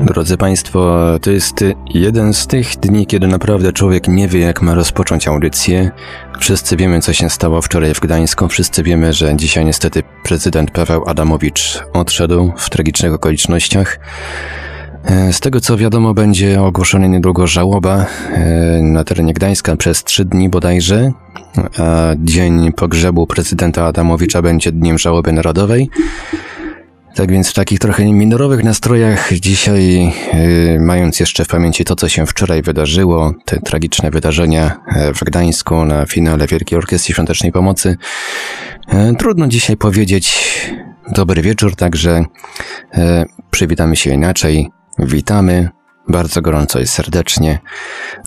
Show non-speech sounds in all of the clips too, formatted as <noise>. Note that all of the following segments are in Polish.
Drodzy Państwo, to jest jeden z tych dni, kiedy naprawdę człowiek nie wie, jak ma rozpocząć audycję. Wszyscy wiemy, co się stało wczoraj w Gdańsku. Wszyscy wiemy, że dzisiaj niestety prezydent Paweł Adamowicz odszedł w tragicznych okolicznościach. E, z tego co wiadomo, będzie ogłoszona niedługo żałoba e, na terenie Gdańska przez trzy dni bodajże, a dzień pogrzebu prezydenta Adamowicza będzie dniem żałoby narodowej. Tak więc w takich trochę minorowych nastrojach dzisiaj, yy, mając jeszcze w pamięci to, co się wczoraj wydarzyło, te tragiczne wydarzenia e, w Gdańsku na finale Wielkiej Orkiestry Świątecznej Pomocy, yy, trudno dzisiaj powiedzieć dobry wieczór, także yy, przywitamy się inaczej. Witamy bardzo gorąco i serdecznie.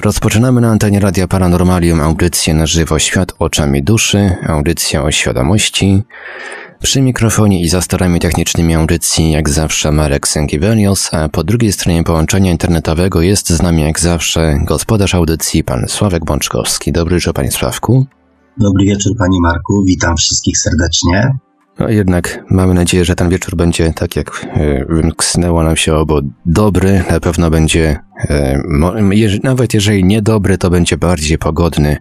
Rozpoczynamy na antenie Radia Paranormalium audycję na żywo Świat oczami duszy, audycja o świadomości. Przy mikrofonie i za starami technicznymi audycji jak zawsze Marek Sękiewelios, a po drugiej stronie połączenia internetowego jest z nami jak zawsze gospodarz audycji pan Sławek Bączkowski. Dobry wieczór panie Sławku. Dobry wieczór panie Marku, witam wszystkich serdecznie. No jednak mamy nadzieję, że ten wieczór będzie tak jak e, wymknęło nam się obo dobry, na pewno będzie, e, nawet jeżeli nie dobry, to będzie bardziej pogodny,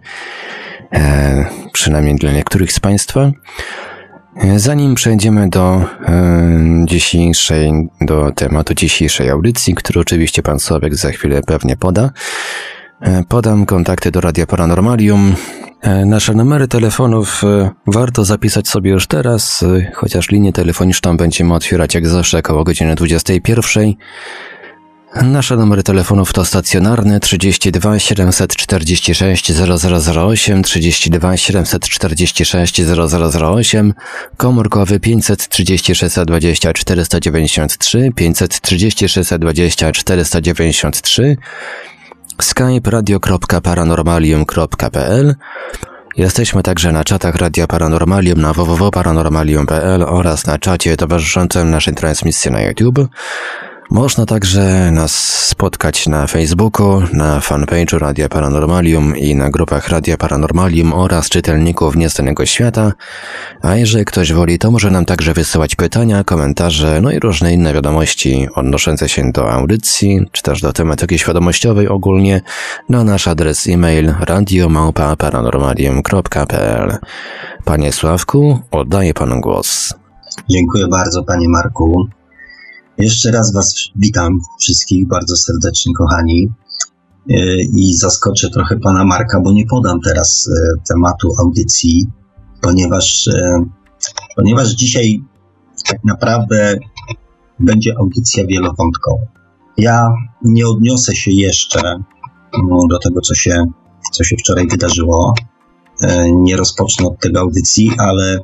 e, przynajmniej dla niektórych z Państwa. Zanim przejdziemy do e, dzisiejszej, do tematu dzisiejszej audycji, który oczywiście pan Sławek za chwilę pewnie poda, e, podam kontakty do Radia Paranormalium. E, nasze numery telefonów warto zapisać sobie już teraz, chociaż linię telefoniczną będziemy otwierać jak zawsze około godziny 21. Nasze numery telefonów to stacjonarny 32 746 0008, 32 746 0008, komórkowy 536 20 493, 536 20 493, skype radio.paranormalium.pl Jesteśmy także na czatach Radia Paranormalium na www.paranormalium.pl oraz na czacie towarzyszącym naszej transmisji na YouTube. Można także nas spotkać na Facebooku, na fanpage'u Radia Paranormalium i na grupach Radia Paranormalium oraz czytelników Nieznanego Świata, a jeżeli ktoś woli, to może nam także wysyłać pytania, komentarze, no i różne inne wiadomości odnoszące się do audycji, czy też do tematyki świadomościowej ogólnie, na nasz adres e-mail radiomałpa-paranormalium.pl Panie Sławku, oddaję panu głos. Dziękuję bardzo, panie Marku. Jeszcze raz Was witam wszystkich bardzo serdecznie, kochani. E, I zaskoczę trochę pana Marka, bo nie podam teraz e, tematu audycji, ponieważ, e, ponieważ dzisiaj tak naprawdę będzie audycja wielowątkowa. Ja nie odniosę się jeszcze no, do tego, co się, co się wczoraj wydarzyło. Nie rozpocznę od tego audycji, ale,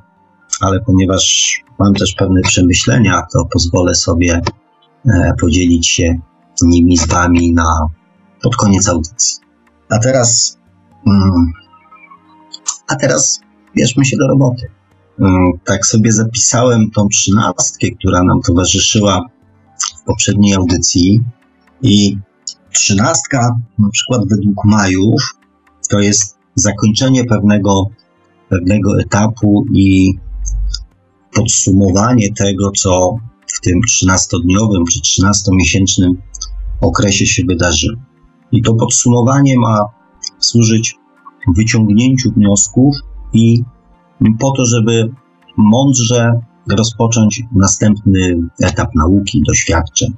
ale ponieważ mam też pewne przemyślenia, to pozwolę sobie e, podzielić się nimi z Wami na, pod koniec audycji. A teraz, mm, a teraz bierzmy się do roboty. Mm, tak sobie zapisałem tą trzynastkę, która nam towarzyszyła w poprzedniej audycji i trzynastka, na przykład według Majów, to jest zakończenie pewnego, pewnego etapu i podsumowanie tego, co w tym 13-dniowym czy 13-miesięcznym okresie się wydarzyło. I to podsumowanie ma służyć wyciągnięciu wniosków i po to, żeby mądrze rozpocząć następny etap nauki, doświadczeń.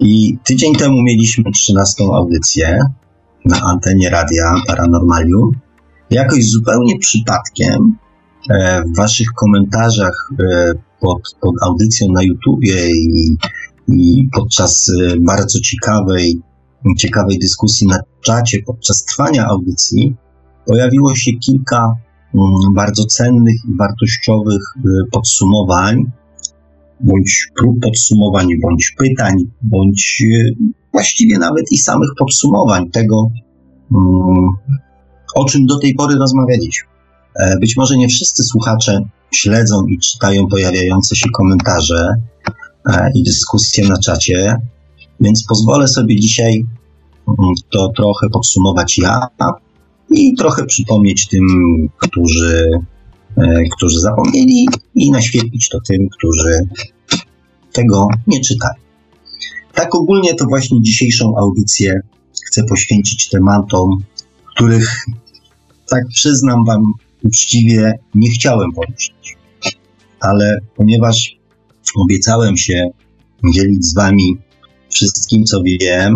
I tydzień temu mieliśmy 13 audycję na antenie radia Paranormalium. Jakoś zupełnie przypadkiem w Waszych komentarzach e, pod, pod audycją na YouTubie i, i podczas e, bardzo ciekawej, ciekawej dyskusji na czacie podczas trwania audycji pojawiło się kilka mm, bardzo cennych i wartościowych bądź bądź prób podsumowań, bądź pytań, bądź właściwie nawet i samych podsumowań tego, mm, o czym do tej pory rozmawialiśmy. E, być może nie wszyscy słuchacze śledzą i czytają pojawiające się komentarze e, i dyskusje na czacie, więc pozwolę sobie dzisiaj mm, to trochę podsumować ja i trochę przypomnieć tym, którzy, e, którzy zapomnieli i naświetlić to tym, którzy tego nie czytają. Tak ogólnie to właśnie dzisiejszą audycję chcę poświęcić tematom, których, tak przyznam Wam uczciwie, nie chciałem poruszyć. Ale ponieważ obiecałem się dzielić z Wami wszystkim, co wiem,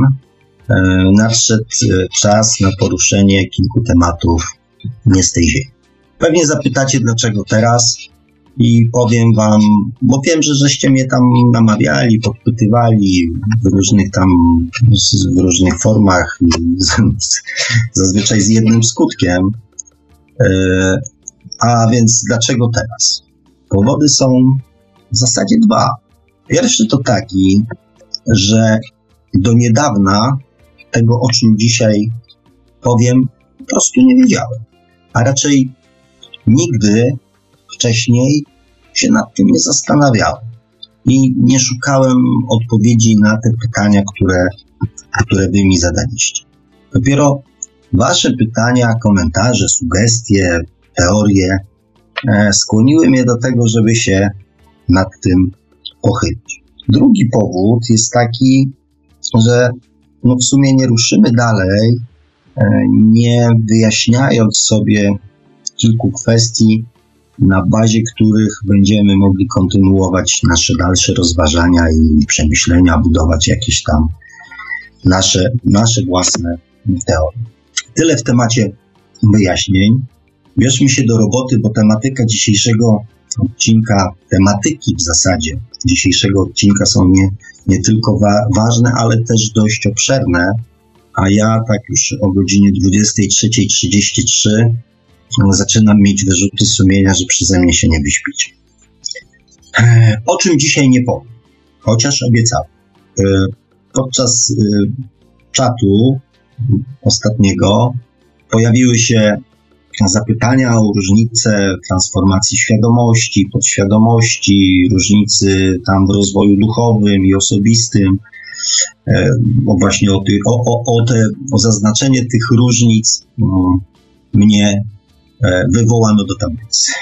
e, nadszedł e, czas na poruszenie kilku tematów nie z tej ziemi. Pewnie zapytacie, dlaczego teraz, i powiem wam, bo wiem, że żeście mnie tam namawiali, podpytywali w różnych tam, w różnych formach, <laughs> zazwyczaj z jednym skutkiem. E, a więc dlaczego teraz? Powody są w zasadzie dwa. Pierwszy to taki, że do niedawna tego, o czym dzisiaj powiem, po prostu nie wiedziałem. A raczej nigdy wcześniej się nad tym nie zastanawiałem i nie szukałem odpowiedzi na te pytania, które, które wy mi zadaliście. Dopiero wasze pytania, komentarze, sugestie, teorie e, skłoniły mnie do tego, żeby się nad tym pochylić. Drugi powód jest taki, że no w sumie nie ruszymy dalej, e, nie wyjaśniając sobie kilku kwestii, na bazie których będziemy mogli kontynuować nasze dalsze rozważania i przemyślenia, budować jakieś tam nasze, nasze własne teorie. Tyle w temacie wyjaśnień. Bierzmy się do roboty, bo tematyka dzisiejszego odcinka, tematyki w zasadzie dzisiejszego odcinka są nie, nie tylko wa ważne, ale też dość obszerne. A ja tak już o godzinie 23.33 zaczynam mieć wyrzuty sumienia, że przeze mnie się nie wyśpicie. O czym dzisiaj nie powiem, chociaż obiecałem. E, podczas e, czatu ostatniego pojawiły się zapytania o różnice transformacji świadomości, podświadomości, różnicy tam w rozwoju duchowym i osobistym, e, właśnie o, ty, o, o, o, te, o zaznaczenie tych różnic mnie E, wywołano do tablicy.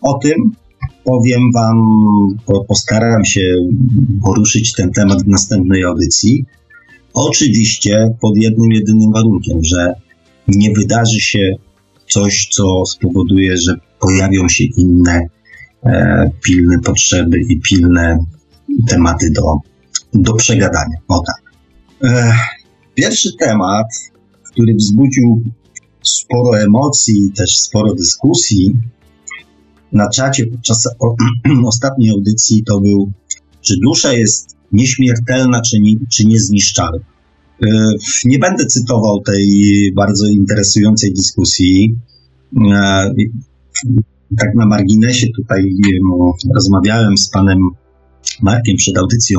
O tym powiem Wam, postaram się poruszyć ten temat w następnej audycji. Oczywiście pod jednym, jedynym warunkiem, że nie wydarzy się coś, co spowoduje, że pojawią się inne e, pilne potrzeby i pilne tematy do, do przegadania. O tak. E, pierwszy temat, który wzbudził sporo emocji, też sporo dyskusji. Na czacie podczas <clears throat> ostatniej audycji to był, czy dusza jest nieśmiertelna, czy, nie, czy niezniszczalna. E, nie będę cytował tej bardzo interesującej dyskusji. E, tak na marginesie tutaj rozmawiałem z panem Markiem przed audycją,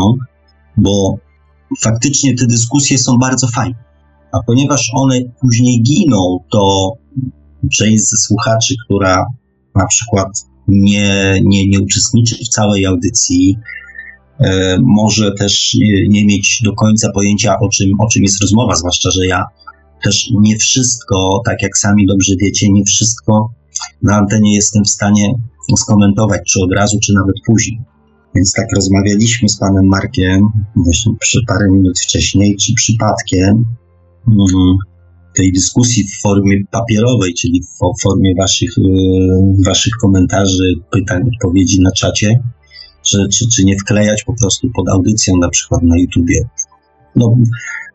bo faktycznie te dyskusje są bardzo fajne. A ponieważ one później giną, to część ze słuchaczy, która na przykład nie, nie, nie uczestniczy w całej audycji, może też nie, nie mieć do końca pojęcia, o czym, o czym jest rozmowa, zwłaszcza, że ja też nie wszystko, tak jak sami dobrze wiecie, nie wszystko na antenie jestem w stanie skomentować, czy od razu, czy nawet później. Więc tak rozmawialiśmy z panem Markiem właśnie przy parę minut wcześniej, czy przypadkiem Mhm. tej dyskusji w formie papierowej, czyli w formie waszych, e, waszych komentarzy, pytań, odpowiedzi na czacie, czy, czy, czy nie wklejać po prostu pod audycją na przykład na YouTubie. No,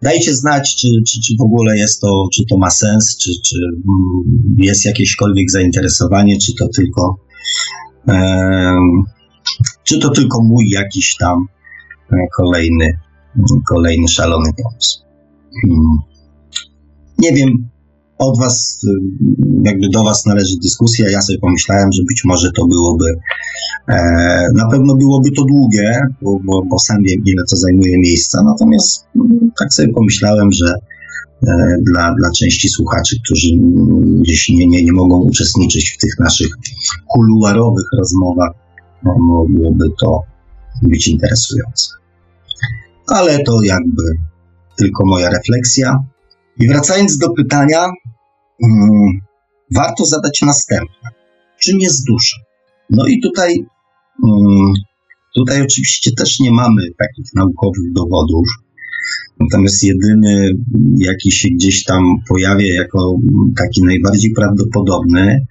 dajcie znać, czy, czy, czy w ogóle jest to, czy to ma sens, czy, czy mm, jest jakiekolwiek zainteresowanie, czy to tylko czy to tylko mój jakiś tam e, kolejny, kolejny szalony pomysł. Hmm nie wiem, od Was, y, jakby do Was należy dyskusja. Ja sobie pomyślałem, że być może to byłoby, e, na pewno byłoby to długie, bo, bo, bo sam wiem, ile to zajmuje miejsca. Natomiast mm, tak sobie pomyślałem, że e, dla, dla części słuchaczy, którzy gdzieś nie, nie, nie mogą uczestniczyć w tych naszych kuluarowych rozmowach, no, mogłoby to być interesujące. Ale to jakby tylko moja refleksja. I wracając do pytania, um, warto zadać następne. Czym jest dusza? No i tutaj, um, tutaj oczywiście też nie mamy takich naukowych dowodów. Natomiast jedyny, jaki się gdzieś tam pojawia jako taki najbardziej prawdopodobny,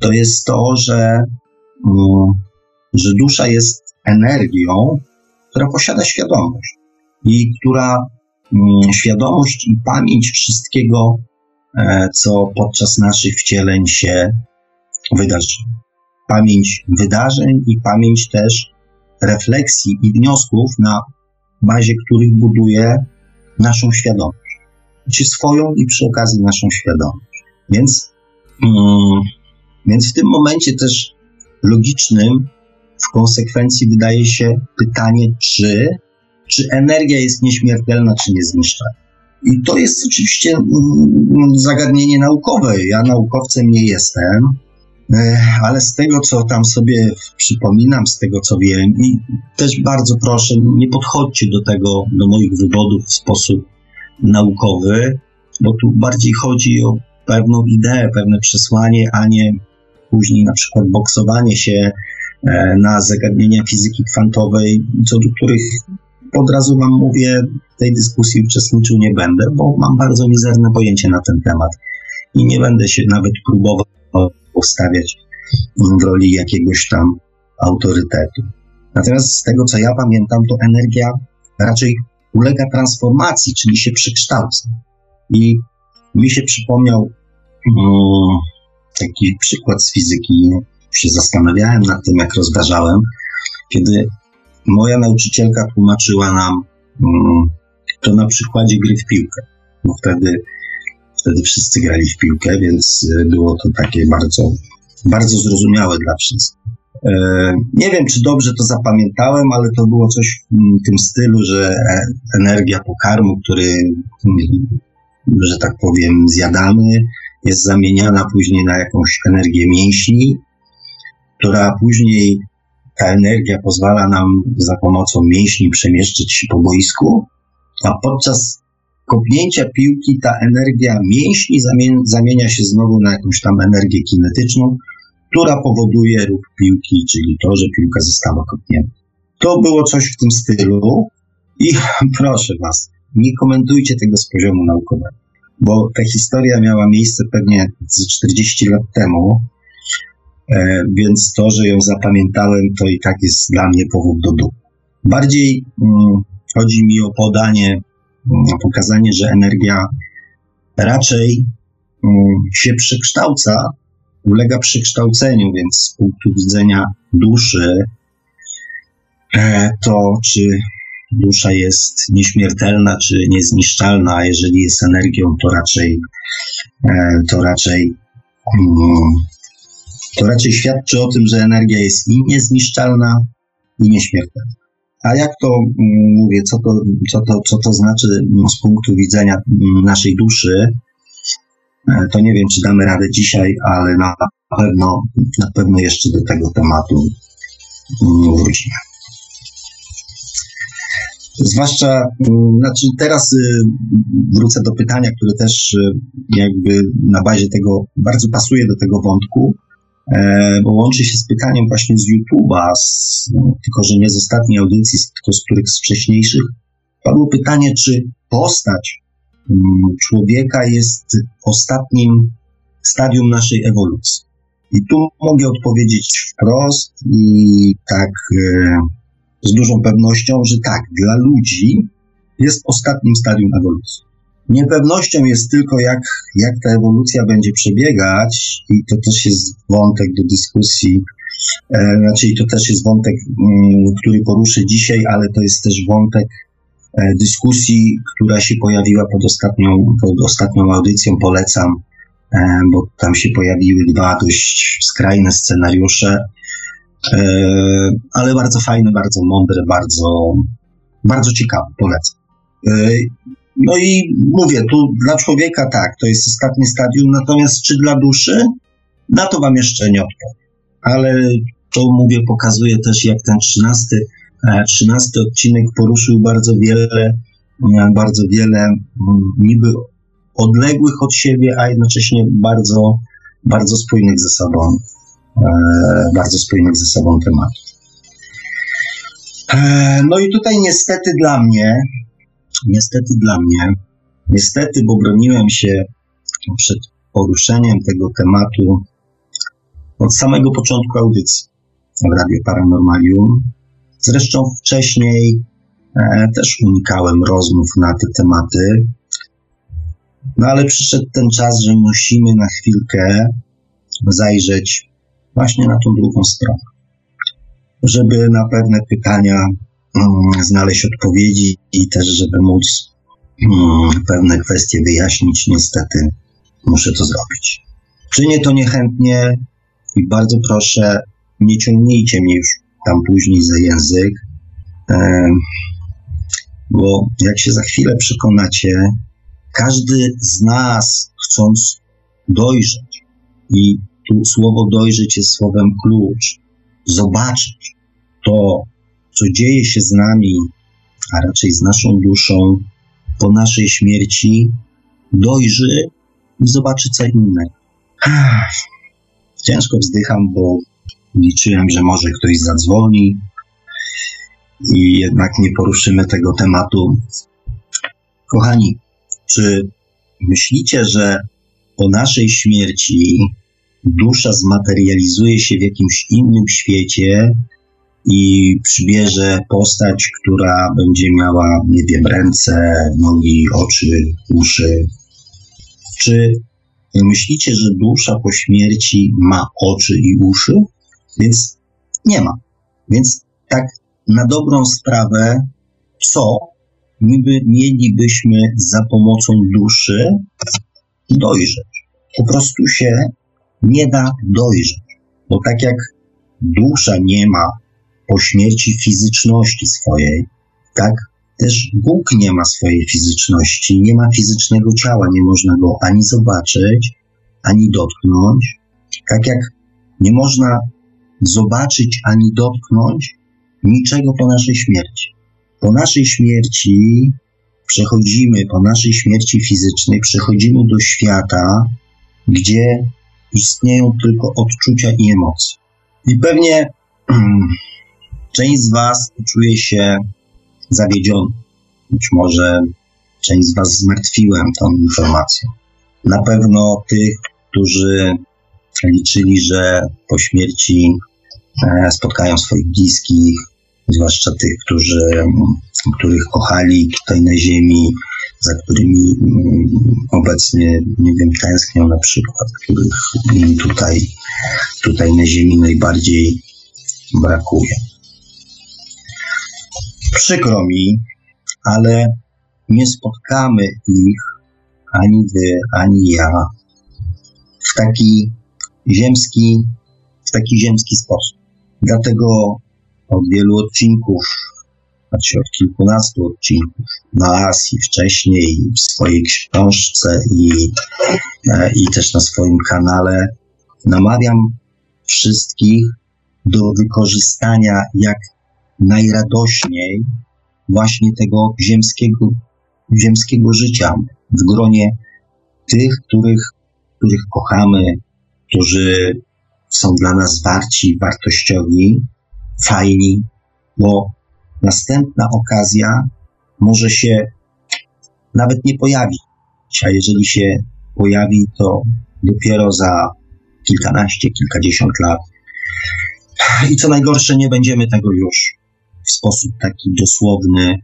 to jest to, że, że dusza jest energią, która posiada świadomość i która Mm, świadomość i pamięć wszystkiego, co podczas naszych wcieleń się wydarzyło. Pamięć wydarzeń i pamięć też refleksji i wniosków, na bazie których buduje naszą świadomość. Czy swoją i przy okazji naszą świadomość. Więc, mm, więc w tym momencie też logicznym w konsekwencji wydaje się pytanie, czy czy energia jest nieśmiertelna, czy niezniszczalna. I to jest oczywiście mm, zagadnienie naukowe. Ja naukowcem nie jestem, e, ale z tego, co tam sobie przypominam, z tego, co wiem, i też bardzo proszę, nie podchodźcie do tego, do moich wywodów w sposób naukowy, bo tu bardziej chodzi o pewną ideę, pewne przesłanie, a nie później na przykład boksowanie się e, na zagadnienia fizyki kwantowej, co do których od razu Wam mówię, w tej dyskusji uczestniczył nie będę, bo mam bardzo mizerne pojęcie na ten temat i nie będę się nawet próbował postawiać w roli jakiegoś tam autorytetu. Natomiast z tego, co ja pamiętam, to energia raczej ulega transformacji, czyli się przekształca. I mi się przypomniał um, taki przykład z fizyki. Się zastanawiałem nad tym, jak rozważałem, kiedy moja nauczycielka tłumaczyła nam mm, to na przykładzie gry w piłkę. Bo wtedy, wtedy wszyscy grali w piłkę, więc e, było to takie bardzo, bardzo zrozumiałe dla wszystkich. E, nie wiem, czy dobrze to zapamiętałem, ale to było coś w tym stylu, że e, energia pokarmu, który, że tak powiem, zjadamy, jest zamieniana później na jakąś energię mięśni, która później ta energia pozwala nam za pomocą mięśni przemieszczać się po boisku, a podczas kopnięcia piłki ta energia mięśni zamienia się znowu na jakąś tam energię kinetyczną, która powoduje ruch piłki, czyli to, że piłka została kopnięta. To było coś w tym stylu i <laughs> proszę Was, nie komentujcie tego z poziomu naukowego, bo ta historia miała miejsce pewnie z 40 lat temu, więc to, że ją zapamiętałem, to i tak jest dla mnie powód do dumy. Bardziej mm, chodzi mi o podanie, mm, o pokazanie, że energia raczej mm, się przekształca, ulega przekształceniu, więc z punktu widzenia duszy, e, to czy dusza jest nieśmiertelna, czy niezniszczalna, a jeżeli jest energią, to raczej, e, to raczej to raczej świadczy o tym, że energia jest i niezniszczalna, i nieśmiertelna. A jak to mm, mówię, co to, co to, co to znaczy mm, z punktu widzenia mm, naszej duszy, e, to nie wiem, czy damy radę dzisiaj, ale na pewno, na pewno jeszcze do tego tematu wrócimy. Zwłaszcza, znaczy teraz y, wrócę do pytania, które też y, jakby na bazie tego bardzo pasuje do tego wątku, bo łączy się z pytaniem właśnie z YouTube'a, no, tylko że nie z ostatniej audycji, tylko z których z wcześniejszych. Padło pytanie, czy postać mm, człowieka jest ostatnim stadium naszej ewolucji. I tu mogę odpowiedzieć wprost i tak e, z dużą pewnością, że tak, dla ludzi jest ostatnim stadium ewolucji. Niepewnością jest tylko, jak, jak ta ewolucja będzie przebiegać, i to też jest wątek do dyskusji, e, znaczy to też jest wątek, mm, który poruszę dzisiaj, ale to jest też wątek dyskusji, która się pojawiła pod ostatnią, pod ostatnią audycją, polecam, bo tam się pojawiły dwa dość skrajne scenariusze, ale bardzo fajne, bardzo mądre, bardzo, bardzo ciekawe, polecam. No i mówię, tu dla człowieka tak, to jest ostatnie stadium, natomiast czy dla duszy? Na to wam jeszcze nie odpowiem. Ale to mówię, pokazuje też, jak ten trzynasty, e, trzynasty odcinek poruszył bardzo wiele, e, bardzo wiele mm, niby odległych od siebie, a jednocześnie bardzo, bardzo spójnych ze sobą, e, bardzo spójnych ze sobą tematów. No i tutaj niestety dla mnie, niestety dla mnie, niestety, bo broniłem się przed poruszeniem tego tematu od samego początku audycji w Radio Paranormalium. Zresztą wcześniej e, też unikałem rozmów na te tematy, no ale przyszedł ten czas, że musimy na chwilkę zajrzeć właśnie na tą drugą stronę, żeby na pewne pytania znaleźć odpowiedzi i też, żeby móc mm, pewne kwestie wyjaśnić. Niestety muszę to zrobić. Czynię to niechętnie, i bardzo proszę, nie ciągnijcie mnie już tam później za język, bo jak się za chwilę przekonacie, każdy z nas chcąc dojrzeć, i tu słowo dojrzeć jest słowem klucz, zobaczyć to, co dzieje się z nami, a raczej z naszą duszą po naszej śmierci, dojrzy i zobaczy co innego. Ciężko wzdycham, bo liczyłem, że może ktoś zadzwoni i jednak nie poruszymy tego tematu. Kochani, czy myślicie, że po naszej śmierci dusza zmaterializuje się w jakimś innym świecie i przybierze postać, która będzie miała, nie wiem, ręce, nogi, oczy, uszy? Czy Myślicie, że dusza po śmierci ma oczy i uszy? Więc nie ma. Więc tak na dobrą sprawę, co mielibyśmy za pomocą duszy dojrzeć? Po prostu się nie da dojrzeć. Bo tak jak dusza nie ma po śmierci fizyczności swojej, tak też Bóg nie ma swojej fizyczności, nie ma fizycznego ciała, nie można go ani zobaczyć, ani dotknąć. Tak jak nie można zobaczyć ani dotknąć niczego po naszej śmierci. Po naszej śmierci przechodzimy, po naszej śmierci fizycznej, przechodzimy do świata, gdzie istnieją tylko odczucia i emocje. I pewnie <clears throat> część z Was czuje się zawiedziony. Być może część z Was zmartwiłem tą informacją. Na pewno tych, którzy liczyli, że po śmierci e, spotkają swoich bliskich, zwłaszcza tych, którzy, których kochali tutaj na ziemi, za którymi mm, obecnie, nie wiem, tęsknią na przykład, których im tutaj, tutaj na ziemi najbardziej brakuje. Przykro mi, ale nie spotkamy ich, ani wy, ani ja, w taki ziemski, w taki ziemski sposób. Dlatego od wielu odcinków, znaczy od kilkunastu odcinków nas i wcześniej w swojej książce i, e, i też na swoim kanale namawiam wszystkich do wykorzystania jak najradośniej właśnie tego ziemskiego, ziemskiego życia w gronie tych, których, których kochamy, którzy są dla nas warci, wartościowi, fajni, bo następna okazja może się nawet nie pojawić, a jeżeli się pojawi, to dopiero za kilkanaście, kilkadziesiąt lat. I co najgorsze, nie będziemy tego już w sposób taki dosłowny,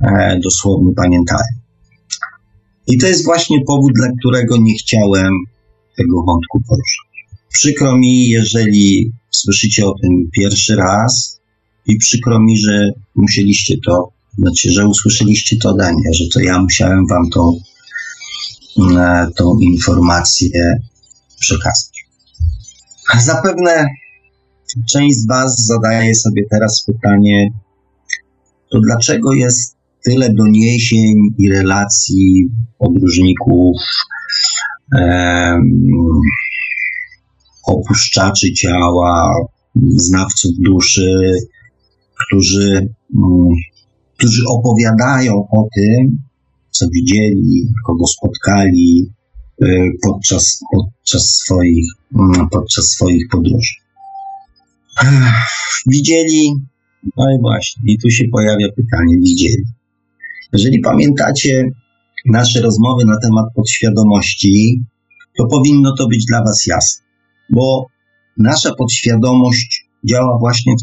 e, dosłowny pamiętali. I to jest właśnie powód, dla którego nie chciałem tego wątku poruszyć. Przykro mi, jeżeli słyszycie o tym pierwszy raz i przykro mi, że musieliście to znaczy, że usłyszeliście to ode mnie, że to ja musiałem wam tą, e, tą informację przekazać. Zapewne część z was zadaje sobie teraz pytanie, to dlaczego jest tyle doniesień i relacji podróżników, opuszczaczy ciała, znawców duszy, którzy, mm, którzy opowiadają o tym, co widzieli, kogo spotkali y, podczas, podczas, swoich, mm, podczas swoich podróży. Widzieli, no i właśnie, i tu się pojawia pytanie, widzieli. Jeżeli pamiętacie nasze rozmowy na temat podświadomości, to powinno to być dla Was jasne, bo nasza podświadomość działa właśnie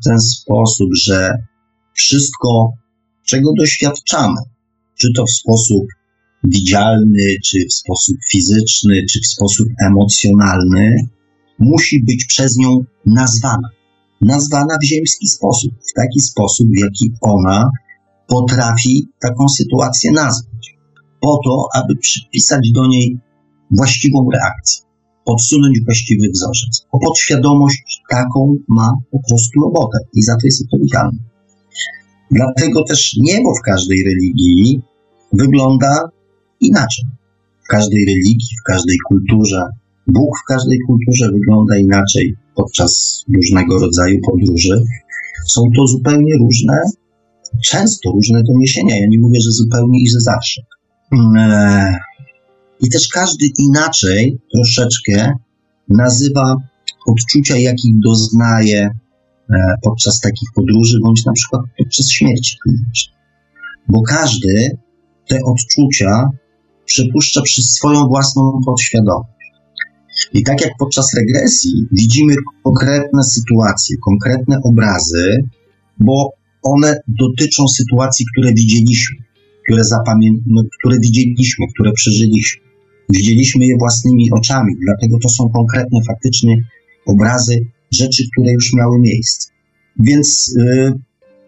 w ten sposób, że wszystko, czego doświadczamy, czy to w sposób widzialny, czy w sposób fizyczny, czy w sposób emocjonalny, musi być przez nią nazwana. Nazwana w ziemski sposób, w taki sposób, w jaki ona potrafi taką sytuację nazwać, po to, aby przypisać do niej właściwą reakcję podsunąć właściwy wzorzec. Bo podświadomość taką ma po prostu robotę i za to jest odpowiedzialna. Dlatego też niebo w każdej religii wygląda inaczej. W każdej religii, w każdej kulturze, Bóg w każdej kulturze wygląda inaczej podczas różnego rodzaju podróży. Są to zupełnie różne, często różne doniesienia. Ja nie mówię, że zupełnie i że zawsze. Eee, i też każdy inaczej troszeczkę nazywa odczucia, jakich doznaje e, podczas takich podróży, bądź na przykład podczas śmierci klinicznej. Bo każdy te odczucia przepuszcza przez swoją własną podświadomość. I tak jak podczas regresji widzimy konkretne sytuacje, konkretne obrazy, bo one dotyczą sytuacji, które widzieliśmy, które, zapamię- no, które widzieliśmy, które przeżyliśmy. Widzieliśmy je własnymi oczami, dlatego to są konkretne, faktyczne obrazy rzeczy, które już miały miejsce. Więc y,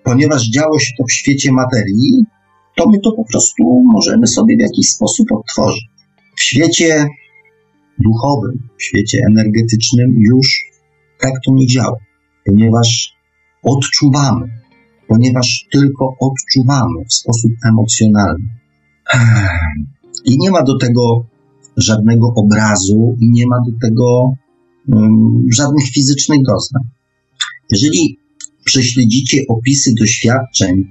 ponieważ działo się to w świecie materii, to my to po prostu możemy sobie w jakiś sposób odtworzyć. W świecie duchowym, w świecie energetycznym już tak to nie działa, ponieważ odczuwamy, ponieważ tylko odczuwamy w sposób emocjonalny. I nie ma do tego żadnego obrazu i nie ma do tego um, żadnych fizycznych doznań. Jeżeli prześledzicie opisy doświadczeń,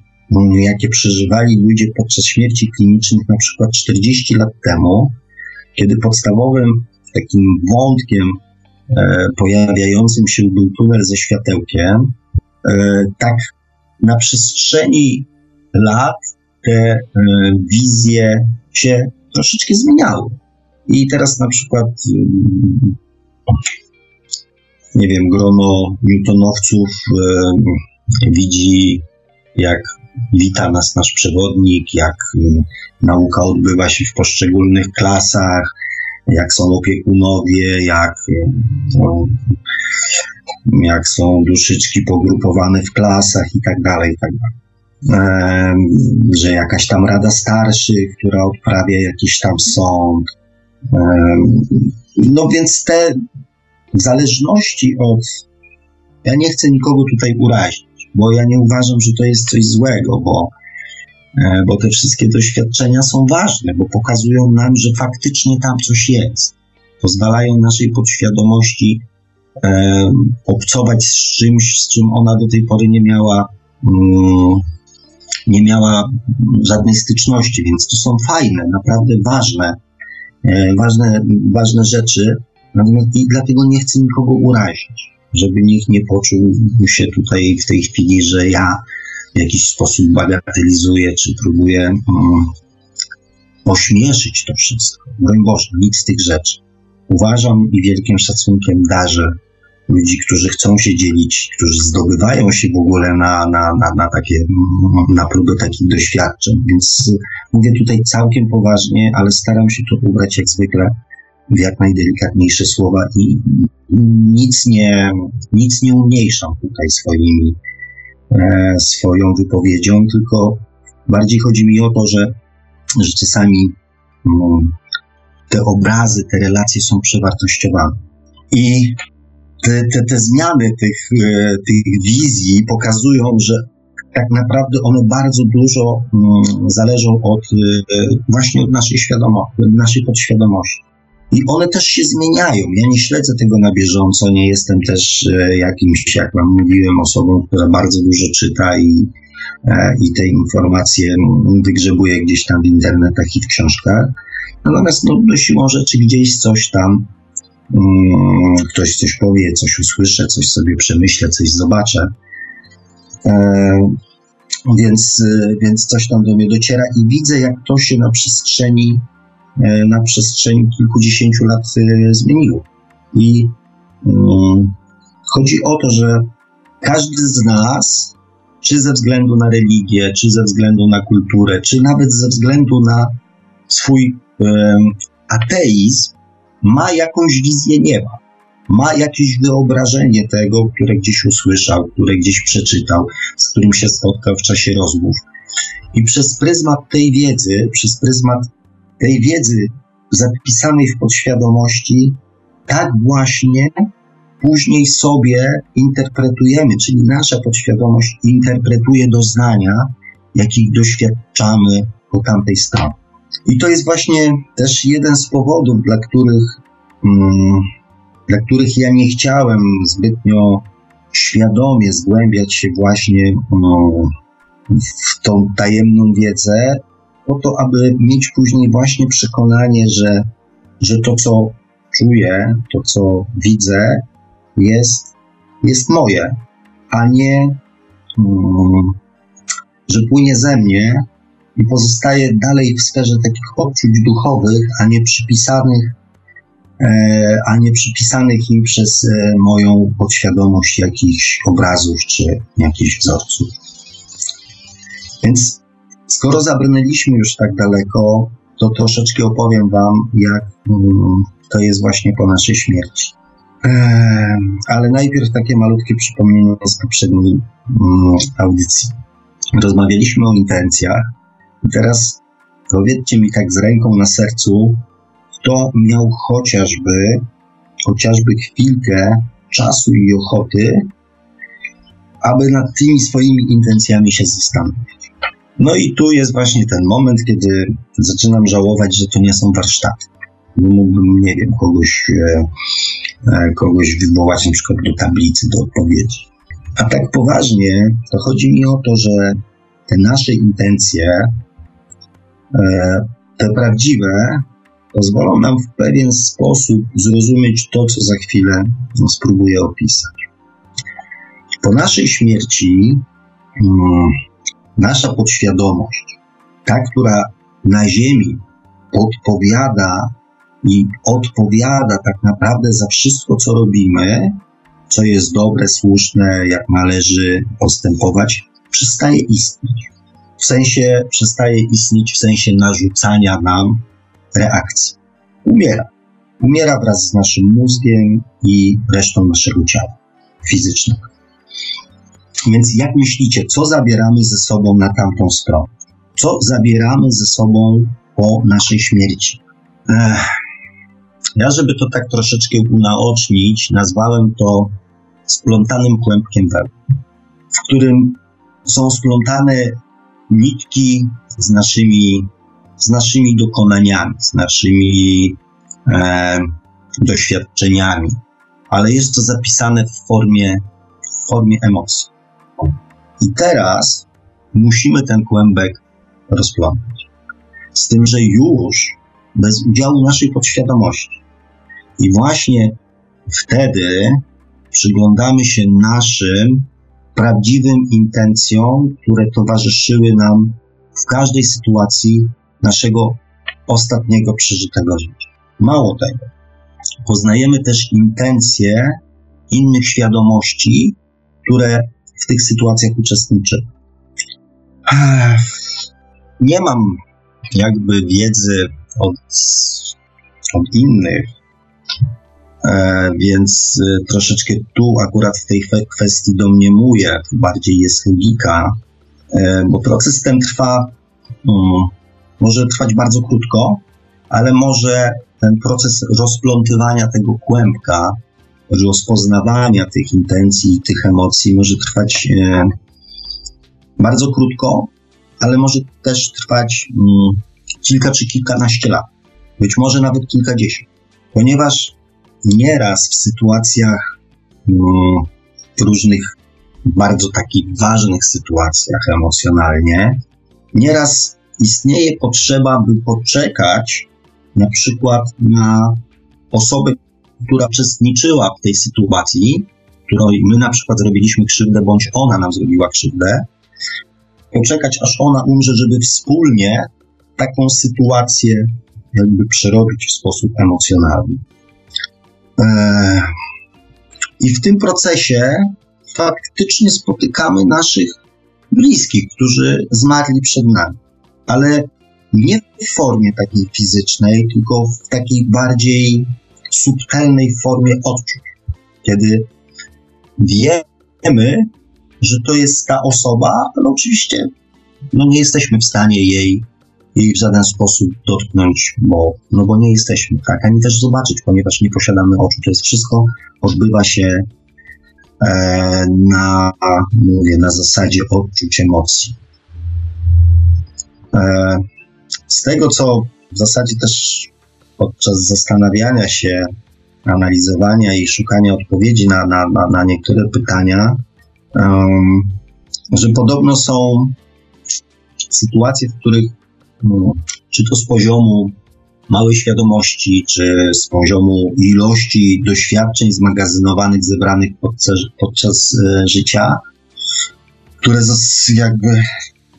jakie przeżywali ludzie podczas śmierci klinicznych, na przykład 40 lat temu, kiedy podstawowym takim wątkiem e, pojawiającym się był tunel ze światełkiem, e, tak na przestrzeni lat te e, wizje się troszeczkę zmieniały. I teraz na przykład, nie wiem, grono newtonowców widzi, jak wita nas nasz przewodnik, jak nauka odbywa się w poszczególnych klasach, jak są opiekunowie, jak, jak są duszyczki pogrupowane w klasach i tak dalej, tak dalej że jakaś tam rada starszych, która odprawia jakiś tam sąd, no więc te w zależności od. Ja nie chcę nikogo tutaj urazić, bo ja nie uważam, że to jest coś złego, bo, bo te wszystkie doświadczenia są ważne, bo pokazują nam, że faktycznie tam coś jest. Pozwalają naszej podświadomości e, obcować z czymś, z czym ona do tej pory nie miała. Mm, nie miała żadnej styczności, więc to są fajne, naprawdę ważne E, ważne, ważne rzeczy, natomiast i dlatego nie chcę nikogo urazić, żeby nikt nie poczuł się tutaj w tej chwili, że ja w jakiś sposób bagatelizuję, czy próbuję um, ośmieszyć to wszystko. Broń Boże, nic z tych rzeczy. Uważam i wielkim szacunkiem darzę ludzi, którzy chcą się dzielić, którzy zdobywają się w ogóle na, na, na, na takie, na próbę takich doświadczeń. Więc mówię tutaj całkiem poważnie, ale staram się to ubrać jak zwykle w jak najdelikatniejsze słowa i nic nie, nic nie umniejszam tutaj swoimi, swoją wypowiedzią, tylko bardziej chodzi mi o to, że, że czasami mm, te obrazy, te relacje są przewartościowane. I te, te, te zmiany tych, e, tych wizji pokazują, że tak naprawdę one bardzo dużo mm, zależą od e, właśnie od naszej świadomości, naszej podświadomości. I one też się zmieniają. Ja nie śledzę tego na bieżąco, nie jestem też e, jakimś, jak wam mówiłem, osobą, która bardzo dużo czyta i, i te informacje wygrzebuje gdzieś tam w internetach i w książkach. Natomiast no, no siłą rzeczy gdzieś coś tam Mm, ktoś coś powie, coś usłyszę, coś sobie przemyślę, coś zobaczę. E, więc, więc coś tam do mnie dociera i widzę, jak to się na przestrzeni, e, na przestrzeni kilkudziesięciu lat e, zmieniło. I mm, chodzi o to, że każdy z nas, czy ze względu na religię, czy ze względu na kulturę, czy nawet ze względu na swój ateizm, ma jakąś wizję nieba, ma jakieś wyobrażenie tego, które gdzieś usłyszał, które gdzieś przeczytał, z którym się spotkał w czasie rozmów. I przez pryzmat tej wiedzy, przez pryzmat tej wiedzy zapisanej w podświadomości, tak właśnie później sobie interpretujemy, czyli nasza podświadomość interpretuje doznania, jakich doświadczamy po tamtej stronie. I to jest właśnie też jeden z powodów, dla których, mm, dla których ja nie chciałem zbytnio świadomie zgłębiać się właśnie no, w tą tajemną wiedzę, po to, aby mieć później właśnie przekonanie, że, że to, co czuję, to, co widzę, jest, jest moje, a nie, mm, że płynie ze mnie, i pozostaje dalej w sferze takich odczuć duchowych, a nie przypisanych, e, a nie przypisanych im przez e, moją podświadomość jakichś obrazów czy jakichś wzorców. Więc skoro zabrnęliśmy już tak daleko, to troszeczkę opowiem Wam, jak mm, to jest właśnie po naszej śmierci. E, ale najpierw takie malutkie przypomnienie z poprzedniej mm, audycji. Rozmawialiśmy o intencjach, teraz powiedzcie mi tak z ręką na sercu, kto miał chociażby, chociażby chwilkę czasu i ochoty, aby nad tymi swoimi intencjami się zastanowić. No i tu jest właśnie ten moment, kiedy zaczynam żałować, że to nie są warsztaty. Mógłbym, nie wiem, kogoś, e, e, kogoś wywołać na przykład do tablicy, do odpowiedzi. A tak poważnie, to chodzi mi o to, że te nasze intencje E, te prawdziwe pozwolą nam w pewien sposób zrozumieć to, co za chwilę spróbuję opisać. Po naszej śmierci mm, nasza podświadomość, ta, która na Ziemi podpowiada i odpowiada tak naprawdę za wszystko, co robimy, co jest dobre, słuszne, jak należy postępować, przestaje istnieć w sensie przestaje istnieć w sensie narzucania nam reakcji. Umiera. Umiera wraz z naszym mózgiem i resztą naszego ciała fizycznego. Więc jak myślicie, co zabieramy ze sobą na tamtą stronę? Co zabieramy ze sobą po naszej śmierci? Ech. Ja, żeby to tak troszeczkę unaocznić, nazwałem to splątanym kłębkiem wełny, w którym są splątane nitki z naszymi, z naszymi dokonaniami, z naszymi e, doświadczeniami, ale jest to zapisane w formie, w formie emocji. I teraz musimy ten kłębek rozplątać. Z tym, że już bez udziału naszej podświadomości. I właśnie wtedy przyglądamy się naszym prawdziwym intencjom, które towarzyszyły nam w każdej sytuacji naszego ostatniego przeżytego życia. Mało tego, poznajemy też intencje innych świadomości, które w tych sytuacjach uczestniczyły. Nie mam jakby wiedzy od, od innych, E, więc e, troszeczkę tu akurat w tej kwestii domniemuję, bardziej jest logika, e, bo proces ten trwa, um, może trwać bardzo krótko, ale może ten proces rozplątywania tego kłębka, rozpoznawania tych intencji, tych emocji może trwać e, bardzo krótko, ale może też trwać um, kilka czy kilkanaście lat, być może nawet kilkadziesiąt, ponieważ nieraz w sytuacjach um, różnych bardzo takich ważnych sytuacjach emocjonalnie, nieraz istnieje potrzeba, by poczekać na przykład na osobę, która uczestniczyła w tej sytuacji, której my na przykład zrobiliśmy krzywdę, bądź ona nam zrobiła krzywdę, poczekać aż ona umrze, żeby wspólnie taką sytuację jakby przerobić w sposób emocjonalny. Eee, I w tym procesie faktycznie spotykamy naszych bliskich, którzy zmarli przed nami. Ale nie w formie takiej fizycznej, tylko w takiej bardziej subtelnej formie odczuć. Kiedy wiemy, że to jest ta osoba, ale oczywiście no nie jesteśmy w stanie jej, jej w żaden sposób dotknąć, bo, no bo nie jesteśmy, tak, ani też zobaczyć, ponieważ nie posiadamy oczu. To jest wszystko odbywa się e, na, mówię, na zasadzie odczuć emocji. E, z tego, co w zasadzie też podczas zastanawiania się, analizowania i szukania odpowiedzi na, na, na, na niektóre pytania, um, że podobno są sytuacje, w których no, czy to z poziomu małej świadomości, czy z poziomu ilości doświadczeń zmagazynowanych, zebranych podczas, podczas e, życia, które jakby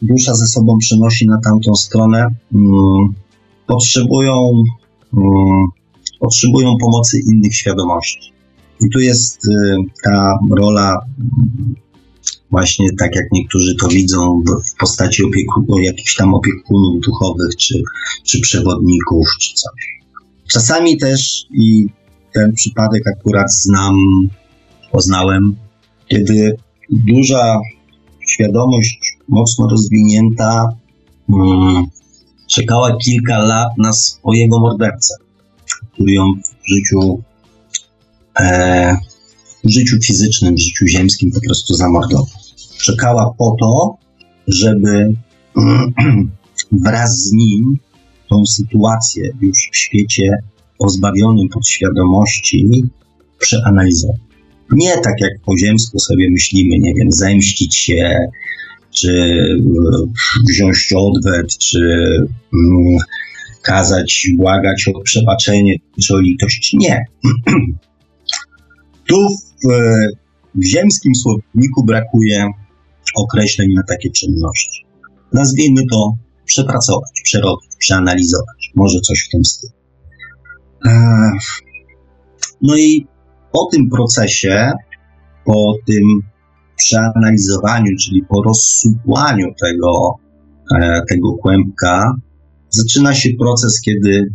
dusza ze sobą przenosi na tamtą stronę, mm, potrzebują, potrzebują pomocy innych świadomości. I tu jest y, ta rola, mm, właśnie tak jak niektórzy to widzą, w postaci opieku, jakichś tam opiekunów duchowych, czy, czy przewodników, czy coś. Czasami też, i ten przypadek akurat znam, poznałem, kiedy duża świadomość mocno rozwinięta um, czekała kilka lat na swojego mordercę, który ją w życiu, e, w życiu fizycznym, w życiu ziemskim po prostu zamordował. Czekała po to, żeby <clears throat> wraz z nim tą sytuację już w świecie pozbawionym podświadomości przeanalizować. Nie tak jak po ziemsku sobie myślimy, nie wiem, zemścić się, czy e, wziąć odwet, czy mm, kazać, błagać o przebaczenie, czy o litość. Nie. <clears throat> tu w, w ziemskim słowniku brakuje określeń na takie czynności. Nazwijmy to przepracować, przerobić, przeanalizować. Może coś w tym stylu. E, no i po tym procesie, po tym przeanalizowaniu, czyli po rozsupłaniu tego, e, tego kłębka, zaczyna się proces, kiedy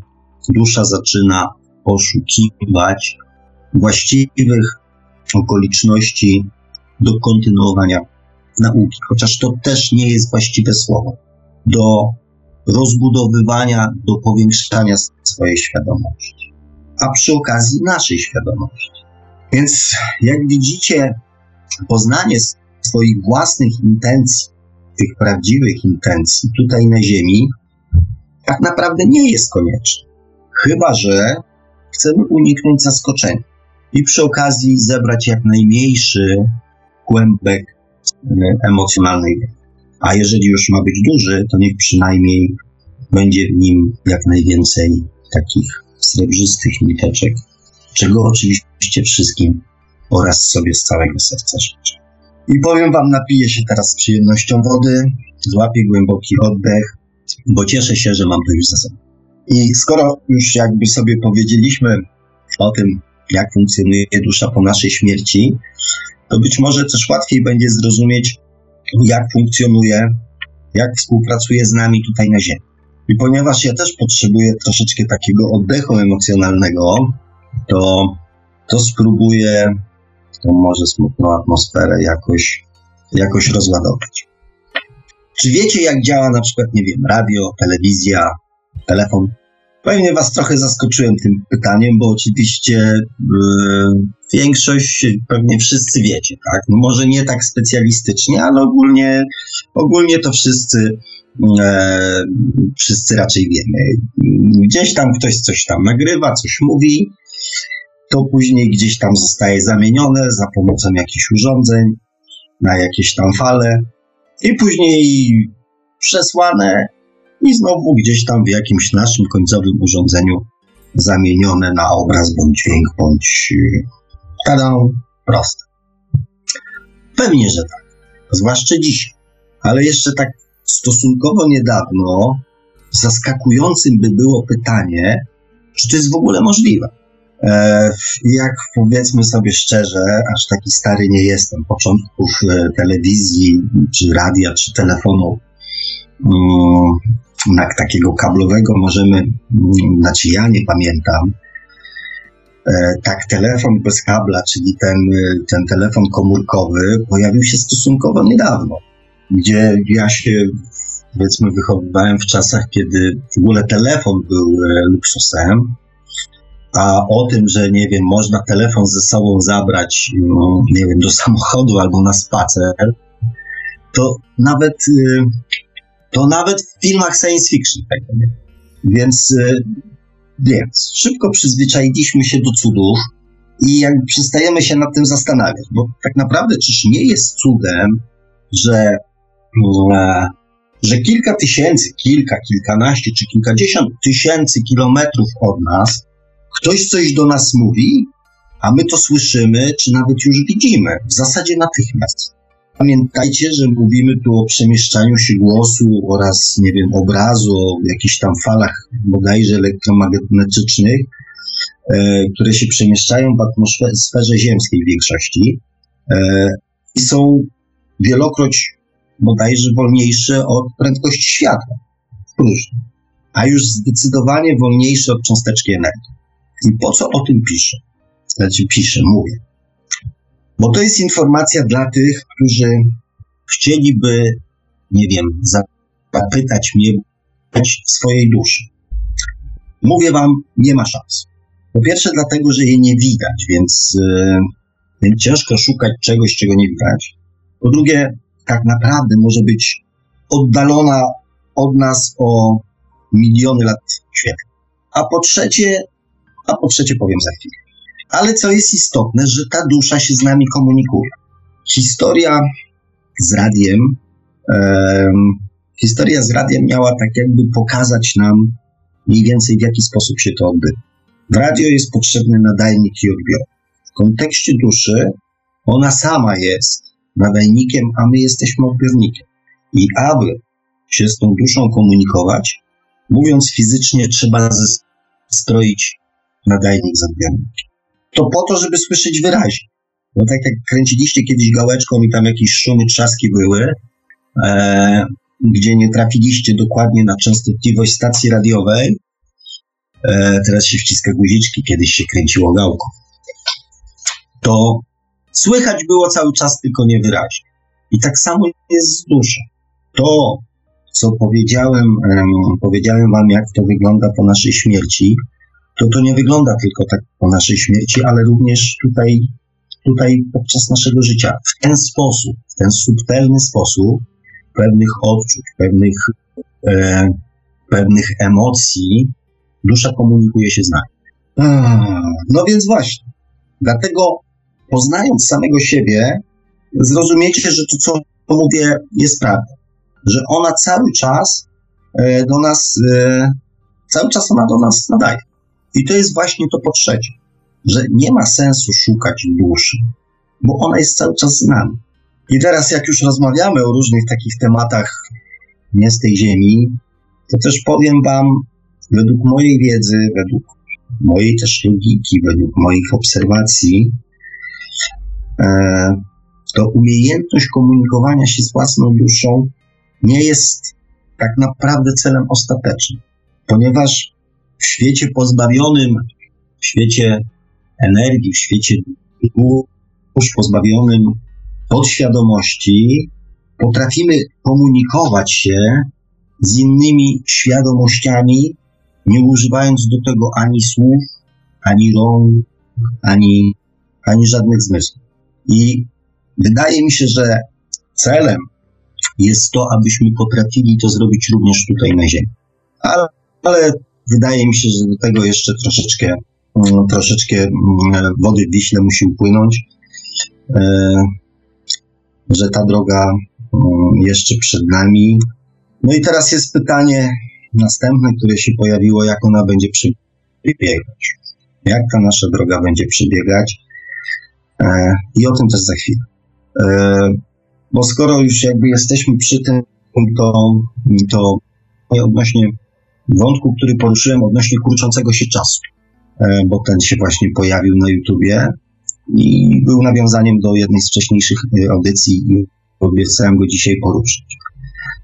dusza zaczyna poszukiwać właściwych okoliczności do kontynuowania nauki, chociaż to też nie jest właściwe słowo, do rozbudowywania, do powiększania swojej świadomości, a przy okazji naszej świadomości. Więc jak widzicie, poznanie swoich własnych intencji, tych prawdziwych intencji tutaj na Ziemi, tak naprawdę nie jest konieczne. Chyba, że chcemy uniknąć zaskoczenia i przy okazji zebrać jak najmniejszy kłębek e, emocjonalnej A jeżeli już ma być duży, to niech przynajmniej będzie w nim jak najwięcej takich srebrzystych niteczek, czego oczywiście wszystkim oraz sobie z całego serca życzę. I powiem Wam, napiję się teraz z przyjemnością wody, złapię głęboki oddech, bo cieszę się, że mam to już za sobą. I skoro już jakby sobie powiedzieliśmy o tym, jak funkcjonuje dusza po naszej śmierci, to być może też łatwiej będzie zrozumieć, jak funkcjonuje, jak współpracuje z nami tutaj na Ziemi. I ponieważ ja też potrzebuję troszeczkę takiego oddechu emocjonalnego, to to spróbuję tą może smutną atmosferę jakoś, jakoś rozładować. Czy wiecie, jak działa na przykład, nie wiem, radio, telewizja, telefon? Pewnie Was trochę zaskoczyłem tym pytaniem, bo oczywiście yy, większość, pewnie wszyscy wiecie, tak? No może nie tak specjalistycznie, ale ogólnie, ogólnie to wszyscy, yy, wszyscy raczej wiemy. Gdzieś tam ktoś coś tam nagrywa, coś mówi, to później gdzieś tam zostaje zamienione za pomocą jakichś urządzeń na jakieś tam fale i później przesłane i znowu gdzieś tam w jakimś naszym końcowym urządzeniu zamienione na obraz bądź dźwięk, bądź tada, proste. Pewnie, że tak. Zwłaszcza dzisiaj. Ale jeszcze tak stosunkowo niedawno zaskakującym by było pytanie, czy to jest w ogóle możliwe. E, jak powiedzmy sobie szczerze, aż taki stary nie jestem, początków e, telewizji, czy radia, czy telefonu mm, takiego kablowego możemy, mm, znaczy ja nie pamiętam, e, tak telefon bez kabla, czyli ten, ten telefon komórkowy pojawił się stosunkowo niedawno, gdzie ja się powiedzmy wychowywałem w czasach, kiedy w ogóle telefon był luksusem, a o tym, że nie wiem, można telefon ze sobą zabrać, no, nie wiem, do samochodu albo na spacer, to nawet, y, to nawet w filmach science fiction tego nie. Więc, y, więc szybko przyzwyczailiśmy się do cudów i jakby przestajemy się nad tym zastanawiać, bo tak naprawdę czyż nie jest cudem, że, że kilka tysięcy, kilka, kilkanaście czy kilkadziesiąt tysięcy kilometrów od nas Ktoś coś do nas mówi, a my to słyszymy, czy nawet już widzimy, w zasadzie natychmiast. Pamiętajcie, że mówimy tu o przemieszczaniu się głosu oraz, nie wiem, obrazu, o jakichś tam falach bodajże elektromagnetycznych, e, które się przemieszczają w atmosferze ziemskiej w większości e, i są wielokroć bodajże wolniejsze od prędkości światła w próżni, a już zdecydowanie wolniejsze od cząsteczki energii. I po co o tym piszę? Znaczy piszę, mówię. Bo to jest informacja dla tych, którzy chcieliby, nie wiem, zapytać mnie w swojej duszy. Mówię wam, nie ma szans. Po pierwsze dlatego, że jej nie widać, więc, yy, ciężko szukać czegoś, czego nie widać. Po drugie, tak naprawdę może być oddalona od nas o miliony lat świetla. A po trzecie, a po trzecie powiem za chwilę. Ale co jest istotne, że ta dusza się z nami komunikuje. Historia z radiem, um, historia z radiem miała tak jakby pokazać nam mniej więcej w jaki sposób się to odbywa. W radio jest potrzebny nadajnik i odbiornik. W kontekście duszy ona sama jest nadajnikiem, a my jesteśmy odbiornikiem. I aby się z tą duszą komunikować, mówiąc fizycznie, trzeba zestroić nadajnik z odbiornikiem. To po to, żeby słyszeć wyraźnie. Bo tak jak kręciliście kiedyś gałeczką i tam jakieś szumy, trzaski były, e, gdzie nie trafiliście dokładnie na częstotliwość stacji radiowej, e, teraz się wciska guziczki, kiedyś się kręciło gałką, to słychać było cały czas tylko niewyraźnie. I tak samo jest z duszą. To, co powiedziałem, um, powiedziałem wam, jak to wygląda po naszej śmierci, to to nie wygląda tylko tak po naszej śmierci, ale również tutaj, tutaj podczas naszego życia. W ten sposób, w ten subtelny sposób pewnych odczuć, pewnych, e, pewnych emocji dusza komunikuje się z nami. No więc właśnie, dlatego poznając samego siebie, zrozumiecie, że to, co mówię, jest prawdą. Że ona cały czas e, do nas, e, cały czas ona do nas nadaje. I to jest właśnie to po trzecie, że nie ma sensu szukać duszy, bo ona jest cały czas z nami. I teraz, jak już rozmawiamy o różnych takich tematach nie z tej ziemi, to też powiem Wam, według mojej wiedzy, według mojej też logiki, według moich obserwacji, e, to umiejętność komunikowania się z własną duszą nie jest tak naprawdę celem ostatecznym, ponieważ w świecie pozbawionym, w świecie energii, w świecie dusz pozbawionym podświadomości, potrafimy komunikować się z innymi świadomościami, nie używając do tego ani słów, ani rąk, ani, ani żadnych zmysłów. I wydaje mi się, że celem jest to, abyśmy potrafili to zrobić również tutaj na Ziemi. Ale, ale wydaje mi się, że do tego jeszcze troszeczkę, mm, troszeczkę mm, wody w Wiśle musi upłynąć, e, że ta droga mm, jeszcze przed nami. No i teraz jest pytanie następne, które się pojawiło, jak ona będzie przebiegać. Jak ta nasza droga będzie przebiegać. E, I o tym też za chwilę. E, bo skoro już jakby jesteśmy przy tym, to, to odnośnie wątku, który poruszyłem odnośnie kurczącego się czasu, e, bo ten się właśnie pojawił na YouTubie i był nawiązaniem do jednej z wcześniejszych e, audycji i obiecałem go dzisiaj poruszyć.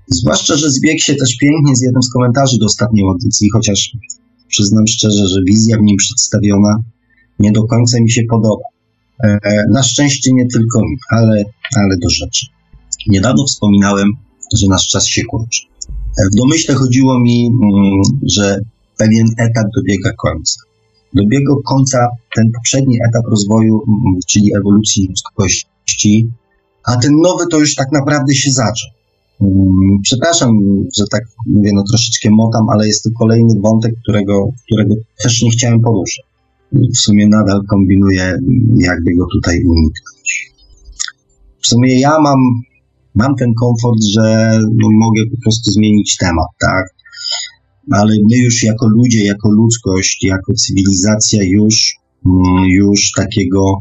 Zwłaszcza, że zbiegł się też pięknie z jednym z komentarzy do ostatniej audycji, chociaż przyznam szczerze, że wizja w nim przedstawiona nie do końca mi się podoba. E, na szczęście nie tylko mi, ale, ale do rzeczy. Niedawno wspominałem, że nasz czas się kurczy. W domyśle chodziło mi, mm, że pewien etap dobiega końca. Dobiega końca ten poprzedni etap rozwoju, mm, czyli ewolucji ludzkości, a ten nowy to już tak naprawdę się zaczął. Mm, przepraszam, że tak mówię, no troszeczkę motam, ale jest to kolejny wątek, którego, którego też nie chciałem poruszyć. W sumie nadal kombinuję, jakby go tutaj uniknąć. W sumie ja mam mam ten komfort, że no, mogę po prostu zmienić temat, tak? Ale my już jako ludzie, jako ludzkość, jako cywilizacja już, mm, już takiego,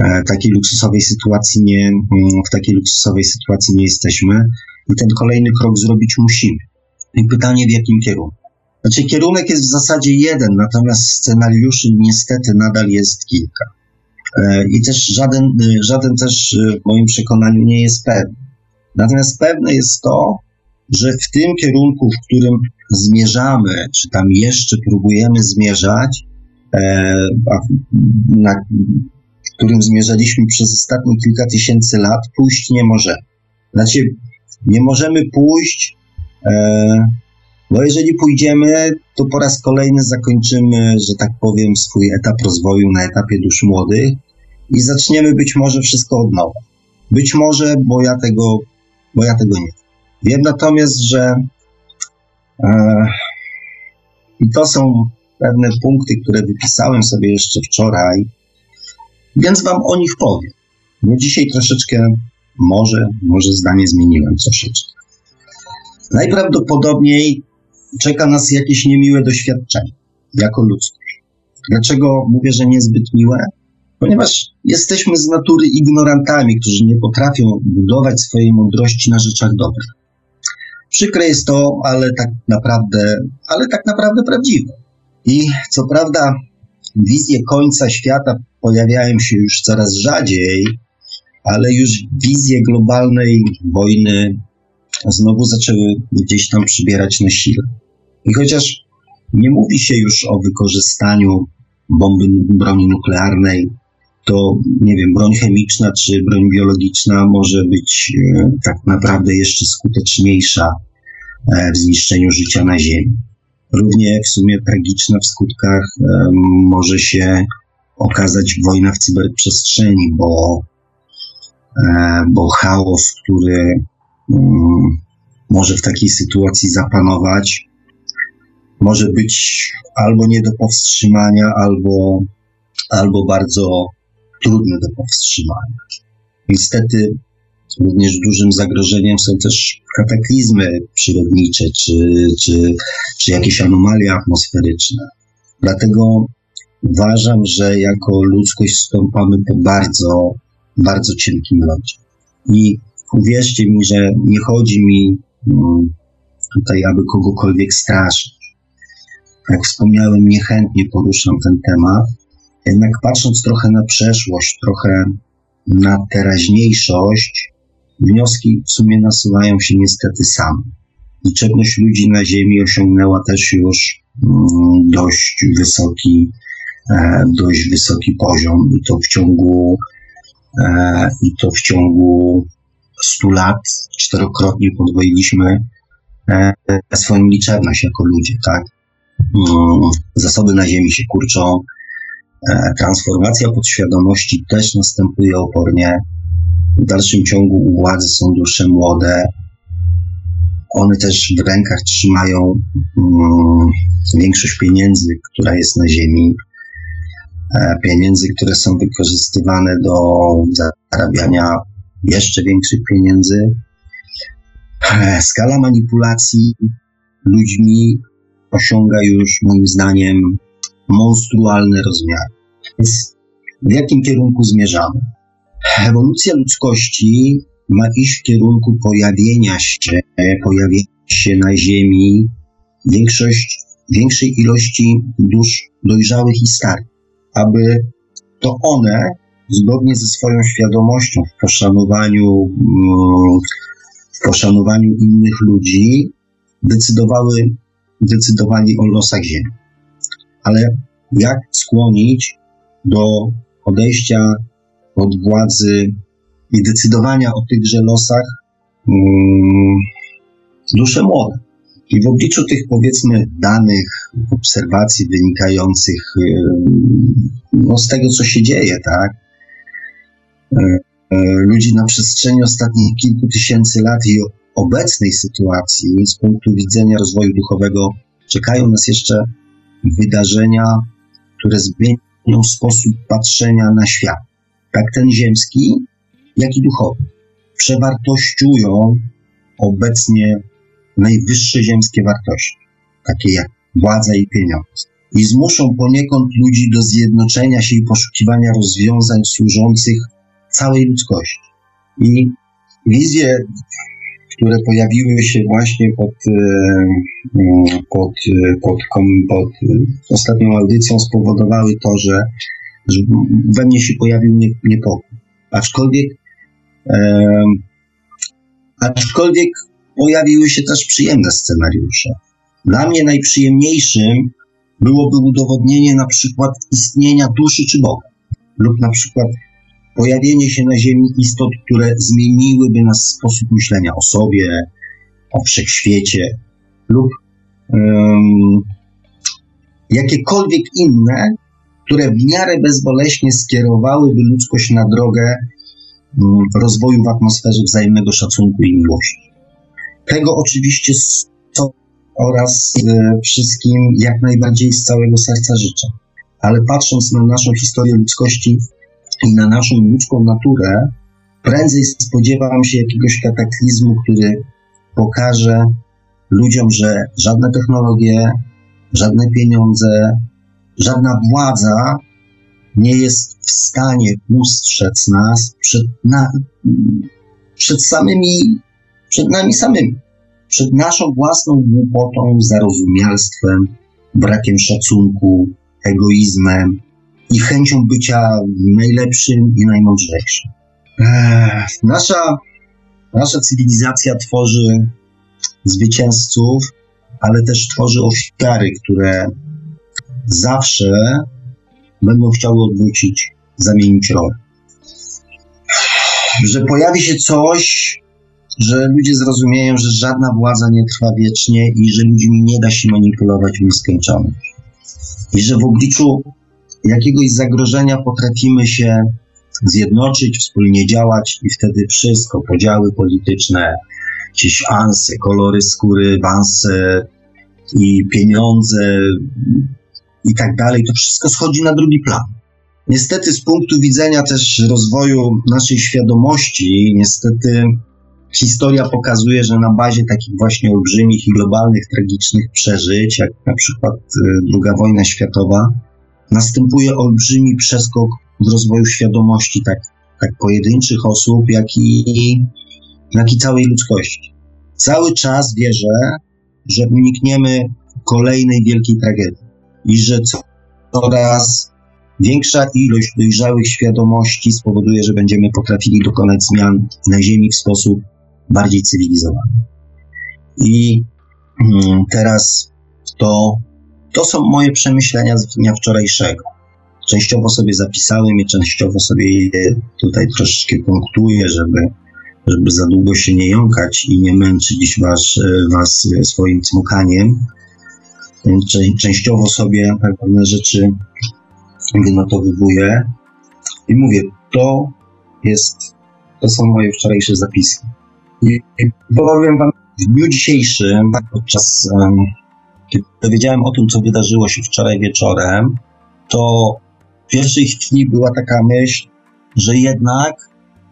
e, takiej luksusowej sytuacji nie, mm, w takiej luksusowej sytuacji nie jesteśmy i ten kolejny krok zrobić musimy. I pytanie w jakim kierunku? Znaczy kierunek jest w zasadzie jeden, natomiast scenariuszy niestety nadal jest kilka. E, I też żaden, żaden też w moim przekonaniu nie jest pewny. Natomiast pewne jest to, że w tym kierunku, w którym zmierzamy, czy tam jeszcze próbujemy zmierzać, e, na którym zmierzaliśmy przez ostatnie kilka tysięcy lat, pójść nie możemy. Znaczy, nie możemy pójść, e, bo jeżeli pójdziemy, to po raz kolejny zakończymy, że tak powiem, swój etap rozwoju na etapie dusz młodych i zaczniemy być może wszystko od nowa. Być może, bo ja tego bo ja tego nie wiem. natomiast, że e, i to są pewne punkty, które wypisałem sobie jeszcze wczoraj, więc wam o nich powiem. Bo dzisiaj troszeczkę może, może zdanie zmieniłem troszeczkę. Najprawdopodobniej czeka nas jakieś niemiłe doświadczenie jako ludzkość. Dlaczego mówię, że niezbyt miłe? Ponieważ jesteśmy z natury ignorantami, którzy nie potrafią budować swojej mądrości na rzeczach dobrych. Przykre jest to, ale tak naprawdę, ale tak naprawdę prawdziwe. I co prawda wizje końca świata pojawiają się już coraz rzadziej, ale już wizje globalnej wojny znowu zaczęły gdzieś tam przybierać na sile. I chociaż nie mówi się już o wykorzystaniu bomby broni nuklearnej to nie wiem, broń chemiczna czy broń biologiczna może być e, tak naprawdę jeszcze skuteczniejsza e, w zniszczeniu życia na Ziemi. Równie w sumie tragiczna w skutkach e, może się okazać wojna w cyberprzestrzeni, bo, bo chaos, który mm, może w takiej sytuacji zapanować, może być albo nie do powstrzymania, albo, albo bardzo trudne do powstrzymania. Niestety również dużym zagrożeniem są też kataklizmy przyrodnicze czy, czy, czy jakieś anomalie atmosferyczne. Dlatego uważam, że jako ludzkość stąpamy po bardzo, bardzo cienkim lodzie. I uwierzcie mi, że nie chodzi mi um, tutaj, aby kogokolwiek straszyć. Jak wspomniałem, niechętnie poruszam ten temat, jednak patrząc trochę na przeszłość, trochę na teraźniejszość, wnioski w sumie nasuwają się niestety same. Liczebność ludzi na Ziemi osiągnęła też już mm, dość wysoki e, dość wysoki poziom i to w ciągu e, i to w ciągu 100 lat czterokrotnie podwoiliśmy e, swoją liczebność jako ludzie, tak? Mm, zasoby na ziemi się kurczą, transformacja podświadomości też następuje opornie. W dalszym ciągu u władzy są dusze młode. One też w rękach trzymają mm, większość pieniędzy, która jest na ziemi. E, pieniędzy, które są wykorzystywane do zarabiania jeszcze większych pieniędzy. E, skala manipulacji ludźmi osiąga już moim zdaniem monstrualne rozmiary. Więc w jakim kierunku zmierzamy? Ewolucja ludzkości ma iść w kierunku pojawienia się, pojawienia się na Ziemi większość, większej ilości dusz dojrzałych i starych, aby to one, zgodnie ze swoją świadomością w poszanowaniu, mm, w poszanowaniu innych ludzi, decydowały decydowali o losach Ziemi. Ale jak skłonić do odejścia od władzy i decydowania o tychże losach um, dusze młode? I w obliczu tych, powiedzmy, danych, obserwacji wynikających no, z tego, co się dzieje, tak? E, e, ludzi na przestrzeni ostatnich kilku tysięcy lat i obecnej sytuacji, z punktu widzenia rozwoju duchowego, czekają nas jeszcze wydarzenia, które zmienią sposób patrzenia na świat. Tak ten ziemski, jak i duchowy. Przewartościują obecnie najwyższe ziemskie wartości, takie jak władza i pieniądze. I zmuszą poniekąd ludzi do zjednoczenia się i poszukiwania rozwiązań służących całej ludzkości. I wizje które pojawiły się właśnie pod, e, mm, pod, e, pod, pod ostatnią audycją, spowodowały to, że, że we mnie się pojawił niepokój. Aczkolwiek, e, aczkolwiek pojawiły się też przyjemne scenariusze. Dla mnie najprzyjemniejszym byłoby udowodnienie na przykład istnienia duszy czy Boga, lub na przykład pojawienie się na Ziemi istot, które zmieniłyby nas sposób myślenia o sobie, o wszechświecie lub um, jakiekolwiek inne, które w miarę bezboleśnie skierowałyby ludzkość na drogę um, rozwoju w atmosferze wzajemnego szacunku i miłości. Tego oczywiście to oraz e, wszystkim jak najbardziej z całego serca życzę. Ale patrząc na naszą historię ludzkości, i na naszą ludzką naturę, prędzej spodziewam się jakiegoś kataklizmu, który pokaże ludziom, że żadne technologie, żadne pieniądze, żadna władza nie jest w stanie ustrzec nas przed, na, przed samymi, przed nami samymi, przed naszą własną głupotą, zarozumialstwem, brakiem szacunku, egoizmem, i chęcią bycia najlepszym i najmądrzejszym. Nasza, nasza cywilizacja tworzy zwycięzców, ale też tworzy ofiary, które zawsze będą chciały odwrócić, zamienić rolę. Że pojawi się coś, że ludzie zrozumieją, że żadna władza nie trwa wiecznie i że ludźmi nie da się manipulować w nieskończoność. I że w obliczu jakiegoś zagrożenia potrafimy się zjednoczyć, wspólnie działać i wtedy wszystko, podziały polityczne, jakieś anse, kolory skóry, wanse i pieniądze i tak dalej, to wszystko schodzi na drugi plan. Niestety z punktu widzenia też rozwoju naszej świadomości, niestety historia pokazuje, że na bazie takich właśnie olbrzymich i globalnych, tragicznych przeżyć, jak na przykład II wojna światowa, następuje olbrzymi przeskok w rozwoju świadomości tak, tak pojedynczych osób, jak i, jak i całej ludzkości. Cały czas wierzę, że unikniemy kolejnej wielkiej tragedii i że coraz większa ilość dojrzałych świadomości spowoduje, że będziemy potrafili dokonać zmian na Ziemi w sposób bardziej cywilizowany. I mm, teraz to to są moje przemyślenia z dnia wczorajszego. częściowo sobie zapisałem i częściowo sobie je tutaj troszeczkę punktuję, żeby, żeby za długo się nie jąkać i nie męczyć was, was swoim cmukaniem. Częściowo sobie pewne rzeczy wynotowywuję i mówię, to jest, to są moje wczorajsze zapiski. I powiem wam, w dniu dzisiejszym, podczas kiedy dowiedziałem o tym, co wydarzyło się wczoraj wieczorem, to w pierwszej chwili była taka myśl, że jednak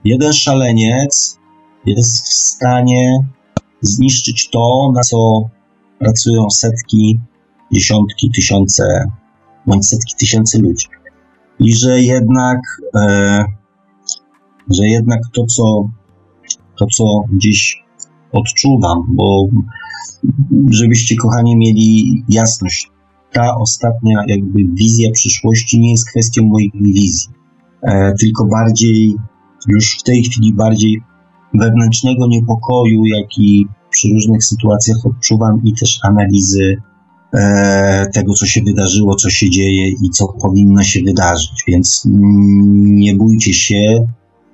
jeden szaleniec jest w stanie zniszczyć to, na co pracują setki, dziesiątki, tysiące, bądź setki tysięcy ludzi. I że jednak, e, że jednak to, co, to, co gdzieś odczuwam, bo żebyście, kochani, mieli jasność, ta ostatnia jakby wizja przyszłości nie jest kwestią moich wizji, e, tylko bardziej, już w tej chwili bardziej wewnętrznego niepokoju, jaki przy różnych sytuacjach odczuwam i też analizy e, tego, co się wydarzyło, co się dzieje i co powinno się wydarzyć. Więc nie bójcie się,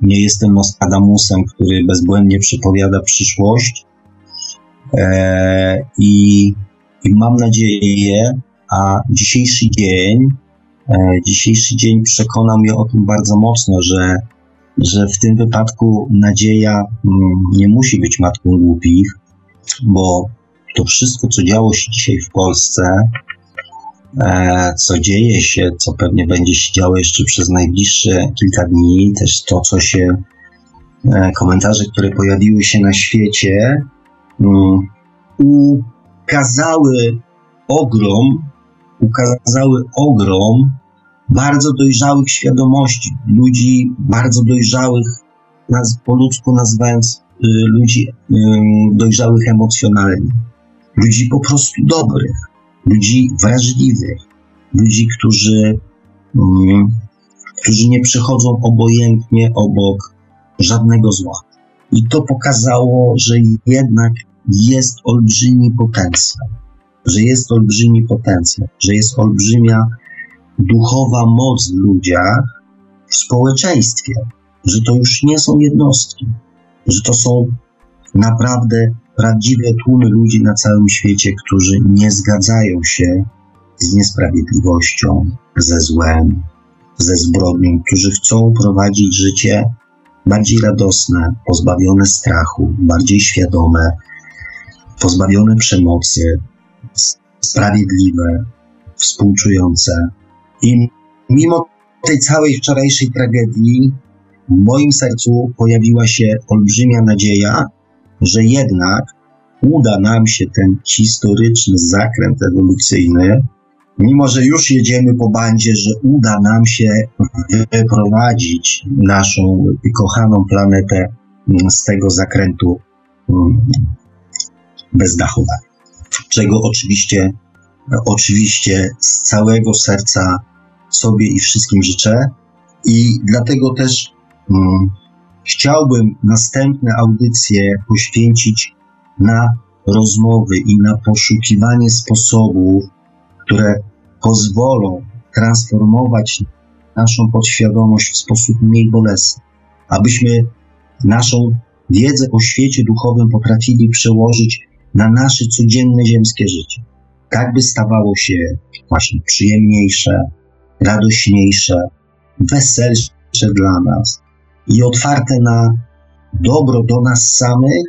nie jestem Nostradamusem, który bezbłędnie przepowiada przyszłość. E, i, I mam nadzieję, a dzisiejszy dzień, e, dzisiejszy dzień przekonał mnie o tym bardzo mocno, że, że w tym wypadku nadzieja mm, nie musi być matką głupich, bo to wszystko, co działo się dzisiaj w Polsce, e, co dzieje się, co pewnie będzie się działo jeszcze przez najbliższe kilka dni, też to, co się, komentarze, które pojawiły się na świecie, ukazały ogrom ukazały ogrom bardzo dojrzałych świadomości, ludzi bardzo dojrzałych, po ludzku nazywając y, ludzi dojrzałych emocjonalnie, ludzi po prostu dobrych, ludzi wrażliwych, ludzi, którzy, y, którzy nie przechodzą obojętnie obok żadnego zła. I to pokazało, że jednak jest olbrzymi potencjał że jest olbrzymi potencjał, że jest olbrzymia duchowa moc w ludziach, w społeczeństwie, że to już nie są jednostki, że to są naprawdę prawdziwe tłumy ludzi na całym świecie, którzy nie zgadzają się z niesprawiedliwością, ze złem, ze zbrodnią, którzy chcą prowadzić życie bardziej radosne, pozbawione strachu, bardziej świadome, pozbawione przemocy, sprawiedliwe, współczujące. I mimo tej całej wczorajszej tragedii, w moim sercu pojawiła się olbrzymia nadzieja, że jednak uda nam się ten historyczny zakręt ewolucyjny, mimo że już jedziemy po bandzie, że uda nam się wyprowadzić naszą kochaną planetę z tego zakrętu mm, bezdachowego czego oczywiście, oczywiście z całego serca sobie i wszystkim życzę. I dlatego też um, chciałbym następne audycje poświęcić na rozmowy i na poszukiwanie sposobów, które pozwolą transformować naszą podświadomość w sposób mniej bolesny, abyśmy naszą wiedzę o świecie duchowym potrafili przełożyć na nasze codzienne ziemskie życie. Tak by stawało się właśnie przyjemniejsze, radośniejsze, weselsze dla nas i otwarte na dobro do nas samych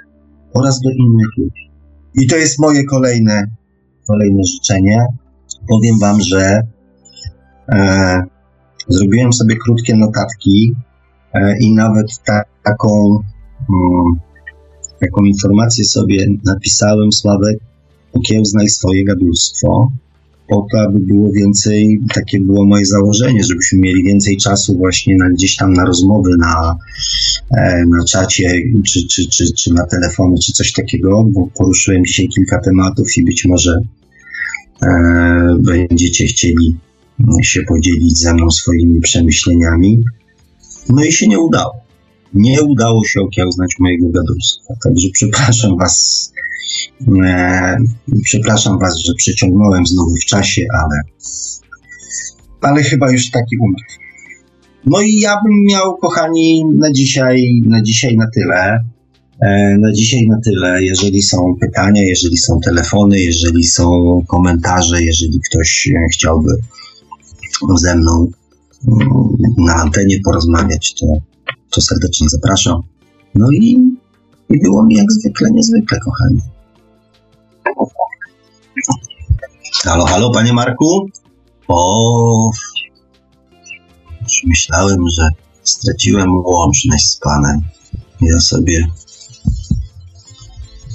oraz do innych ludzi. I to jest moje kolejne, kolejne życzenie. Powiem Wam, że e, zrobiłem sobie krótkie notatki e, i nawet ta, taką. Mm, taką informację sobie napisałem, Sławek, okiełznaj swoje gadulstwo, po to, aby było więcej, takie było moje założenie, żebyśmy mieli więcej czasu właśnie na, gdzieś tam na rozmowy, na, e, na czacie, czy, czy, czy, czy na telefony, czy coś takiego, bo poruszyłem dzisiaj kilka tematów i być może e, będziecie chcieli się podzielić ze mną swoimi przemyśleniami. No i się nie udało nie udało się okiełznać mojego gadulstwa. Także przepraszam Was, e, przepraszam Was, że przeciągnąłem znowu w czasie, ale ale chyba już taki umarł. No i ja bym miał, kochani, na dzisiaj, na dzisiaj na tyle. E, na dzisiaj na tyle. Jeżeli są pytania, jeżeli są telefony, jeżeli są komentarze, jeżeli ktoś e, chciałby ze mną mm, na antenie porozmawiać, to, to serdecznie zapraszam. No i, i było mi jak zwykle niezwykle, kochani. Halo, halo, panie Marku? O, myślałem, że straciłem łączność z panem. Ja sobie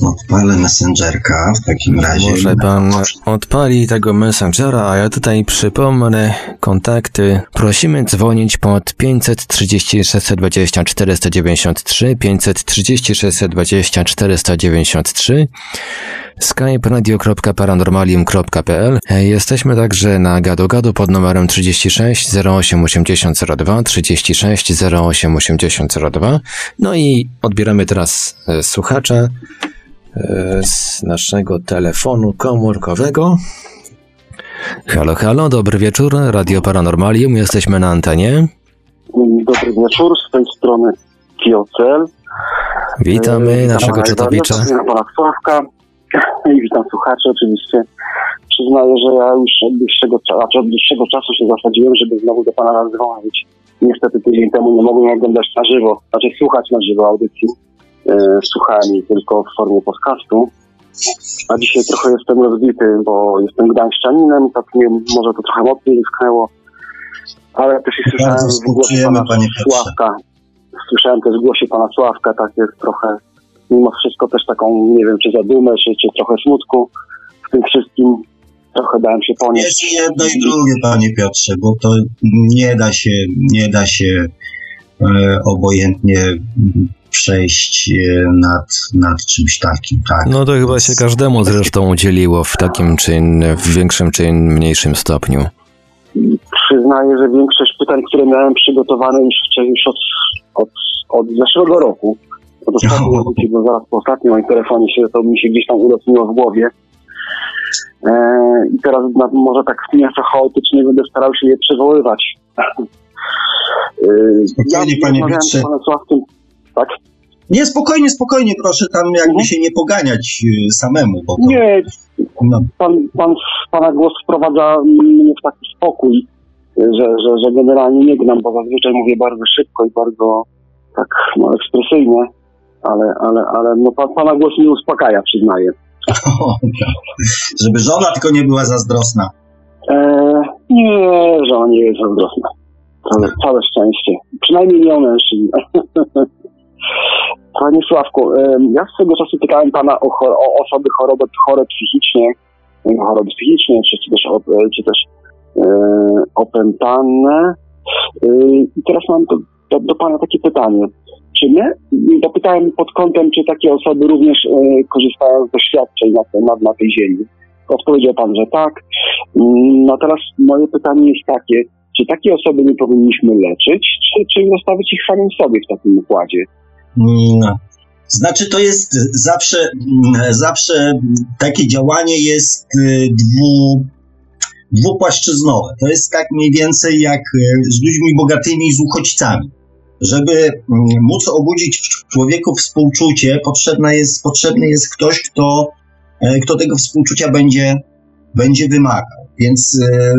Odpalę Messengerka w takim razie. Może pan odpali tego Messengera, a ja tutaj przypomnę kontakty. Prosimy dzwonić pod 530 620 493, 530 620 493, skype radio.paranormalium.pl. Jesteśmy także na gadu gadu pod numerem 36 08 80 02, 36 08 80 02. No i odbieramy teraz e, słuchacza. E, z naszego telefonu komórkowego. Halo, halo, dobry wieczór, Radio Paranormalium, jesteśmy na antenie. Dobry wieczór, z tej strony Kiocel. Witamy e, naszego czytowicza. Witam pana Sławka i witam słuchaczy oczywiście. Przyznaję, że ja już od dłuższego, znaczy od dłuższego czasu się zasadziłem, żeby znowu do pana zadzwonić. Niestety tydzień temu nie mogłem oglądać na żywo, znaczy słuchać na żywo audycji e, słuchałem tylko w formie podcastu. A dzisiaj trochę jestem rozbity, bo jestem gdańszczaninem, tak nie, może to trochę mocniej wyschnęło, ale też i słyszałem w głosie pana Sławka. Słyszałem też w głosie pana Sławka, tak jest trochę, mimo wszystko też taką, nie wiem, czy zadumę, czy, czy trochę smutku w tym wszystkim. Trochę dałem się ponieść. Jest jedno i drugie, panie Piotrze, bo to nie da się, nie da się e, obojętnie przejść e, nad, nad czymś takim, tak. No to chyba się każdemu zresztą udzieliło w takim czy in, w większym czy mniejszym stopniu. Przyznaję, że większość pytań, które miałem przygotowane już wcześniej, już od, od, od zeszłego roku, od ostatniej audycji, bo zaraz po ostatnim moim telefonie się, to mi się gdzieś tam urosniło w głowie. E, I teraz na, może tak nieco chaotycznie będę starał się je przywoływać. E, Spokojnie, ja panie. Tak? Nie, spokojnie, spokojnie, proszę tam jakby mhm. się nie poganiać y, samemu. Bo to, nie, no. pan, pan, pana głos wprowadza mnie w taki spokój, że, że, że generalnie nie gnam, bo zazwyczaj mówię bardzo szybko i bardzo tak no, ekspresyjnie, ale, ale, ale no, pan, pana głos mnie uspokaja, przyznaję. <laughs> Żeby żona tylko nie była zazdrosna. E, nie, żona nie jest zazdrosna. Całe, całe szczęście. Przynajmniej nie o mężczyzn. <laughs> Panie Sławku, ja swego czasu pytałem Pana o, o osoby choroby, chore psychicznie, choroby psychiczne, czy, też, czy też e, opętane. E, I teraz mam do, do, do, Pana takie pytanie. Czy my, dopytałem pod kątem, czy takie osoby również e, korzystają z doświadczeń na, na, na tej ziemi. Odpowiedział Pan, że tak. No teraz moje pytanie jest takie, czy takie osoby nie powinniśmy leczyć, czy, czy zostawić ich samym sobie w takim układzie? Mm, znaczy, to jest zawsze, mm, zawsze takie działanie jest y, dwu, dwupłaszczyznowe. To jest tak mniej więcej jak y, z ludźmi bogatymi, z uchodźcami. Żeby mm, móc obudzić w człowieku współczucie, potrzebna jest, potrzebny jest ktoś, kto, e, kto tego współczucia będzie, będzie wymagał. Więc, e,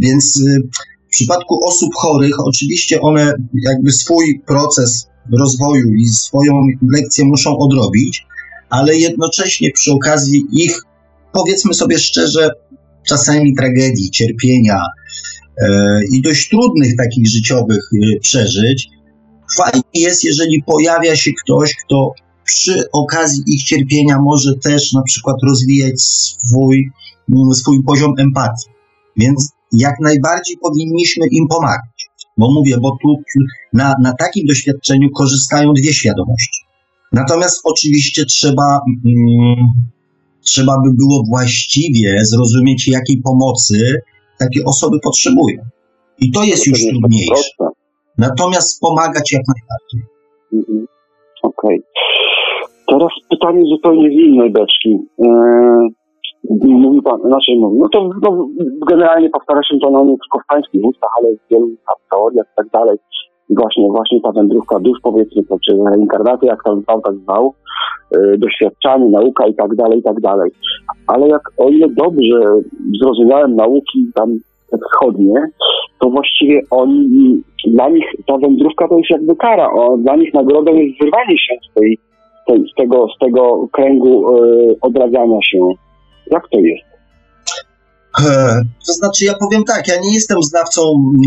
więc y, w przypadku osób chorych, oczywiście one jakby swój proces rozwoju i swoją lekcję muszą odrobić, ale jednocześnie przy okazji ich, powiedzmy sobie szczerze, czasami tragedii, cierpienia e, i dość trudnych takich życiowych e, przeżyć, fajnie jest, jeżeli pojawia się ktoś, kto przy okazji ich cierpienia może też na przykład rozwijać swój, swój poziom empatii. Więc jak najbardziej powinniśmy im pomagać. Bo mówię, bo tu na, na takim doświadczeniu korzystają dwie świadomości. Natomiast oczywiście trzeba, mm, trzeba by było właściwie zrozumieć, jakiej pomocy takie osoby potrzebują. I to jest już trudniejsze. Natomiast pomagać jak najbardziej. Mhm. Okej. Okay. Teraz pytanie zupełnie z innej beczki. Mówi pan, znaczy mówi, no to no, generalnie powtarza się to no, nie tylko w pańskich ustach, ale w wielu teoriach i tak dalej. Właśnie, właśnie ta wędrówka dusz, powiedzmy, to, czy reinkarnacja, jak tam zwał, tak zwał, yy, doświadczanie, nauka i tak dalej, i tak dalej. Ale jak o ile dobrze zrozumiałem nauki tam wschodnie, to właściwie oni, dla nich ta wędrówka to jest jakby kara. O, dla nich nagrodą jest wyrwanie się z, tej, tej, z, tego, z tego kręgu yy, odradzania się. Jak to jest? E, to znaczy, ja powiem tak, ja nie jestem znawcą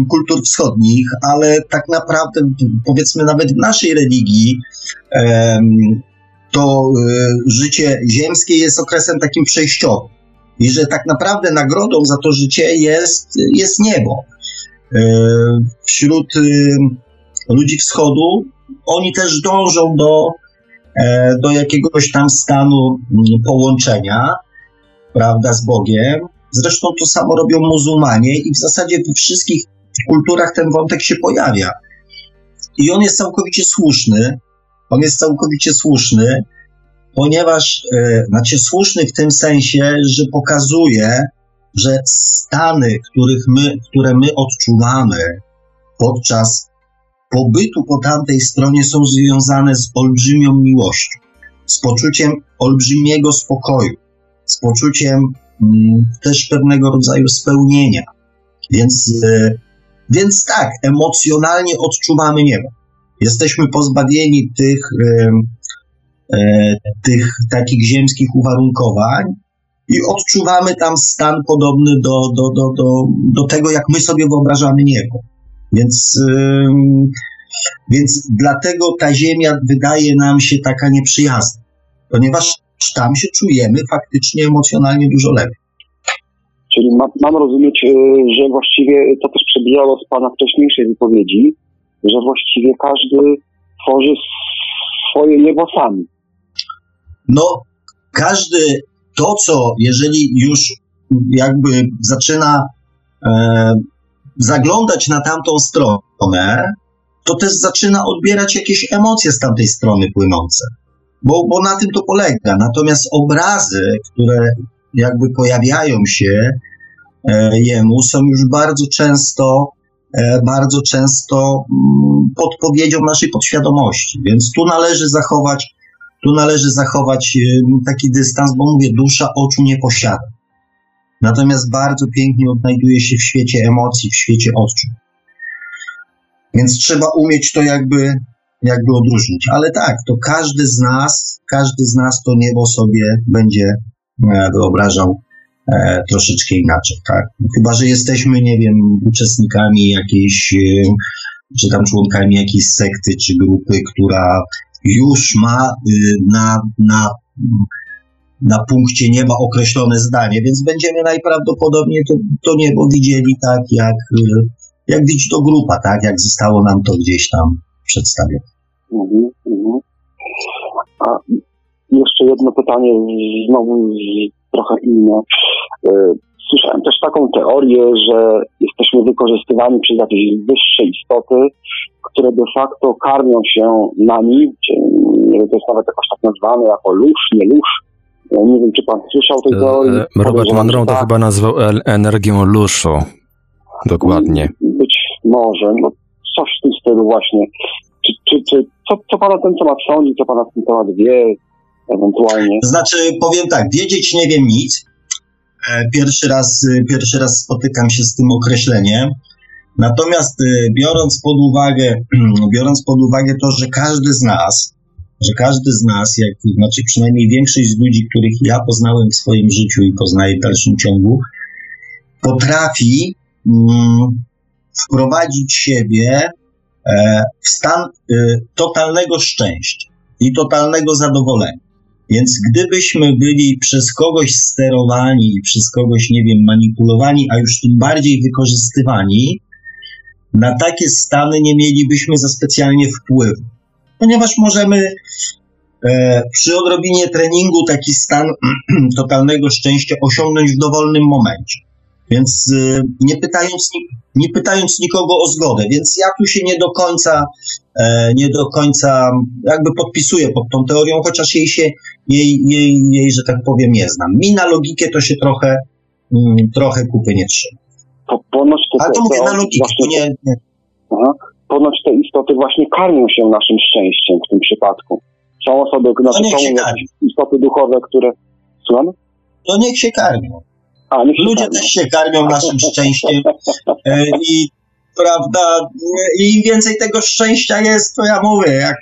kultur wschodnich, ale tak naprawdę, powiedzmy, nawet w naszej religii, to e, życie ziemskie jest okresem takim przejściowym. I że tak naprawdę nagrodą za to życie jest, jest niebo. E, wśród ludzi wschodu oni też dążą do, do jakiegoś tam stanu połączenia, prawda, z Bogiem. Zresztą to samo robią muzułmanie i w zasadzie we wszystkich kulturach ten wątek się pojawia. I on jest całkowicie słuszny. On jest całkowicie słuszny, ponieważ, e, znaczy słuszny w tym sensie, że pokazuje, że stany, których my, które my odczuwamy podczas pobytu po tamtej stronie są związane z olbrzymią miłością, z poczuciem olbrzymiego spokoju, z poczuciem mm, też pewnego rodzaju spełnienia. Więc, e, więc tak, emocjonalnie odczuwamy niebo. Jesteśmy pozbawieni tych, e, e, tych takich ziemskich uwarunkowań i odczuwamy tam stan podobny do, do, do, do, do tego, jak my sobie wyobrażamy niebo. Więc, więc dlatego ta ziemia wydaje nam się taka nieprzyjazna, ponieważ tam się czujemy faktycznie emocjonalnie dużo lepiej. Czyli ma, mam rozumieć, y, że właściwie to też przebijało z Pana wcześniejszej wypowiedzi, że właściwie każdy tworzy swoje niebo sam. No, każdy to, co jeżeli już jakby zaczyna e, zaglądać na tamtą stronę, to też zaczyna odbierać jakieś emocje z tamtej strony płynące bo, bo na tym to polega. Natomiast obrazy, które jakby pojawiają się e, jemu, są już bardzo często, e, bardzo często mm, podpowiedzią naszej podświadomości. Więc tu należy zachować, tu należy zachować e, taki dystans, bo mówię, dusza oczu nie posiada. Natomiast bardzo pięknie odnajduje się w świecie emocji, w świecie odczuć. Więc trzeba umieć to jakby jakby odróżnić. Ale tak, to każdy z nas, każdy z nas to niebo sobie będzie e, wyobrażał e, troszeczkę inaczej, tak? Chyba, że jesteśmy, nie wiem, uczestnikami jakiejś, e, czy tam członkami jakiejś sekty, czy grupy, która już ma na, na, na punkcie nieba określone zdanie, więc będziemy najprawdopodobniej to, to niebo widzieli tak, jak, jak widzi to grupa, tak, jak zostało nam to gdzieś tam przedstawione. Mhm, mhm. A jeszcze jedno pytanie, znowu trochę inne. E, słyszałem też taką teorię, że jesteśmy wykorzystywani przez jakieś wyższe istoty, które de facto karmią się nami, to jest nawet jakoś tak nazwane jako lusz, nie lusz. Ja nie wiem, czy pan słyszał tej teorii. E, Robert Monroe to tak. chyba nazwał energią luszu. Dokładnie. Być może, no coś w tym stylu właśnie. Czy, czy, czy co, co pan na ten temat sądzi, co pan na ten temat wie, ewentualnie? Znaczy, powiem tak, wiedzieć nie wiem nic. E, pierwszy raz, e, pierwszy raz spotykam się z tym określeniem. Natomiast e, biorąc pod uwagę, <clears throat> biorąc pod uwagę to, że każdy z nas, że każdy z nas, jak, znaczy przynajmniej większość z ludzi, których ja poznałem w swoim życiu i poznaję w dalszym ciągu, potrafi mm, wprowadzić siebie w stan e, totalnego szczęścia i totalnego zadowolenia. Więc gdybyśmy byli przez kogoś sterowani przez kogoś, nie wiem, manipulowani, a już tym bardziej wykorzystywani, na takie stany nie mielibyśmy za specjalnie wpływu. Ponieważ możemy e, przy odrobinie treningu taki stan <clears throat> totalnego szczęścia osiągnąć w dowolnym momencie. Więc y, nie pytając, nie pytając nikogo o zgodę, więc ja tu się nie do końca, e, nie do końca jakby podpisuję pod tą teorią, chociaż jej się, jej, jej, jej że tak powiem, nie znam. Mi na logikę to się trochę, mm, trochę kupy nie trzyma. To ponoć te, Ale to te, mówię na logikę, właśnie, to nie, nie. Aha. Ponoć te istoty właśnie karmią się naszym szczęściem w tym przypadku. Są osoby, znaczy są istoty duchowe, które... Słucham? To niech się karmią. A, Ludzie też się karmią naszym szczęściem e, i prawda, i im więcej tego szczęścia jest, to ja mówię, jak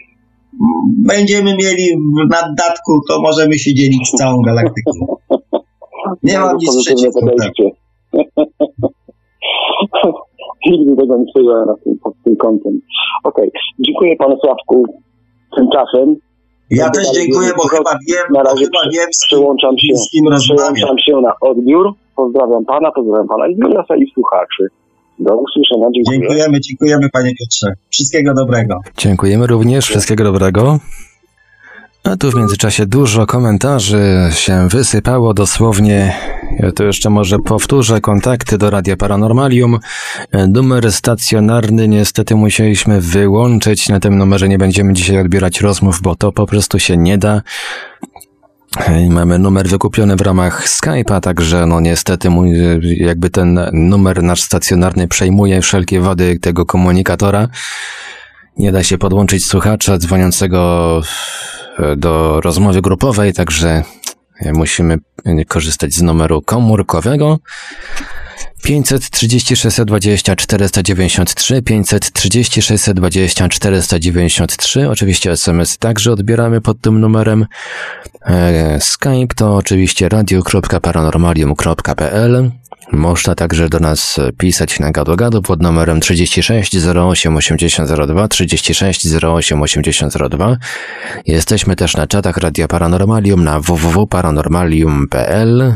będziemy mieli w naddatku, to możemy się dzielić całą galaktyką. Nie mam nic Pozytywne przeciwko temu. Nigdy <laughs> tego nie słyszałem pod tym kątem. Okej, dziękuję panu Sławku. Tymczasem Ja też dziękuję, bo chyba wiem, Na razie chyba wiem z przyłączam się, z kim przyłączam się na odbiór. Pozdrawiam pana, pozdrawiam pana Juliasa i słuchaczy. Do usłyszenia, dziękuję. Dziękujemy, dziękujemy panie Piotrze. Wszystkiego dobrego. Dziękujemy również, wszystkiego dobrego. A tu w międzyczasie dużo komentarzy się wysypało dosłownie. Ja to jeszcze może powtórzę kontakty do Radia Paranormalium. Numer stacjonarny niestety musieliśmy wyłączyć. Na tym numerze nie będziemy dzisiaj odbierać rozmów, bo to po prostu się nie da. Mamy numer wykupiony w ramach Skype'a, także no niestety mój, jakby ten numer nasz stacjonarny przejmuje wszelkie wady tego komunikatora. Nie da się podłączyć słuchacza dzwoniącego do rozmowy grupowej, także musimy korzystać z numeru komórkowego. 530 620 493, 530 620 493. Oczywiście SMS także odbieramy pod tym numerem. E, Skype to oczywiście radio.paranormalium.pl. Można także do nas pisać na gadu-gadu pod numerem 36 08 8002, 36 08 8002. Jesteśmy też na czatach Radia Paranormalium na www.paranormalium.pl, e,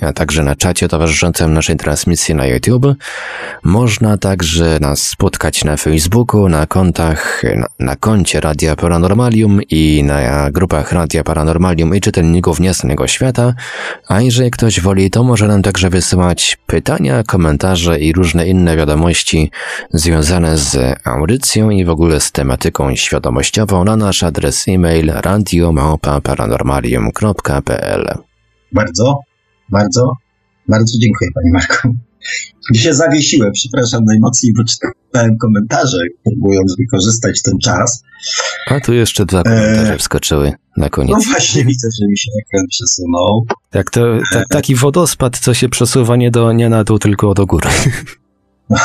a także na czacie towarzyszącym naszej transmisji na YouTube. Można także nas spotkać na Facebooku, na kontach, na, na koncie Radia Paranormalium i na grupach Radia Paranormalium i czytelników Niesnego Świata. A jeżeli ktoś woli, to może nam także wysyłać pytania, komentarze i różne inne wiadomości związane z audycją i w ogóle z tematyką świadomościową na nasz adres e-mail radiomałpa-paranormalium.pl Bardzo, bardzo, bardzo dziękuję panie Marku. Się zawiesiłem, przepraszam najmocniej, bo czytałem komentarze, próbując wykorzystać ten czas. A tu jeszcze dwa komentarze wskoczyły na No koniec. właśnie widzę, że mi się ekran przesunął. Jak to, ta, taki wodospad, co się przesuwa nie, do, nie na dół, tylko do góry. <laughs>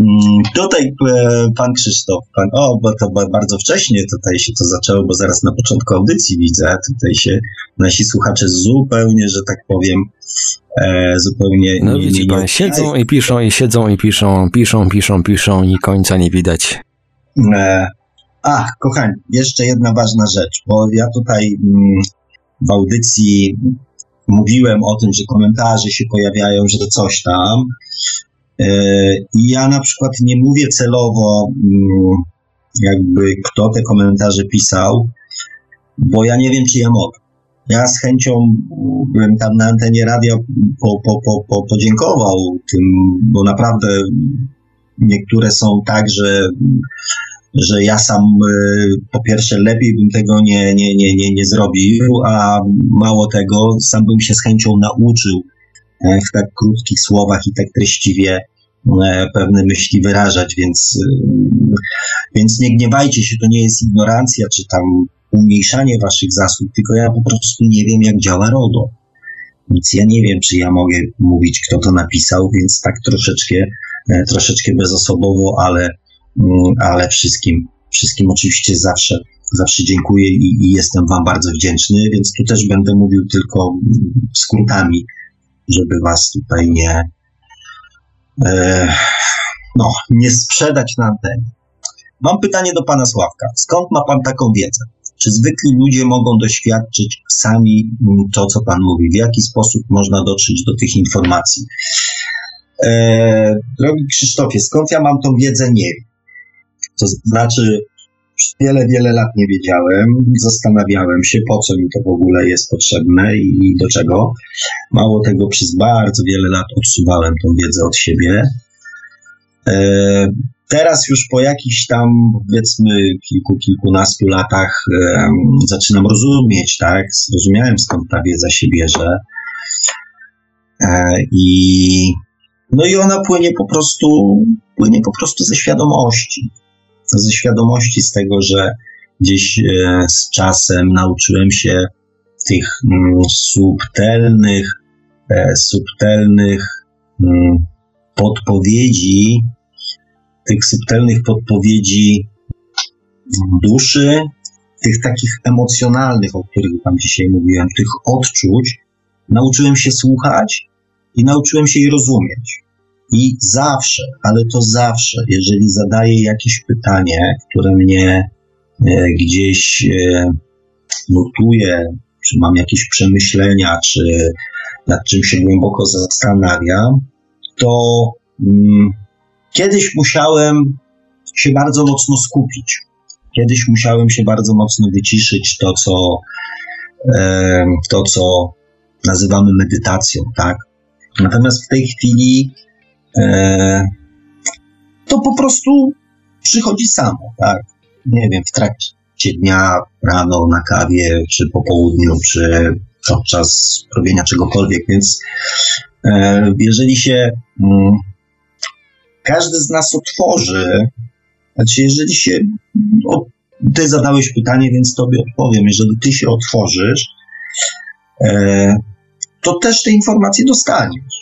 Mm, Tutaj e, pan Krzysztof, pan, o, bo to ba- bardzo wcześnie tutaj się to zaczęło, bo zaraz na początku audycji widzę, tutaj się nasi słuchacze zupełnie, że tak powiem, e, zupełnie No nie, widzi nie, nie pan, siedzą i piszą, i siedzą i piszą, piszą, piszą, piszą i końca nie widać. E, Ach, kochani, jeszcze jedna ważna rzecz, bo ja tutaj mm, w audycji mówiłem o tym, że komentarze się pojawiają, że coś tam. E, ja na przykład nie mówię celowo, mm, jakby kto te komentarze pisał, bo ja nie wiem, czy ja mogę. Ja z chęcią mm, bym tam na antenie radia po, po, po, po, podziękował tym, bo naprawdę niektóre są tak, że że ja sam y, po pierwsze lepiej bym tego nie, nie, nie, nie, nie zrobił, a mało tego, sam bym się z chęcią nauczył e, w tak krótkich słowach i tak treściwie e, pewne myśli wyrażać, więc, y, więc nie gniewajcie się, to nie jest ignorancja czy tam umniejszanie waszych zasług, tylko ja po prostu nie wiem, jak działa RODO. Nic ja nie wiem, czy ja mogę mówić, kto to napisał, więc tak troszeczkę, e, troszeczkę bezosobowo, ale Mm, ale wszystkim, wszystkim oczywiście zawsze, zawsze dziękuję i, i jestem Wam bardzo wdzięczny, więc tu też będę mówił tylko mm, skrótami, żeby Was tutaj nie, e, no, nie sprzedać na antenie. Mam pytanie do Pana Sławka. Skąd ma Pan taką wiedzę? Czy zwykli ludzie mogą doświadczyć sami to, co Pan mówi? W jaki sposób można dotrzeć do tych informacji? E, drogi Krzysztofie, skąd ja mam tą wiedzę? Nie wiem. To znaczy, wiele, wiele lat nie wiedziałem. Zastanawiałem się, po co mi to w ogóle jest potrzebne i do czego. Mało tego, przez bardzo wiele lat odsuwałem tą wiedzę od siebie. E, teraz już po jakichś tam, powiedzmy, kilku, kilkunastu latach zaczynam rozumieć, tak? Zrozumiałem skąd ta wiedza się bierze. E, I no i ona płynie po prostu, płynie po prostu ze świadomości. Ze świadomości z tego, że gdzieś e, z czasem nauczyłem się tych mm, subtelnych, e, subtelnych mm, podpowiedzi, tych subtelnych podpowiedzi duszy, tych takich emocjonalnych, o których tam dzisiaj mówiłem, tych odczuć, nauczyłem się słuchać i nauczyłem się je rozumieć. I zawsze, ale to zawsze, jeżeli zadaję jakieś pytanie, które mnie e, gdzieś e, notuje, czy mam jakieś przemyślenia, czy nad czym się głęboko zastanawiam, to mm, kiedyś musiałem się bardzo mocno skupić. Kiedyś musiałem się bardzo mocno wyciszyć to, co, e, to, co nazywamy medytacją, tak? Natomiast w tej chwili to po prostu przychodzi samo, tak? Nie wiem, w trakcie dnia, rano, na kawie, czy po południu, czy podczas robienia czegokolwiek, więc e, jeżeli się mm, każdy z nas otworzy, znaczy jeżeli się, ty zadałeś pytanie, więc tobie odpowiem, jeżeli ty się otworzysz, e, to też te informacje dostaniesz.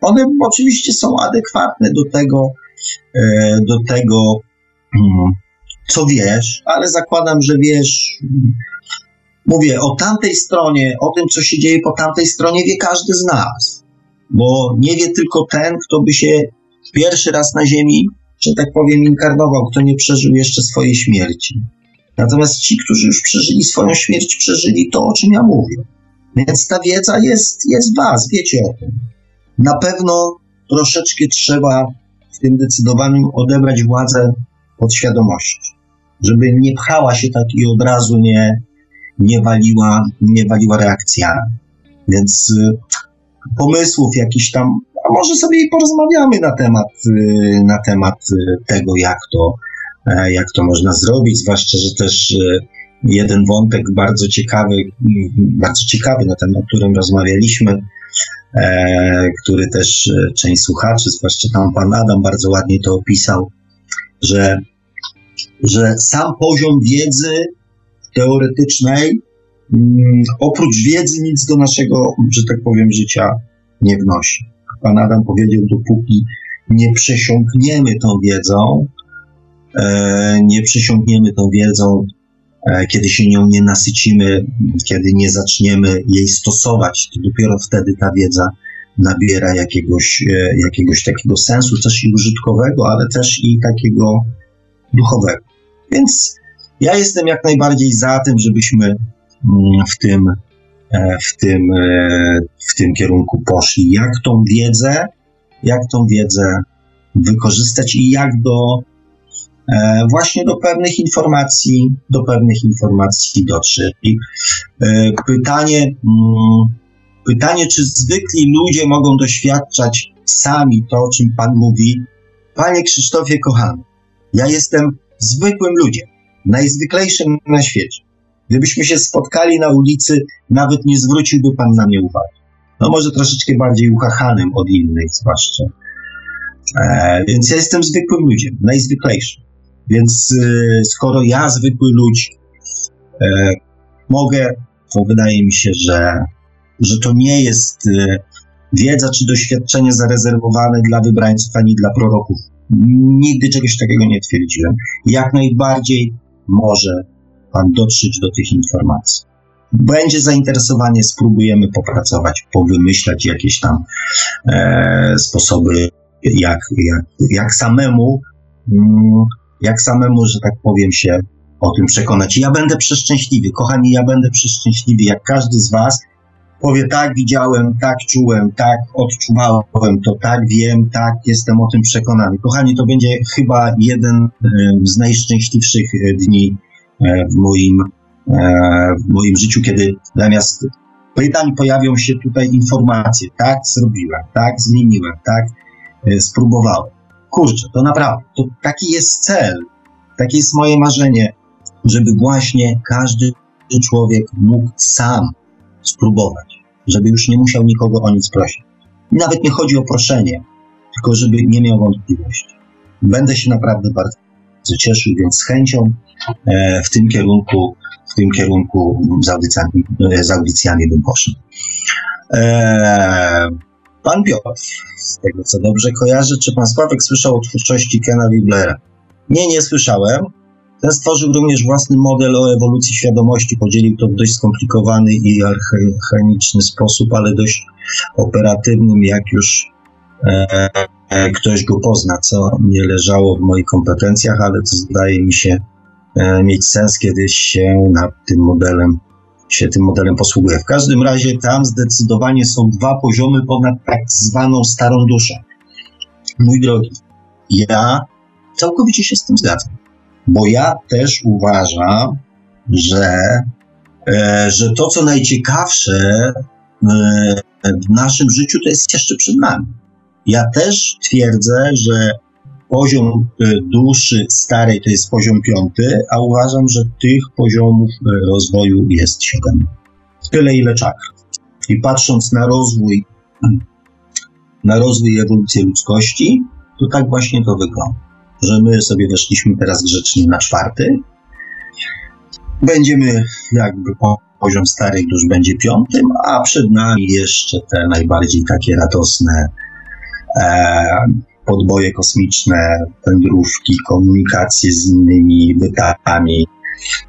One oczywiście są adekwatne do tego, e, do tego, mm, co wiesz, ale zakładam, że wiesz, mówię o tamtej stronie, o tym, co się dzieje po tamtej stronie, wie każdy z nas. Bo nie wie tylko ten, kto by się pierwszy raz na Ziemi, że tak powiem, inkarnował, kto nie przeżył jeszcze swojej śmierci. Natomiast ci, którzy już przeżyli swoją śmierć, przeżyli to, o czym ja mówię. Więc ta wiedza jest, jest Was, wiecie o tym. Na pewno troszeczkę trzeba w tym decydowaniu odebrać władzę od świadomości, żeby nie pchała się tak i od razu nie, nie, waliła, nie waliła reakcjami. Więc y, pomysłów jakiś tam, a może sobie i porozmawiamy na temat, y, na temat y, tego, jak to, e, jak to można zrobić, zwłaszcza, że też jeden wątek bardzo ciekawy, bardzo ciekawy na temat, o którym rozmawialiśmy, który też e, część słuchaczy, zwłaszcza tam pan Adam bardzo ładnie to opisał, że, że sam poziom wiedzy teoretycznej mm, oprócz wiedzy nic do naszego, że tak powiem, życia nie wnosi. Pan Adam powiedział, dopóki nie przesiąkniemy tą wiedzą, e, nie przesiąkniemy tą wiedzą E, kiedy się nią nie nasycimy, kiedy nie zaczniemy jej stosować, to dopiero wtedy ta wiedza nabiera jakiegoś, e, jakiegoś takiego sensu, też i użytkowego, ale też i takiego duchowego. Więc ja jestem jak najbardziej za tym, żebyśmy mm, w tym, e, w tym, w tym kierunku poszli. Jak tą wiedzę, jak tą wiedzę wykorzystać i jak do E, właśnie do pewnych informacji, do pewnych informacji dotrzeć. E, pytanie, mm, pytanie, czy zwykli ludzie mogą doświadczać sami to, o czym Pan mówi? Panie Krzysztofie, kochany, ja jestem zwykłym ludziem, najzwyklejszym na świecie. Gdybyśmy się spotkali na ulicy, nawet nie zwróciłby Pan na mnie uwagi. No może troszeczkę bardziej uchachanym od innych, zwłaszcza. E, więc ja jestem zwykłym ludziem, najzwyklejszym. Więc y, skoro ja, zwykły ludź, e, mogę, to wydaje mi się, że, że to nie jest y, wiedza czy doświadczenie zarezerwowane dla wybrańców ani dla proroków. Nigdy czegoś takiego nie twierdziłem. Jak najbardziej może Pan dotrzeć do tych informacji. Będzie zainteresowanie, spróbujemy popracować, powymyślać jakieś tam e, sposoby, jak, jak, jak samemu mm, jak samemu, że tak powiem, się o tym przekonać. Ja będę przeszczęśliwy, kochani, ja będę przeszczęśliwy, jak każdy z Was powie tak widziałem, tak czułem, tak odczuwałem, to tak wiem, tak jestem o tym przekonany. Kochani, to będzie chyba jeden z najszczęśliwszych dni w moim, w moim życiu, kiedy zamiast pytań pojawią się tutaj informacje, tak zrobiłem, tak zmieniłem, tak spróbowałem. Kurczę, to naprawdę, to taki jest cel, takie jest moje marzenie, żeby właśnie każdy człowiek mógł sam spróbować, żeby już nie musiał nikogo o nic prosić. I nawet nie chodzi o proszenie, tylko żeby nie miał wątpliwości. Będę się naprawdę bardzo cieszył, więc z chęcią e, w tym kierunku, w tym kierunku z audycjami, z audycjami bym poszedł. E, pan Piotr, z tego co dobrze kojarzę, czy pan Sławek słyszał o twórczości Kena Wiblera? Nie, nie słyszałem. Ten stworzył również własny model o ewolucji świadomości. Podzielił to w dość skomplikowany i archaiczny sposób, ale dość operatywnym, jak już e, e, ktoś go pozna, co nie leżało w moich kompetencjach, ale to zdaje mi się e, mieć sens, kiedy się nad tym modelem się tym modelem posługuje. W każdym razie tam zdecydowanie są dwa poziomy ponad tak zwaną starą duszę. Mój drogi, ja całkowicie się z tym zgadzam bo ja też uważam, że, e, że to, co najciekawsze e, w naszym życiu, to jest jeszcze przed nami. Ja też twierdzę, że poziom e, duszy starej to jest poziom piąty, a uważam, że tych poziomów rozwoju jest siedem. Tyle, ile czakr. I patrząc na rozwój, na rozwój i ewolucję ludzkości, to tak właśnie to wygląda że my sobie weszliśmy teraz grzecznie na czwarty. Będziemy jakby poziom starych już będzie piątym, a przed nami jeszcze te najbardziej takie radosne e, podboje kosmiczne, wędrówki, komunikacje z innymi bytami,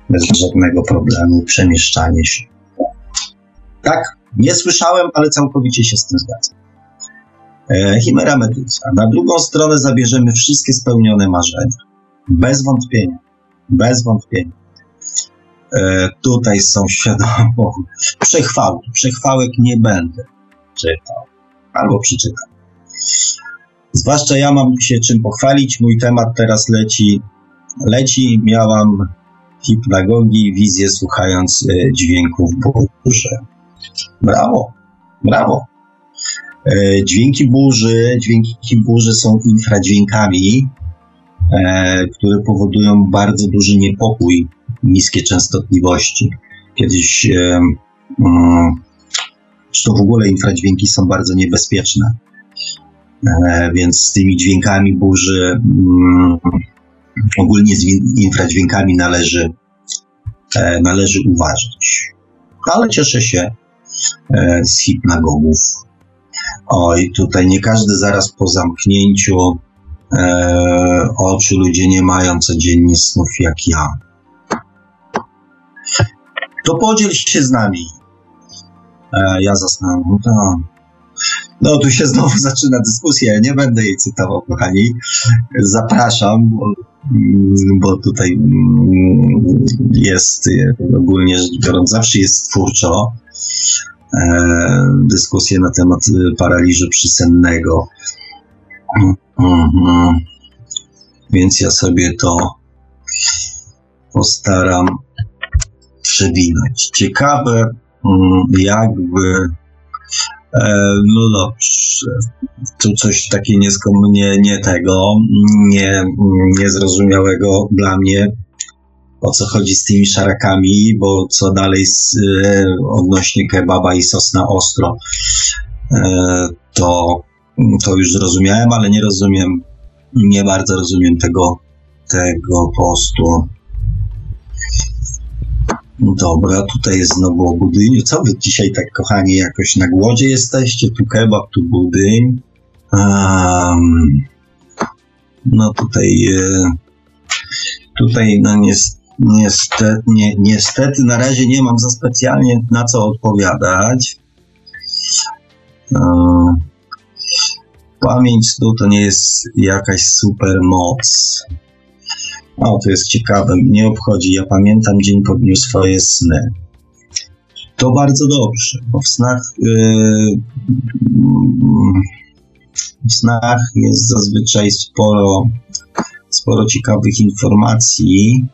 bez żadnego problemu, przemieszczanie się. Tak, nie słyszałem, ale całkowicie się z tym zgadzam. E, Chimera Medusa. Na drugą stronę zabierzemy wszystkie spełnione marzenia. Bez wątpienia. Bez wątpienia. E, tutaj są <laughs> świadomo przechwałki. Przechwałek nie będę czytał. Albo przeczytam. Zwłaszcza ja mam się czym pochwalić. Mój temat teraz leci. Leci, miałam hipnagogii, wizję słuchając e, dźwięków burzy. Brawo, brawo. E, dźwięki burzy, dźwięki burzy są infradźwiękami, e, które powodują bardzo duży niepokój, niskie częstotliwości. Kiedyś, mm, to w ogóle infradźwięki są bardzo niebezpieczne, więc z tymi dźwiękami burzy, mm, ogólnie z infradźwiękami należy, należy uważać. Ale cieszę się z hipnagogów, Oj, tutaj nie każdy zaraz po zamknięciu e, oczu ludzie nie mają codziennie snów jak ja. To podziel się z nami. E, ja zasnąłem. No, no, tu się znowu <laughs> zaczyna dyskusja. Ja nie będę jej cytował, kochani. Zapraszam, bo, bo tutaj mm, jest ogólnie rzecz biorąc, zawsze jest twórczo. E, dyskusję na temat paraliżu przysennego. Mhm. Więc ja sobie to postaram przewinąć. Ciekawe, mm, jakby. E, no dobrze, tu coś takie nie, nie tego, nie, niezrozumiałego dla mnie o co chodzi z tymi szarakami, bo co dalej z, e, odnośnie kebaba i sosna ostro, e, to, to już zrozumiałem, ale nie rozumiem, nie bardzo rozumiem tego, tego postu. Dobra, tutaj jest znowu o budyniu. Co wy dzisiaj tak, kochani, jakoś na głodzie jesteście? Tu kebab, tu budyń. Um, no tutaj, e, tutaj, no niestety, Niestety, nie, niestety na razie nie mam za specjalnie na co odpowiadać. E, pamięć snu to nie jest jakaś super moc. O, to jest ciekawe. Mnie obchodzi. Ja pamiętam dzień po dniu swoje sny. To bardzo dobrze, bo w snach, w snach jest zazwyczaj sporo, sporo ciekawych informacji,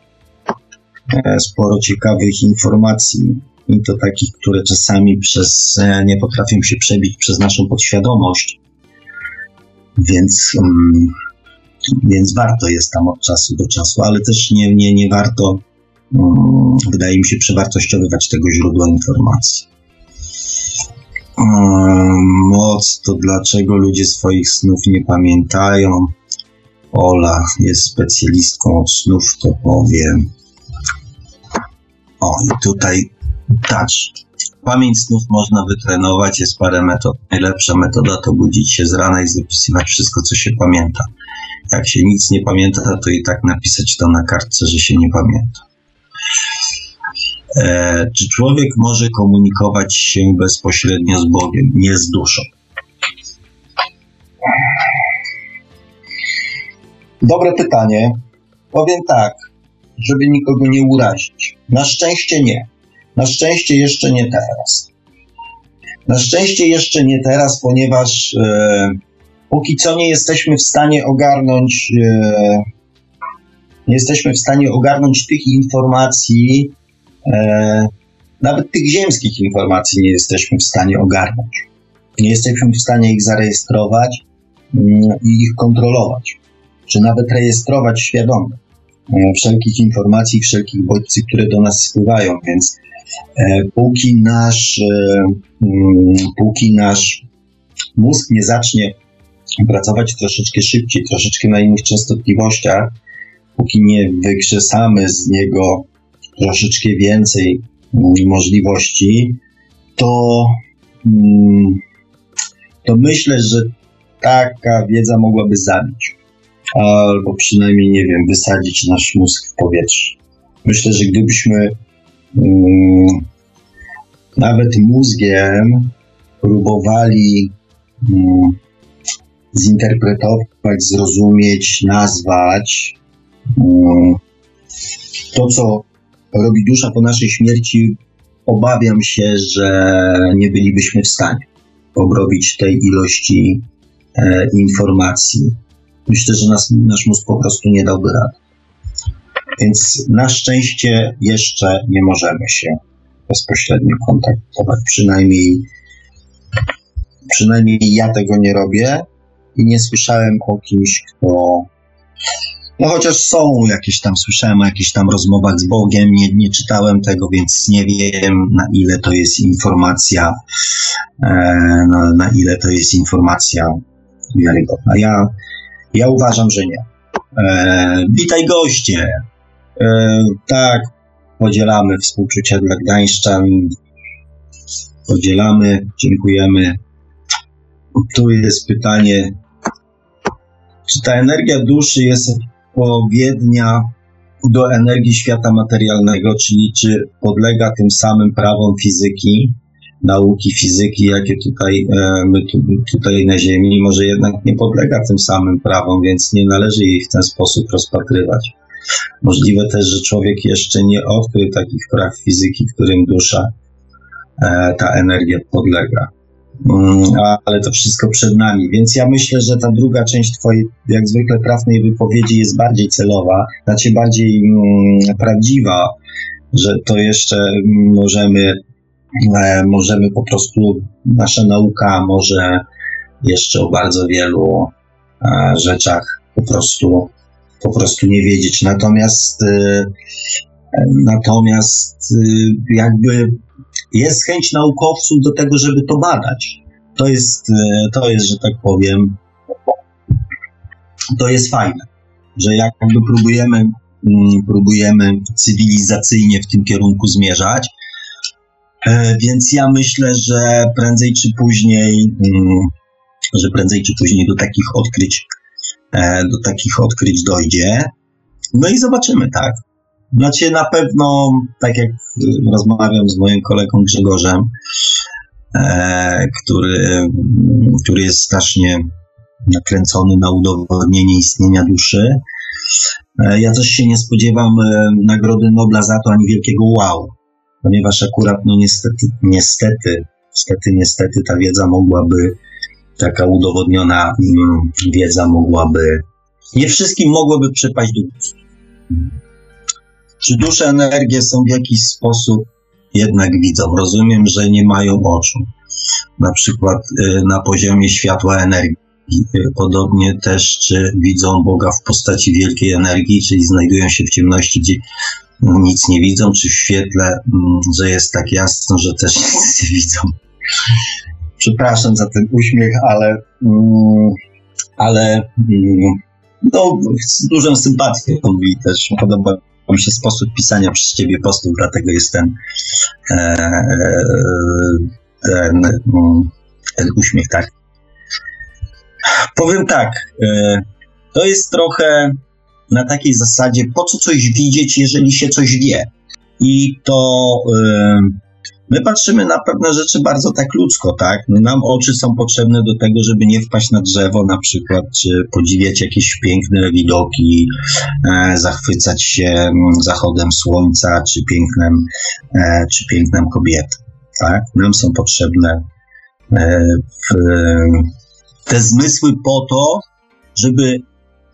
e, sporo ciekawych informacji i to takich, które czasami przez, e, nie potrafią się przebić przez naszą podświadomość, więc, um, więc warto jest tam od czasu do czasu, ale też nie, nie, nie warto, um, wydaje mi się, przewartościowywać tego źródła informacji. Um, moc to dlaczego ludzie swoich snów nie pamiętają. Ola jest specjalistką od snów, to powiem. O, i tutaj touch. Pamięć snów można wytrenować, jest parę metod. Najlepsza metoda to budzić się z rana i zapisywać wszystko, co się pamięta. Jak się nic nie pamięta, to i tak napisać to na kartce, że się nie pamięta. E, czy człowiek może komunikować się bezpośrednio z Bogiem, nie z duszą? Dobre pytanie. Powiem tak, żeby nikogo nie urazić. Na szczęście nie. Na szczęście jeszcze nie teraz. Na szczęście jeszcze nie teraz, ponieważ e, póki co nie jesteśmy w stanie ogarnąć, e, nie jesteśmy w stanie ogarnąć tych informacji, e, nawet tych ziemskich informacji nie jesteśmy w stanie ogarnąć. Nie jesteśmy w stanie ich zarejestrować mm, i ich kontrolować, czy nawet rejestrować świadomie e, wszelkich informacji, wszelkich bodźców, które do nas spływają, więc póki nasz, mm, póki nasz mózg nie zacznie pracować troszeczkę szybciej, troszeczkę na innych częstotliwościach, póki nie wykrzesamy z niego troszeczkę więcej mm, możliwości, to, mm, to myślę, że taka wiedza mogłaby zabić. Albo przynajmniej, nie wiem, wysadzić nasz mózg w powietrze. Myślę, że gdybyśmy Mm, nawet mózgiem próbowali mm, zinterpretować, zrozumieć, nazwać mm, to, co robi dusza po naszej śmierci, obawiam się, że nie bylibyśmy w stanie obrobić tej ilości e, informacji. Myślę, że nas, nasz mózg po prostu nie dałby rady. Więc na szczęście jeszcze nie możemy się bezpośrednio kontaktować. Przynajmniej, przynajmniej ja tego nie robię i nie słyszałem o kimś, kto. No chociaż są jakieś tam, słyszałem o jakichś tam rozmowach z Bogiem, nie, nie czytałem tego, więc nie wiem na ile to jest informacja, e, na, na ile to jest informacja wiarygodna. Ja, ja uważam, że nie. E, witaj goście! E, tak, podzielamy współczucie dla Gdańszczan. Podzielamy, dziękujemy. Tu jest pytanie, czy ta energia duszy jest odpowiednia do energii świata materialnego, czyli czy podlega tym samym prawom fizyki, nauki fizyki, jakie tutaj e, my tu, tutaj na Ziemi, może jednak nie podlega tym samym prawom, więc nie należy jej w ten sposób rozpatrywać. Możliwe też, że człowiek jeszcze nie odkrył takich praw fizyki, którym dusza, e, ta energia podlega. Mm, ale to wszystko przed nami, więc ja myślę, że ta druga część Twojej, jak zwykle, trafnej wypowiedzi jest bardziej celowa, znaczy bardziej mm, prawdziwa, że to jeszcze możemy, e, możemy po prostu, nasza nauka może jeszcze o bardzo wielu e, rzeczach po prostu po prostu nie wiedzieć. Natomiast, y, natomiast jakby jest chęć naukowców do tego, żeby to badać. To jest, y, to jest, że tak powiem, to jest fajne, że jakby próbujemy, mm, próbujemy cywilizacyjnie w tym kierunku zmierzać. E, więc ja myślę, że prędzej czy później, mm, że prędzej czy później do takich odkryć E, do takich odkryć dojdzie. No i zobaczymy, tak. Znaczy na pewno, tak jak rozmawiam z moim kolegą Grzegorzem, e, który, który jest strasznie nakręcony na udowodnienie istnienia duszy. E, ja też się nie spodziewam nagrody Nobla za to, ani wielkiego wow. ponieważ akurat, no niestety, niestety, niestety, niestety ta wiedza mogłaby, taka udowodniona mm, wiedza mogłaby, nie wszystkim mogłoby przypaść do gustu. Czy dusze energie są w jakiś sposób jednak widzą? Rozumiem, że nie mają oczu. Na przykład y, na poziomie światła energii. Y, podobnie też, czy widzą Boga w postaci wielkiej energii, czyli znajdują się w ciemności, gdzie nic nie widzą, czy w świetle, mm, że jest tak jasno, że też <laughs> nic nie widzą. Przepraszam za ten uśmiech, ale, mm, ale mm, no, z dużą sympatią i też podoba mi się sposób pisania przez ciebie postów, dlatego jest ten, e, e, ten, ten uśmiech, tak. Powiem tak, e, to jest trochę na takiej zasadzie, po co coś widzieć, jeżeli się coś wie. I to my patrzymy na pewne rzeczy bardzo tak ludzko, tak? No, nam oczy są potrzebne do tego, żeby nie wpaść na drzewo na przykład, czy podziwiać jakieś piękne widoki, e, zachwycać się mm, zachodem słońca, czy pięknem, e, czy pięknem kobiety, tak? Nam są potrzebne e, w, te zmysły po to, żeby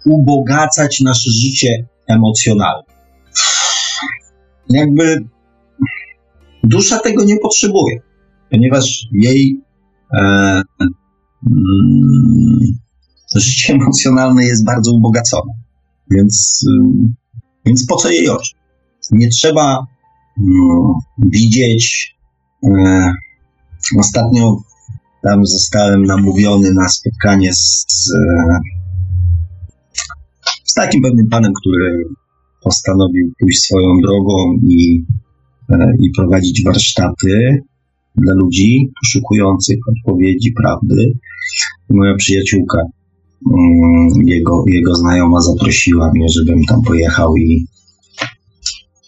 ubogacać nasze życie emocjonalne. Jakby dusza tego nie potrzebuje, ponieważ jej e, mm, życie <laughs> emocjonalne jest bardzo ubogacone. Więc, y, więc po co jej oczy? Nie trzeba mm, widzieć. E, ostatnio tam zostałem namówiony na spotkanie z, z z takim pewnym panem, który postanowił pójść swoją drogą i, e, i prowadzić warsztaty dla ludzi poszukujących odpowiedzi, prawdy. Moja przyjaciółka, mm, jego, jego znajoma zaprosiła mnie, żebym tam pojechał i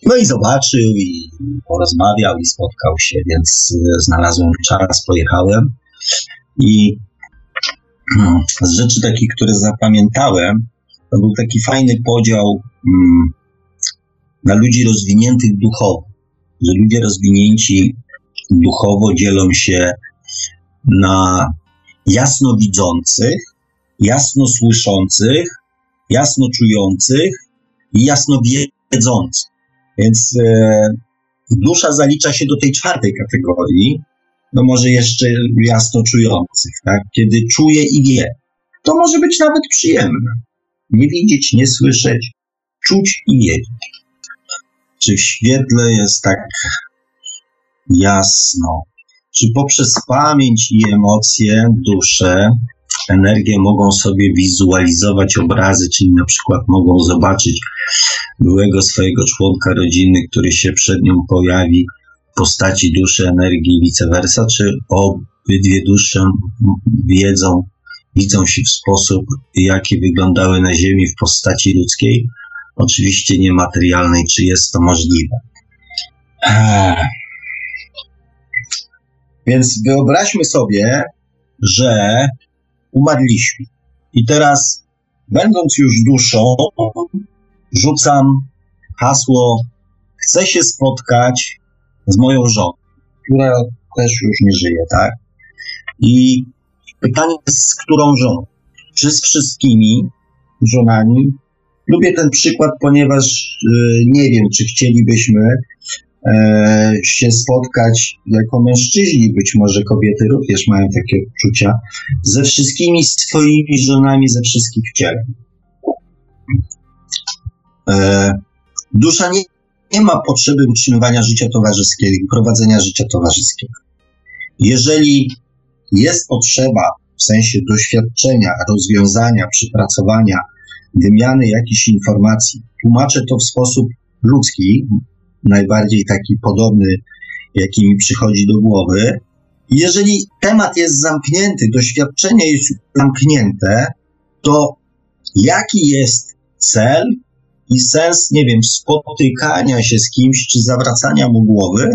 no i zobaczył, i porozmawiał, i spotkał się, więc e, znalazłem czas, pojechałem. I mm, z rzeczy takich, które zapamiętałem, to był taki fajny podział mm, na ludzi rozwiniętych duchowo, że ludzie rozwinięci duchowo dzielą się na jasno widzących, jasno słyszących, jasno czujących i jasno wiedzących. Więc e, dusza zalicza się do tej czwartej kategorii, no może jeszcze jasno czujących, tak? Kiedy czuje i wie. To może być nawet przyjemne nie widzieć, nie słyszeć, czuć i wiedzieć. Czy w świetle jest tak jasno? Czy poprzez pamięć i emocje, duszę, energię mogą sobie wizualizować obrazy, czyli na przykład mogą zobaczyć byłego swojego członka rodziny, który się przed nią pojawi w postaci duszy, energii i vice versa, czy obydwie dusze wiedzą, widzą się w sposób, jaki wyglądały na Ziemi w postaci ludzkiej, oczywiście niematerialnej, czy jest to możliwe. Więc wyobraźmy sobie, że umarliśmy. I teraz, będąc już duszą, rzucam hasło: Chcę się spotkać z moją żoną, która też już nie żyje, tak? I Pytanie jest, z którą żoną? Czy z wszystkimi żonami? Lubię ten przykład, ponieważ y, nie wiem, czy chcielibyśmy e, się spotkać jako mężczyźni, być może kobiety również mają takie uczucia, ze wszystkimi swoimi żonami, ze wszystkich ciele. E, dusza nie, nie ma potrzeby utrzymywania życia towarzyskiego, prowadzenia życia towarzyskiego. Jeżeli jest potrzeba w sensie doświadczenia, rozwiązania, przypracowania, wymiany jakichś informacji. Tłumaczę to w sposób ludzki, najbardziej taki podobny, jaki mi przychodzi do głowy. Jeżeli temat jest zamknięty, doświadczenie jest zamknięte, to jaki jest cel i sens, nie wiem, spotykania się z kimś czy zawracania mu głowy,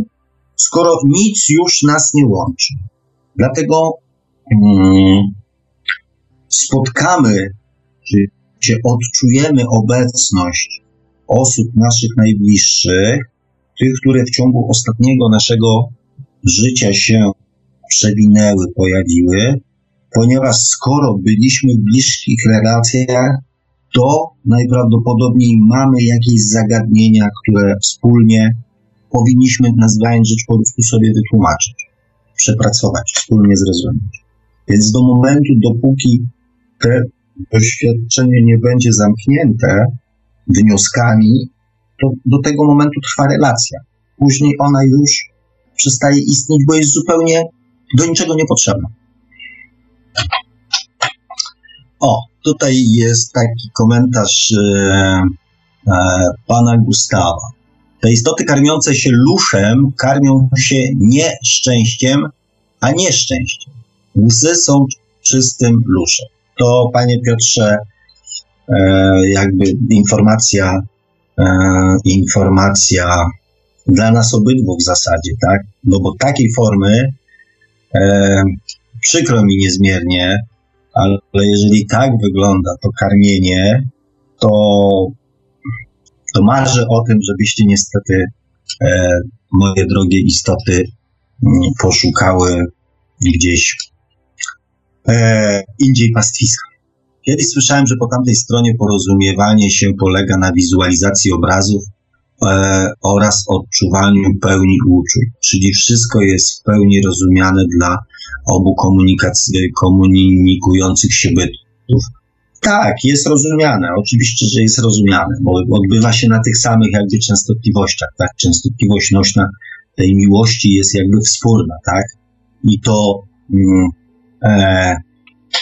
skoro nic już nas nie łączy? Dlatego mm, spotkamy, czy, czy odczujemy obecność osób naszych najbliższych, tych, które w ciągu ostatniego naszego życia się przewinęły, pojawiły, ponieważ skoro byliśmy w bliskich relacjach, to najprawdopodobniej mamy jakieś zagadnienia, które wspólnie powinniśmy, nazywając rzecz po prostu, sobie wytłumaczyć, przepracować, wspólnie zrozumieć. Więc do momentu, dopóki to doświadczenie nie będzie zamknięte wnioskami, to do tego momentu trwa relacja. Później ona już przestaje istnieć, bo jest zupełnie do niczego niepotrzebna. O, tutaj jest taki komentarz e, e, pana Gustawa. Te istoty karmiące się luszem karmią się nie szczęściem, a nieszczęściem. Łzy są czystym luszem. To, panie Piotrze, e, jakby informacja, e, informacja dla nas obydwu w zasadzie, tak? No bo takiej formy e, przykro mi niezmiernie, ale jeżeli tak wygląda to karmienie, to, to marzę o tym, żebyście niestety moje drogie istoty mm, poszukały gdzieś e, indziej pastwiska. Kiedyś słyszałem, że po tamtej stronie porozumiewanie się polega na wizualizacji obrazów e, oraz odczuwaniu pełni uczuć, czyli wszystko jest w pełni rozumiane dla obu komunikujących się bytów. Tak, jest rozumiane, oczywiście, że jest rozumiane, bo odbywa się na tych samych jakby częstotliwościach, tak? Częstotliwość nośna tej miłości jest jakby wspólna, tak? I to, mm,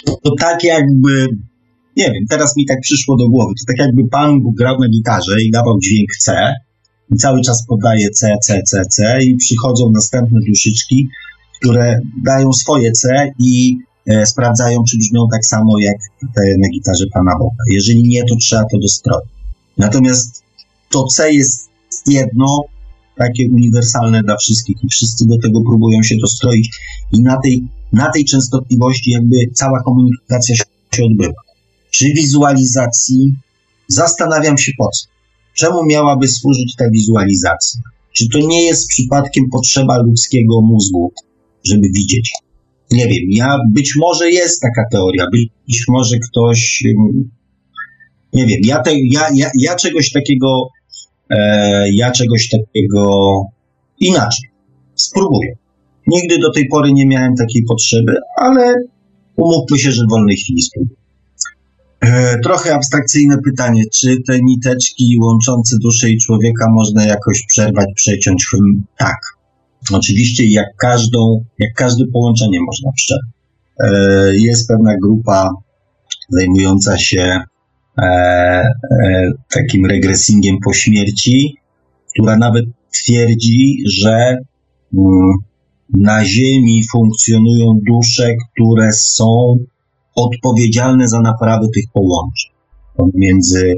to tak jakby, nie wiem, teraz mi tak przyszło do głowy, to tak jakby Pan grał na gitarze i dawał dźwięk C, i cały czas podaje C, C, C, C i przychodzą następne duszyczki, które dają swoje C i e, sprawdzają, czy brzmią tak samo jak te na gitarze Pana Boga. Jeżeli nie, to trzeba to dostroić. Natomiast to C jest jedno, takie uniwersalne dla wszystkich i wszyscy do tego próbują się dostroić i na tej, na tej częstotliwości jakby cała komunikacja się odbywa. Przy wizualizacji zastanawiam się po co. Czemu miałaby służyć ta wizualizacja? Czy to nie jest przypadkiem potrzeba ludzkiego mózgu, żeby widzieć? Nie wiem, ja być może jest taka teoria, być może ktoś, nie wiem, ja, te, ja, ja, ja czegoś takiego, e, ja czegoś takiego inaczej spróbuję. Nigdy do tej pory nie miałem takiej potrzeby, ale umówmy się, że w wolnej chwili spróbuję. E, trochę abstrakcyjne pytanie, czy te niteczki łączące duszę i człowieka można jakoś przerwać, przeciąć? Tak. Oczywiście jak każdą, jak każde połączenie można przerwać. E, jest pewna grupa zajmująca się e, takim regresingiem po śmierci, która nawet twierdzi, że mm, na Ziemi funkcjonują dusze, które są odpowiedzialne za naprawę tych połączeń pomiędzy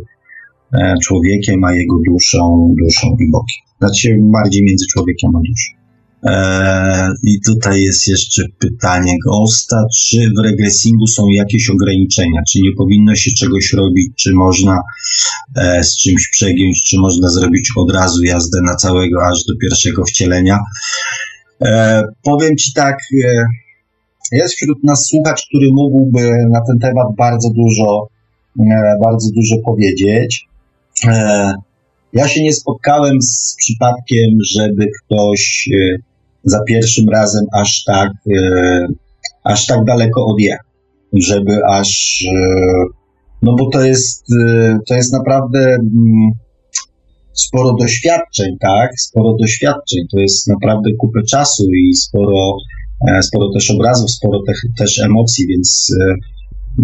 e, człowiekiem a jego duszą, duszą i Bogiem. Znaczy bardziej między człowiekiem a duszą. E, I tutaj jest jeszcze pytanie Ghosta, czy w regresingu są jakieś ograniczenia, czy nie powinno się czegoś robić, czy można e, z czymś przegiąć, czy można zrobić od razu jazdę na całego aż do pierwszego wcielenia. Powiem Ci tak, jest wśród nas słuchacz, który mógłby na ten temat bardzo dużo, e, bardzo dużo powiedzieć. E, ja się nie spotkałem z przypadkiem, żeby ktoś e, za pierwszym razem aż tak, aż tak daleko odjechał, żeby aż, no bo to jest, to jest naprawdę mm, sporo doświadczeń, tak? Sporo doświadczeń, to jest naprawdę kupę czasu i sporo E, sporo też obrazów, sporo te, też emocji, więc e,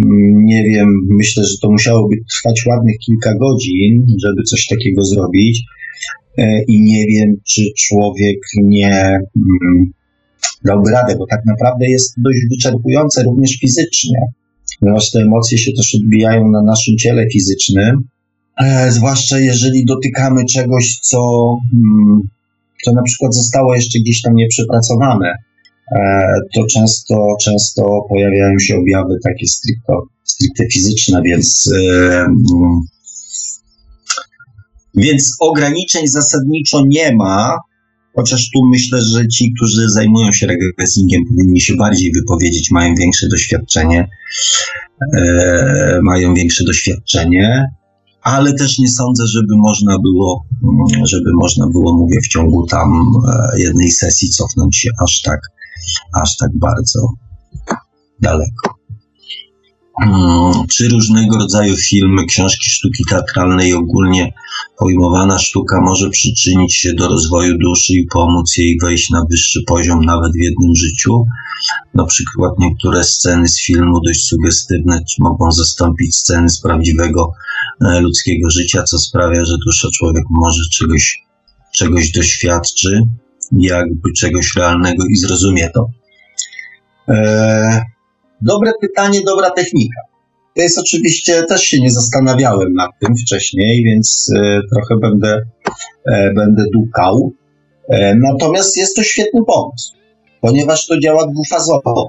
mm, nie wiem, myślę, że to musiałoby trwać ładnych kilka godzin, żeby coś takiego zrobić. E, I nie wiem, czy człowiek nie mm, dałby radę, bo tak naprawdę jest dość wyczerpujące również fizycznie, ponieważ te emocje się też odbijają na naszym ciele fizycznym, zwłaszcza jeżeli dotykamy czegoś, co, mm, co na przykład zostało jeszcze gdzieś tam nieprzepracowane E, to często, często pojawiają się objawy takie stricte, stricte fizyczne, więc e, mm, Więc ograniczeń zasadniczo nie ma, chociaż tu myślę, że ci, którzy zajmują się regressingiem, powinni się bardziej wypowiedzieć, mają większe doświadczenie, e, mają większe doświadczenie, ale też nie sądzę, żeby można było, żeby można było, mówię, w ciągu tam e, jednej sesji cofnąć się aż tak, aż tak bardzo daleko. Mm, czy różnego rodzaju filmy, książki sztuki teatralnej ogólnie pojmowana sztuka może przyczynić się do rozwoju duszy i pomóc jej wejść na wyższy poziom nawet w jednym życiu. Na przykład niektóre sceny z filmu dość sugestywne mogą zastąpić sceny z prawdziwego ludzkiego życia, co sprawia, że dusza człowiek może czegoś, czegoś doświadczy, jakby czegoś realnego i zrozumie to. Eee, Dobre pytanie, dobra technika. To jest oczywiście, też się nie zastanawiałem nad tym wcześniej, więc e, trochę będę, e, będę dukał. E, natomiast jest to świetny pomysł, ponieważ to działa dwufazowo.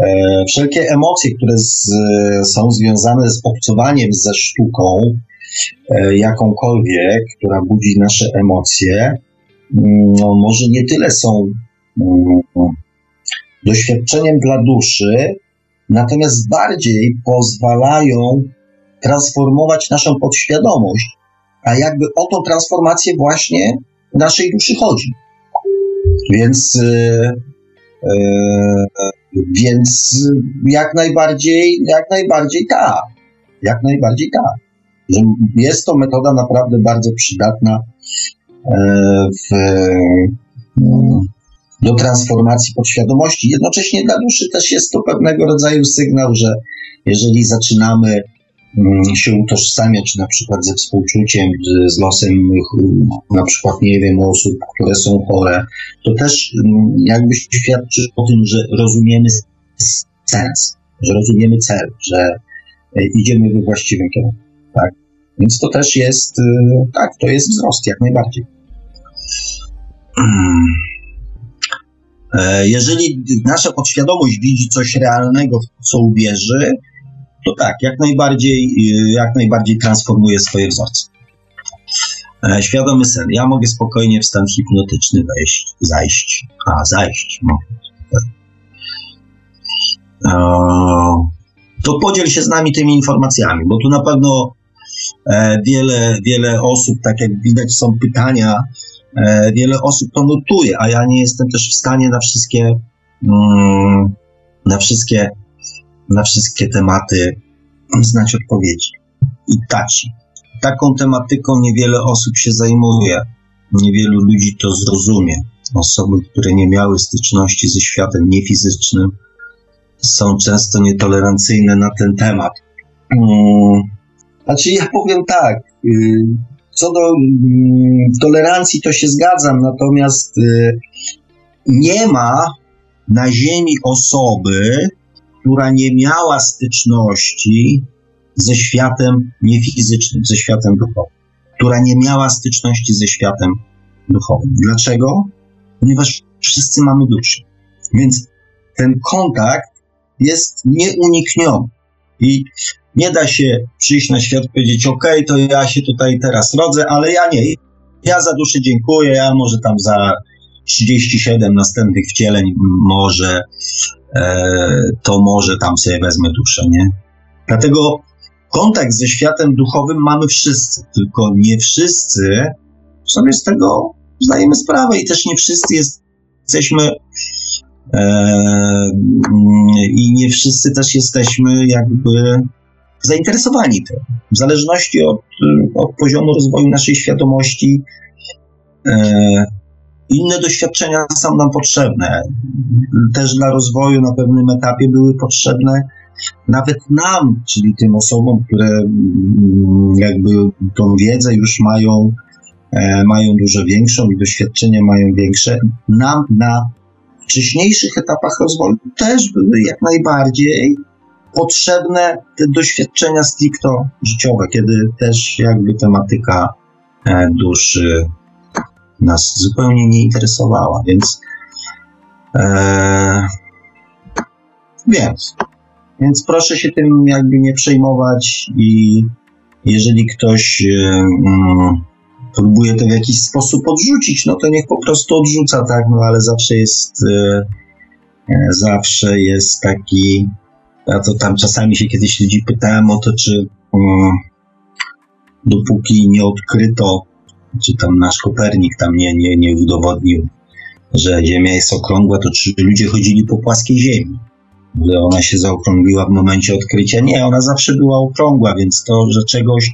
E, wszelkie emocje, które z, są związane z obcowaniem ze sztuką, e, jakąkolwiek, która budzi nasze emocje, mm, no, może nie tyle są mm, doświadczeniem dla duszy, natomiast bardziej pozwalają transformować naszą podświadomość, a jakby o tą transformację właśnie naszej duszy chodzi. Więc, yy, yy, więc jak najbardziej, jak najbardziej tak. Jak najbardziej tak. Że jest to metoda naprawdę bardzo przydatna yy, w, do transformacji podświadomości. Jednocześnie dla duszy też jest to pewnego rodzaju sygnał, że jeżeli zaczynamy się utożsamiać na przykład ze współczuciem, z losem na przykład, nie wiem, osób, które są chore, to też mm, jakby świadczy o tym, że rozumiemy sens, że rozumiemy cel, że e, idziemy we właściwym kierunku. Tak? Więc to też jest, y, tak, to jest wzrost, jak najbardziej. E, jeżeli nasza podświadomość widzi coś realnego, w co uwierzy, to tak, jak najbardziej, e, jak najbardziej transformuje swoje wzorce. E, świadomy sen. Ja mogę spokojnie w stan hipnotyczny wejść, zajść. A, zajść. No. To podziel się z nami tymi informacjami, bo tu na pewno wiele, wiele osób, tak jak widać, są pytania, E, wiele osób to notuje, a ja nie jestem też w stanie na wszystkie, mm, na wszystkie, na wszystkie tematy znać odpowiedzi i dać. Taką tematyką niewiele osób się zajmuje, niewielu ludzi to zrozumie. Osoby, które nie miały styczności ze światem niefizycznym, są często nietolerancyjne na ten temat. Hmm. Znaczy, ja powiem tak. Y, co do mm, tolerancji, to się zgadzam, natomiast y, nie ma na Ziemi osoby, która nie miała styczności ze światem niefizycznym, ze światem duchowym, która nie miała styczności ze światem duchowym. Dlaczego? Ponieważ wszyscy mamy duszę. Więc ten kontakt jest nieunikniony. I nie da się przyjść na świat i powiedzieć, ok, to ja się tutaj teraz rodzę, ale ja nie. Ja za duszę dziękuję, ja może tam za 37 następnych wcieleń może to może tam sobie wezmę duszę, nie? Dlatego kontakt ze światem duchowym mamy wszyscy, tylko nie wszyscy sobie z tego zdajemy sprawę i też nie wszyscy jest, jesteśmy e, i nie wszyscy też jesteśmy jakby zainteresowani tym. W zależności od, od poziomu rozwoju naszej świadomości, e, inne doświadczenia są nam potrzebne. Też dla rozwoju na pewnym etapie były potrzebne nawet nam, czyli tym osobom, które mm, jakby tą wiedzę już mają, e, mają dużo większą i doświadczenia mają większe, nam na wcześniejszych etapach rozwoju też były jak najbardziej potrzebne te doświadczenia stricto życiowe, kiedy też jakby tematyka e, duszy nas zupełnie nie interesowała, więc e, więc, więc proszę się tym jakby nie przejmować i jeżeli ktoś e, mm, próbuje to w jakiś sposób odrzucić, no to niech po prostu odrzuca, tak, no ale zawsze jest, e, zawsze jest taki, ja to tam czasami się kiedyś ludzi pytałem o to, czy um, dopóki nie odkryto, czy tam nasz Kopernik tam nie, nie, nie udowodnił, że Ziemia jest okrągła, to czy ludzie chodzili po płaskiej Ziemi? Że ona się zaokrągliła w momencie odkrycia? Nie, ona zawsze była okrągła, więc to, że czegoś,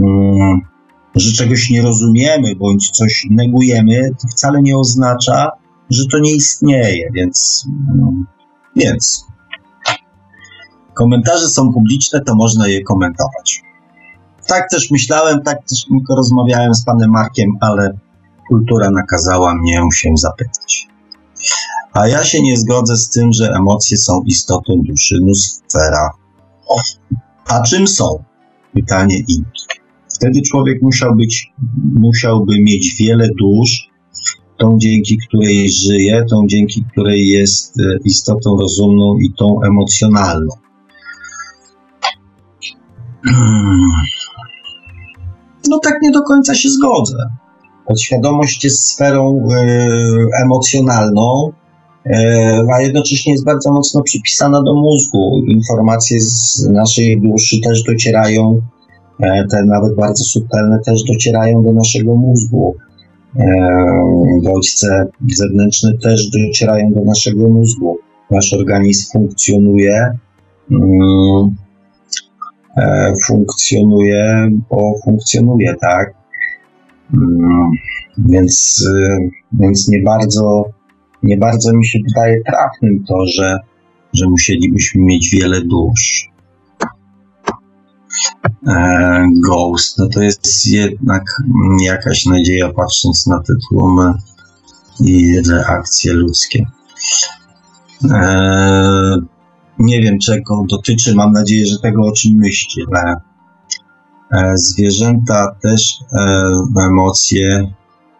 um, że czegoś nie rozumiemy bądź coś negujemy, to wcale nie oznacza, że to nie istnieje, więc, um, więc komentarze są publiczne, to można je komentować. Tak też myślałem, tak też tylko rozmawiałem z panem Markiem, ale kultura nakazała mnie się zapytać. A ja się nie zgodzę z tym, że emocje są istotą duszy Nusfera. A czym są? Pytanie Inki. Wtedy człowiek musiał być, musiałby mieć wiele dusz, tą dzięki której żyje, tą dzięki której jest e, istotą rozumną i tą emocjonalną. <clears throat> No tak nie do końca się zgodzę. Podświadomość jest sferą e, emocjonalną, e, a jednocześnie jest bardzo mocno przypisana do mózgu. Informacje z naszej duszy też docierają, e, te nawet bardzo subtelne, też docierają do naszego mózgu. Bodźce zewnętrzne też docierają do naszego mózgu. Nasz organizm funkcjonuje. Mm, funkcjonuje, bo funkcjonuje, tak? Mm, więc, y, więc nie bardzo, nie bardzo mi się wydaje trafnym to, że, że musielibyśmy mieć wiele dusz. E, Ghost, no to jest jednak jakaś nadzieja patrząc na te tłumy i reakcje ludzkie. E, nie wiem czego dotyczy, mam nadzieję, że tego o czym myśli, zwierzęta też e, emocje,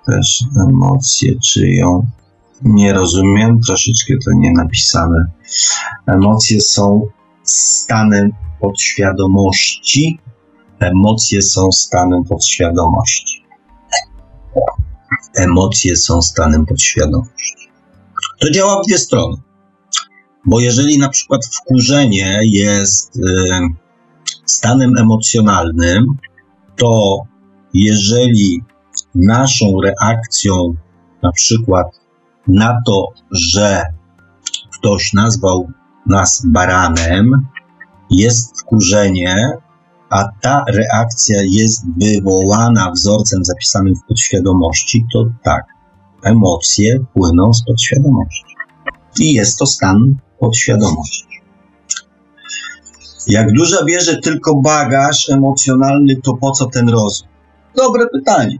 też emocje czyją. Nie rozumiem, troszeczkę to nie napisane. Emocje są stanem podświadomości. Emocje są stanem podświadomości. Emocje są stanem podświadomości. To działa w dwie strony. Bo jeżeli na przykład wkurzenie jest. Yy, stanem emocjonalnym, to jeżeli naszą reakcją na przykład na to, że ktoś nazwał nas baranem, jest wkurzenie, a ta reakcja jest wywołana wzorcem zapisanym w podświadomości, to tak, emocje płyną z podświadomości. I jest to stan podświadomości. Jak duża bierze tylko bagaż emocjonalny, to po co ten rozum? Dobre pytanie.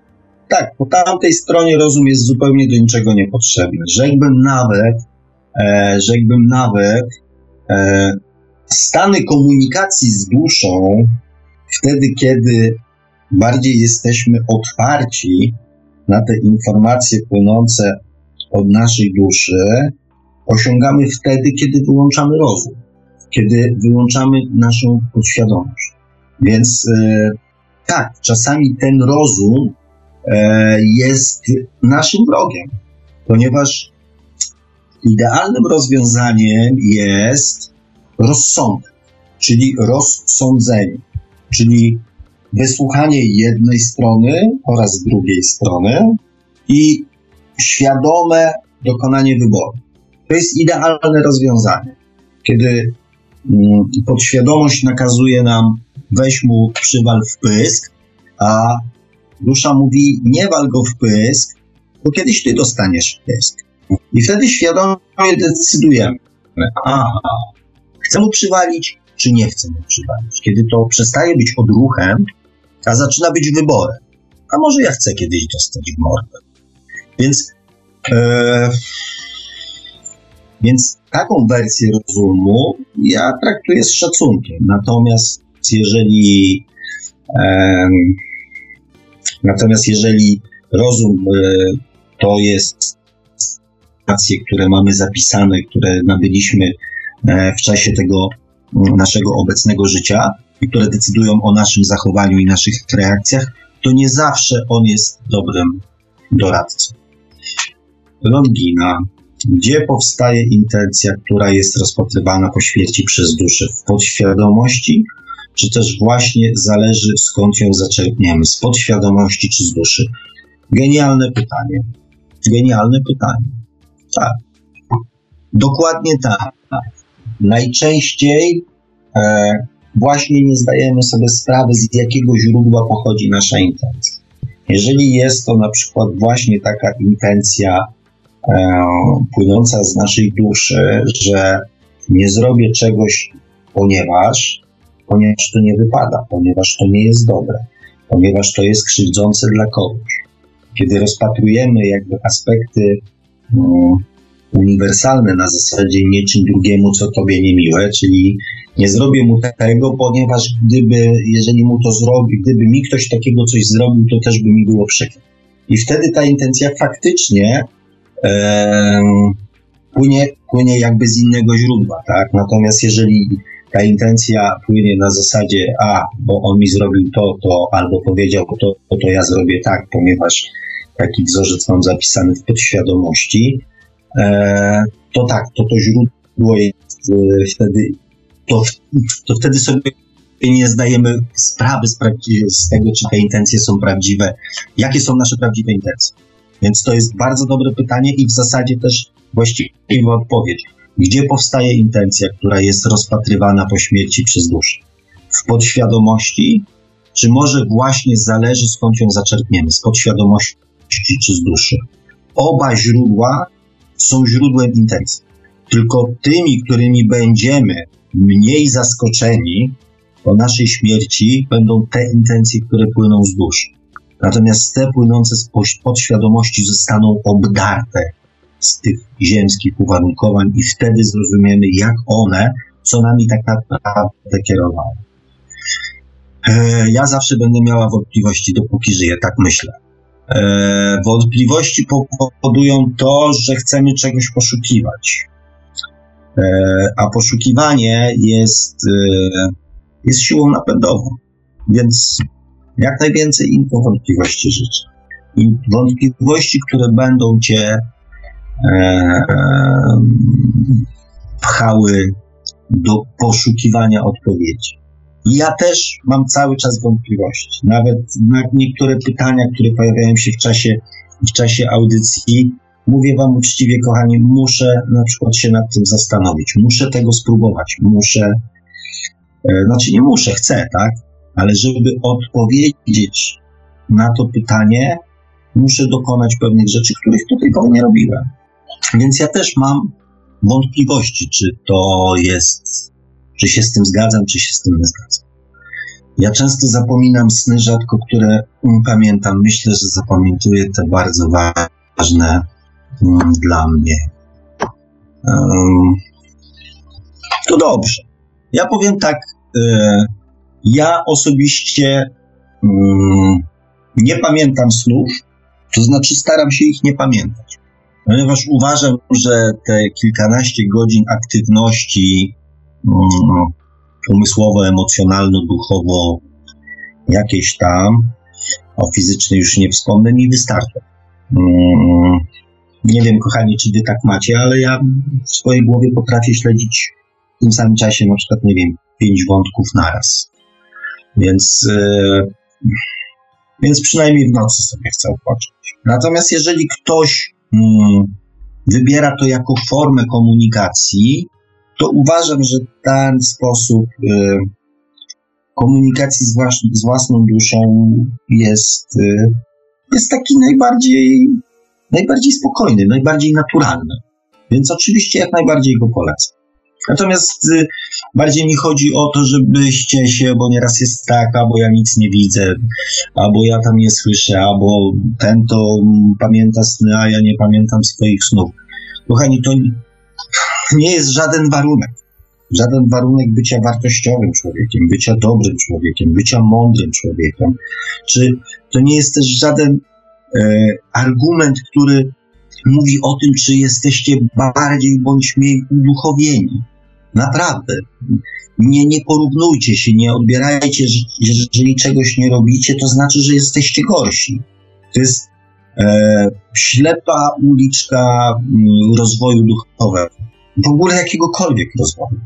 Tak, po tamtej stronie rozum jest zupełnie do niczego niepotrzebny. Rzekłbym nawet, e, rzekłbym nawet, e, stany komunikacji z duszą, wtedy kiedy bardziej jesteśmy otwarci na te informacje płynące od naszej duszy, osiągamy wtedy, kiedy wyłączamy rozum kiedy wyłączamy naszą podświadomość. Więc e, tak, czasami ten rozum e, jest naszym wrogiem, ponieważ idealnym rozwiązaniem jest rozsądek, czyli rozsądzenie, czyli wysłuchanie jednej strony oraz drugiej strony i świadome dokonanie wyboru. To jest idealne rozwiązanie, kiedy Mm, podświadomość nakazuje nam weź mu przywal w pysk, a dusza mówi nie wal go w pysk, bo kiedyś ty dostaniesz pysk. I wtedy świadomie decydujemy, aha, chcę mu przywalić, czy nie chcę mu przywalić. Kiedy to przestaje być odruchem, a zaczyna być wyborem. A może ja chcę kiedyś dostać w mordę. Więc, e, więc taką wersję rozumu ja traktuję z szacunkiem. Natomiast jeżeli um, natomiast jeżeli rozum e, to jest racje, które mamy zapisane, które nabyliśmy e, w czasie tego naszego obecnego życia i które decydują o naszym zachowaniu i naszych reakcjach, to nie zawsze on jest dobrym doradcą. Longina, gdzie powstaje intencja, która jest rozpatrywana po śmierci przez duszę? W podświadomości, czy też właśnie zależy skąd ją zaczerpniemy? Z podświadomości czy z duszy? Genialne pytanie. Genialne pytanie. Tak. Dokładnie tak. Najczęściej e, właśnie nie zdajemy sobie sprawy, z jakiego źródła pochodzi nasza intencja. Jeżeli jest to na przykład właśnie taka intencja płynąca z naszej duszy, że nie zrobię czegoś, ponieważ, ponieważ to nie wypada, ponieważ to nie jest dobre, ponieważ to jest krzywdzące dla kogoś. Kiedy rozpatrujemy jakby aspekty no, uniwersalne na zasadzie niczym drugiemu, co tobie niemiłe, czyli nie zrobię mu tego, ponieważ gdyby, jeżeli mu to zrobi, gdyby mi ktoś takiego coś zrobił, to też by mi było przykro. I wtedy ta intencja faktycznie e, płynie, płynie jakby z innego źródła, tak? Natomiast jeżeli ta intencja płynie na zasadzie, a, bo on mi zrobił to, to, albo powiedział to, to, ja zrobię tak, ponieważ taki wzorzec mam zapisany w podświadomości, e, to tak, to to źródło jest e, wtedy to, to wtedy sobie nie zdajemy sprawy z, z tego, czy te intencje są prawdziwe, jakie są nasze prawdziwe intencje. Więc to jest bardzo dobre pytanie i w zasadzie też właściwa odpowiedź. Gdzie powstaje intencja, która jest rozpatrywana po śmierci przez duszę? W podświadomości, czy może właśnie zależy skąd ją zaczerpniemy? Z podświadomości czy z duszy? Oba źródła są źródłem intencji. Tylko tymi, którymi będziemy mniej zaskoczeni po naszej śmierci będą te intencje, które płyną z duszy. Natomiast te płynące z podświadomości zostaną obdarte z tych ziemskich uwarunkowań i wtedy zrozumiemy, jak one, co nami tak naprawdę kierowały. E, ja zawsze będę miała wątpliwości, dopóki żyję, tak myślę. E, wątpliwości powodują to, że chcemy czegoś poszukiwać. E, a poszukiwanie jest, jest siłą napędową. Więc jak najwięcej im wątpliwości życzę. I wątpliwości, które będą cię e, pchały do poszukiwania odpowiedzi. Ja też mam cały czas wątpliwości. Nawet na niektóre pytania, które pojawiają się w czasie, w czasie audycji, Mówię Wam uczciwie, kochani, muszę na przykład się nad tym zastanowić, muszę tego spróbować, muszę, e, znaczy nie muszę, chcę, tak? Ale żeby odpowiedzieć na to pytanie, muszę dokonać pewnych rzeczy, których do tej pory nie robiłem. Więc ja też mam wątpliwości, czy to jest, czy się z tym zgadzam, czy się z tym nie zgadzam. Ja często zapominam sny, rzadko które pamiętam. Myślę, że zapamiętuję te bardzo ważne dla mnie. To dobrze. Ja powiem tak. Ja osobiście mm, nie pamiętam snów, to znaczy staram się ich nie pamiętać. Ponieważ uważam, że te kilkanaście godzin aktywności mm, umysłowo, emocjonalno, duchowo, jakieś tam, o fizycznej już nie wspomnę, mi wystarcza. Mm, nie wiem, kochani, czy wy tak macie, ale ja w swojej głowie potrafię śledzić w tym samym czasie na przykład, nie wiem, pięć wątków naraz. Więc, yy, więc przynajmniej w nocy sobie chcę odpocząć. Natomiast jeżeli ktoś yy, wybiera to jako formę komunikacji, to uważam, że ten sposób yy, komunikacji z, włas- z, własną duszą jest, y, jest taki najbardziej najbardziej spokojny, najbardziej naturalny. Więc oczywiście jak najbardziej go polecam. Natomiast bardziej mi chodzi o to, żebyście się, bo nieraz jest tak, albo ja nic nie widzę, albo ja tam nie słyszę, albo ten to pamięta sny, a ja nie pamiętam swoich snów. Kochani, to nie jest żaden warunek. Żaden warunek bycia wartościowym człowiekiem, bycia dobrym człowiekiem, bycia mądrym człowiekiem. Czy to nie jest też żaden E, argument, który mówi o tym, czy jesteście bardziej bądź mniej uduchowieni. Naprawdę. Nie, nie porównujcie się, nie odbierajcie, że jeżeli czegoś nie robicie, to znaczy, że jesteście gorsi. To jest e, ślepa uliczka m, rozwoju duchowego. W ogóle jakiegokolwiek rozwoju.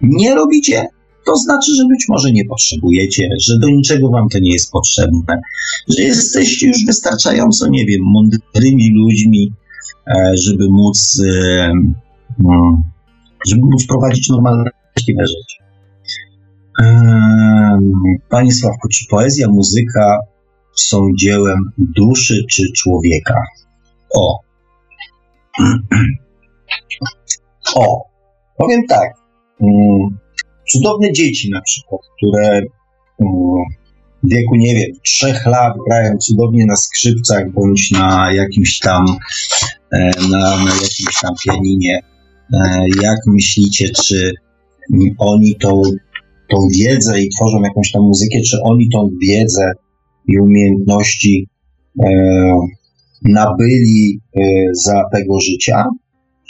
Nie robicie, to znaczy, że być może nie potrzebujecie, że do niczego wam to nie jest potrzebne, że jesteście już wystarczająco, nie wiem, mądrymi ludźmi, e, żeby móc, e, no, żeby móc prowadzić normalne życie. E, Panie Sławku, czy poezja, muzyka są dziełem duszy czy człowieka? O. <clears throat> O. Powiem tak. Mm, cudowne dzieci na przykład, które mm, w wieku, nie wiem, trzech lat grają cudownie na skrzypcach bądź na jakimś tam e, na, na jakimś tam pianinie. E, jak myślicie, czy oni tą, tą wiedzę i tworzą jakąś tam muzykę, czy oni tą wiedzę i umiejętności e, nabyli za tego życia,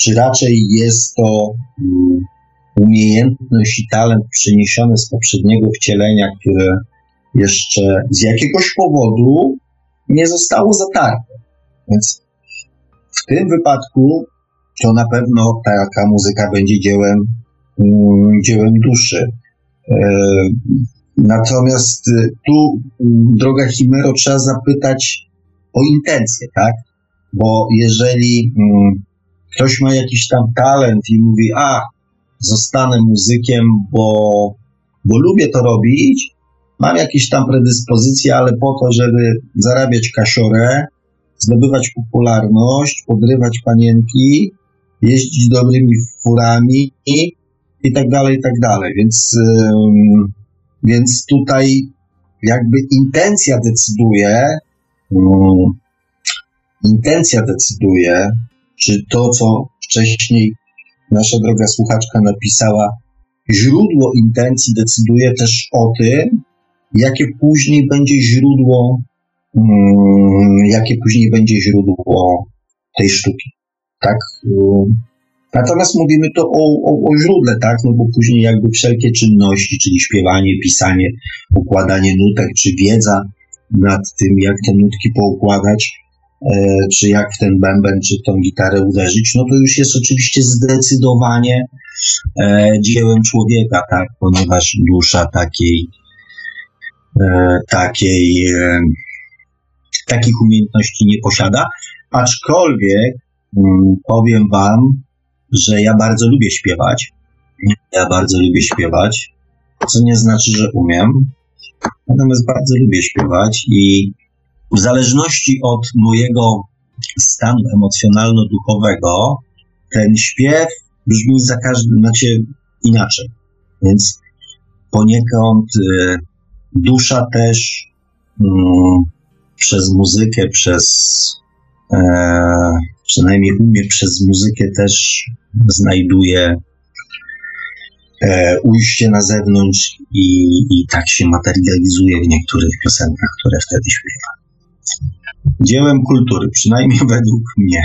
czy raczej jest to mm, umiejętność i talent przyniesiony z poprzedniego wcielenia, które jeszcze z jakiegoś powodu nie zostało zatarte. Więc w tym wypadku to na pewno taka muzyka będzie dziełem, mm, dziełem duszy. E, natomiast tu, mm, droga Chimero, trzeba zapytać o intencje, tak? Bo jeżeli mm, ktoś ma jakiś tam talent i mówi, a zostanę muzykiem, bo, bo lubię to robić. Mam jakieś tam predyspozycje, ale po to, żeby zarabiać kasiorę, zdobywać popularność, podrywać panienki, jeździć dobrymi furami i, tak dalej, i tak dalej. Więc, więc tutaj jakby intencja decyduje, intencja decyduje, czy to, co wcześniej nasza droga słuchaczka napisała, źródło intencji decyduje też o tym, jakie później będzie źródło, jakie później będzie źródło tej sztuki. Tak? Natomiast mówimy to o, o, o źródle, tak? No bo później jakby wszelkie czynności, czyli śpiewanie, pisanie, układanie nutek, czy wiedza nad tym, jak te nutki poukładać, E, czy jak w ten bęben, czy tą gitarę uderzyć, no to już jest oczywiście zdecydowanie e, dziełem człowieka, tak, ponieważ dusza takiej, e, takiej, takich umiejętności nie posiada, aczkolwiek powiem Wam, że ja bardzo lubię śpiewać. Ja bardzo lubię śpiewać, co nie znaczy, że umiem. Natomiast bardzo lubię śpiewać i w zależności od mojego stanu emocjonalno-duchowego, ten śpiew brzmi za każdym, znaczy inaczej. Więc poniekąd y, dusza też y, przez muzykę, przez e, przynajmniej umie przez muzykę też znajduje e, ujście na zewnątrz i, i tak się materializuje w niektórych piosenkach, które wtedy śpiewa dziełem kultury, przynajmniej <laughs> według mnie.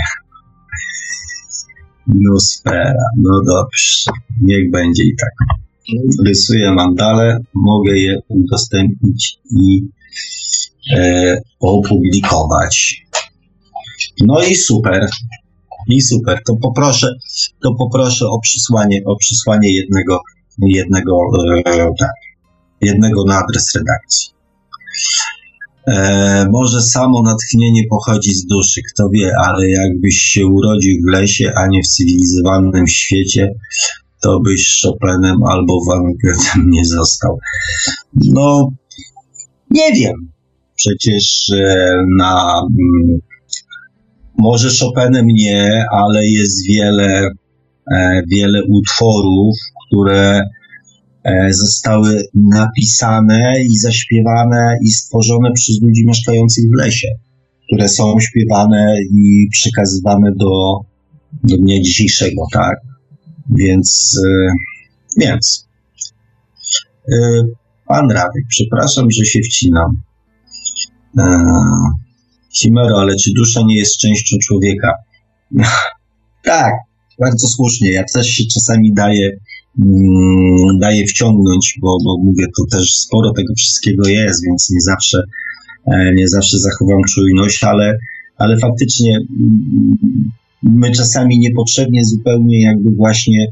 Nosfera, no dobrze, niech będzie i tak. Rysuję mandale, mogę je udostępnić i e, opublikować. No i super, i super. To poproszę, to poproszę o przysłanie, o przysłanie jednego, jednego, e, tak, jednego na adres redakcji. E, może samo natchnienie pochodzi z duszy, kto wie, ale jakbyś się urodził w lesie, a nie w cywilizowanym świecie, to byś Chopinem albo Van Goethem nie został. No, nie wiem. Przecież e, na. Mm, może Chopinem nie, ale jest wiele, e, wiele utworów, które E, zostały napisane i zaśpiewane i stworzone przez ludzi mieszkających w lesie, które są śpiewane i przekazywane do, do dnia dzisiejszego, tak? Więc, e, więc. Pan Radek, przepraszam, że się wcinam. Cimero, ale czy dusza nie jest częścią człowieka? <laughs> tak, bardzo słusznie. Ja też się czasami daję mm, daje wciągnąć, bo, bo mówię, to też sporo tego wszystkiego jest, więc nie zawsze, e, nie zawsze zachowam czujność, ale, ale faktycznie mm, my czasami niepotrzebnie zupełnie jakby właśnie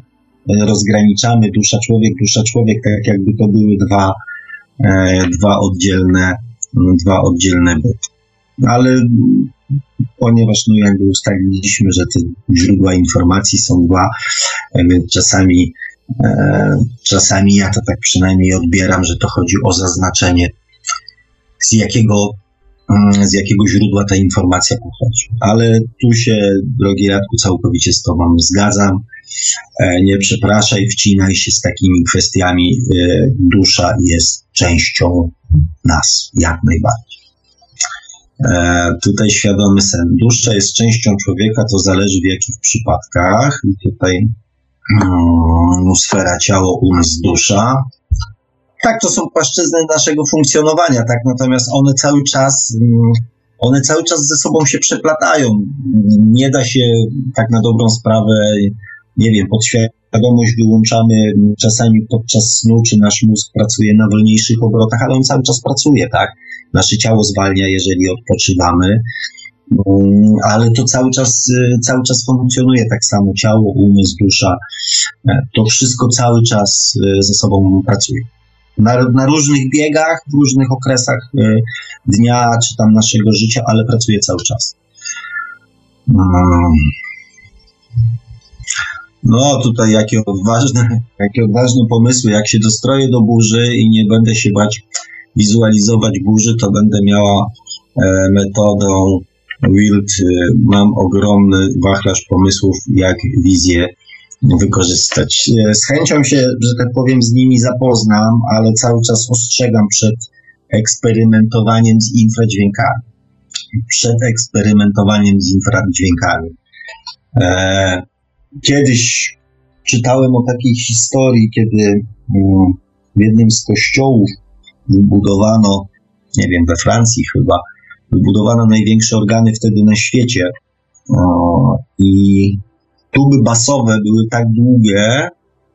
e, rozgraniczamy dusza człowiek, dusza człowiek, tak jakby to były dwa, e, dwa oddzielne, dwa oddzielne byty. Ale ponieważ no jakby ustaliliśmy, że te źródła informacji są dwa, czasami, e, czasami ja to tak przynajmniej odbieram, że to chodzi o zaznaczenie, z jakiego, mm, z jakiego źródła ta informacja pochodzi. Ale tu się, drogi Radku, całkowicie z Tobą zgadzam. E, nie przepraszaj, wcinaj się z takimi kwestiami. E, dusza jest częścią nas, jak najbardziej. E, tutaj świadomy sen. Dusza jest częścią człowieka, to zależy w jakich przypadkach. I tutaj um, sfera ciało, umysł, dusza. Tak, to są płaszczyzny naszego funkcjonowania, tak, natomiast one cały czas, um, one cały czas ze sobą się przeplatają. Nie da się tak na dobrą sprawę, nie wiem, podświadomość wyłączamy czasami podczas snu, czy nasz mózg pracuje na wolniejszych obrotach, ale on cały czas pracuje, tak nasze ciało zwalnia, jeżeli odpoczywamy, mm, ale to cały czas, y, cały czas funkcjonuje tak samo ciało, umysł, dusza. E, to wszystko cały czas y, ze sobą pracuje. Na, na różnych biegach, w różnych okresach y, dnia czy tam naszego życia, ale pracuje cały czas. Mm. No, tutaj jakie odważne, <laughs> jakie odważne pomysły, jak się dostroję do burzy i nie będę się bać wizualizować burzy, to będę miała e, metodą Wild. E, mam ogromny wachlarz pomysłów, jak wizję wykorzystać. E, z chęcią się, że tak powiem, z nimi zapoznam, ale cały czas ostrzegam przed eksperymentowaniem z infradźwiękami. Przed eksperymentowaniem z infradźwiękami. Kiedyś czytałem o takiej historii, kiedy mm, w jednym z kościołów wybudowano, nie wiem, we Francji chyba, wybudowano największe organy wtedy na świecie. I tuby basowe były tak długie,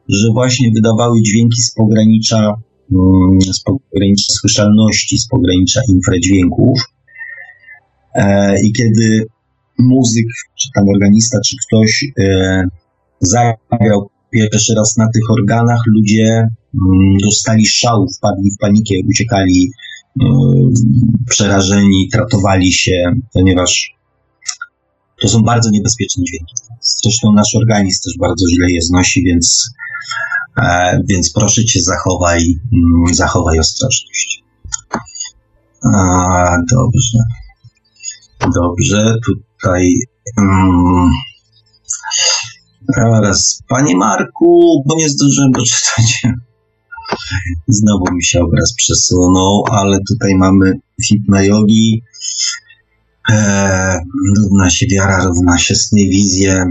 że właśnie wydawały dźwięki z pogranicza, mm, z pogranicza słyszalności, z pogranicza infradźwięków. E, I kiedy muzyk, czy tam organista, czy ktoś e, zagrał pierwszy raz na tych organach, ludzie dostali szału, wpadli w panikę, uciekali mm, przerażeni, tratowali się, ponieważ to są bardzo niebezpieczne dźwięki. Zresztą nasz organizm też bardzo źle je znosi, więc, e, więc proszę cię, zachowaj, mm, zachowaj ostrożność. A, dobrze. Dobrze, tutaj. Um, teraz, panie Marku, bo nie zdążyłem doczytać. Znowu mi się obraz przesunął, ale tutaj mamy fitna yogi. E, równa się wiara, równa się sny, wizje.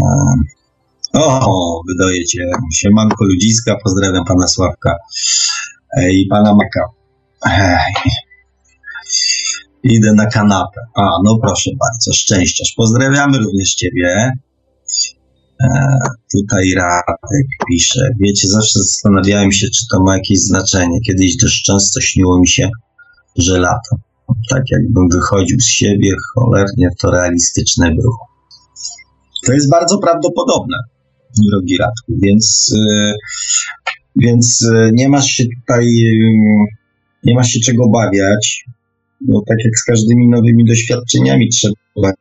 E, o, wydajecie siemanko ludziska, pozdrawiam pana Sławka e, i pana Maka. E, idę na kanapę. A, no proszę bardzo, szczęściarz. Pozdrawiamy również ciebie. E, tutaj Radek pisze, wiecie, zawsze zastanawiałem się, czy to ma jakieś znaczenie. Kiedyś też często śniło mi się, że lato. Tak jakbym wychodził z siebie, cholernie to realistyczne było. To jest bardzo prawdopodobne, drogi Radku, więc, e, więc e, nie masz się tutaj, nie masz się czego obawiać, bo tak jak z każdymi nowymi doświadczeniami trzeba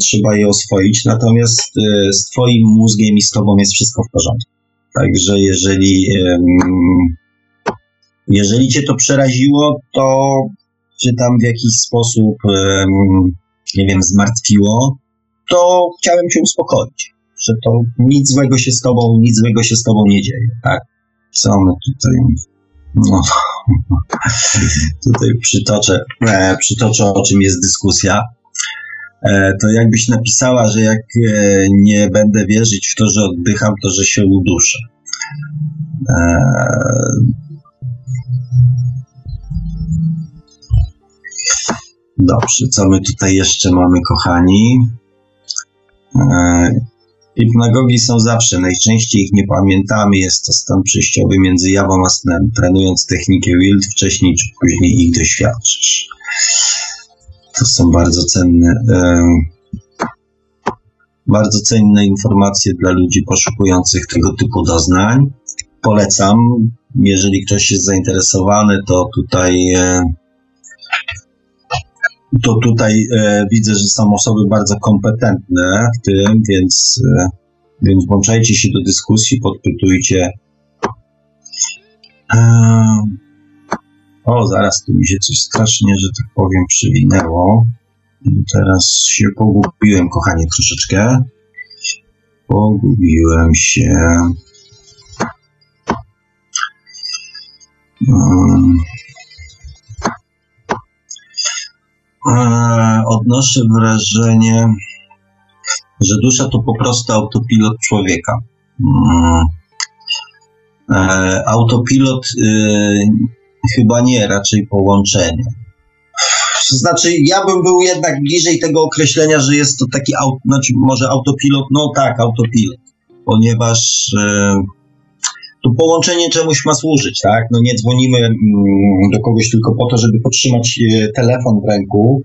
trzeba je oswoić, natomiast e, z Twoim mózgiem i z Tobą jest wszystko w porządku. Także jeżeli, jeżeli Cię to przeraziło, to Cię tam w jakiś sposób, nie wiem, zmartwiło, to chciałem Cię uspokoić, że to nic złego się z Tobą, nic złego się z Tobą nie dzieje, tak? Co my tutaj no, <laughs> tutaj przytoczę, e, przytoczę, o czym jest dyskusja. E, to jakbyś napisała, że jak e, nie będę wierzyć w to, że oddycham, to że się uduszę. E, dobrze, co my tutaj jeszcze mamy, kochani? Hipnagogi są zawsze, najczęściej ich nie pamiętamy, jest to stan przejściowy między jawą a snem. Trenując technikę WILD wcześniej czy później ich doświadczysz. To są bardzo cenne, e, bardzo cenne informacje dla ludzi poszukujących tego typu doznań. Polecam, jeżeli ktoś jest zainteresowany, to tutaj e, to tutaj e, widzę, że są osoby bardzo kompetentne w tym, więc, e, więc włączajcie się do dyskusji, podpytujcie. E, o, zaraz tu mi się coś strasznie, że tak powiem, przywinęło. Teraz się pogubiłem, kochanie, troszeczkę. Pogubiłem się. Um. Odnoszę wrażenie, że dusza to po prostu autopilot człowieka. Mm. E, autopilot y, chyba nie, raczej połączenie. Znaczy, ja bym był jednak bliżej tego określenia, że jest to taki, aut, znaczy może autopilot, no tak, autopilot, ponieważ y, to połączenie czemuś ma służyć, tak? No nie dzwonimy mm, do kogoś tylko po to, żeby podtrzymać e, telefon w ręku,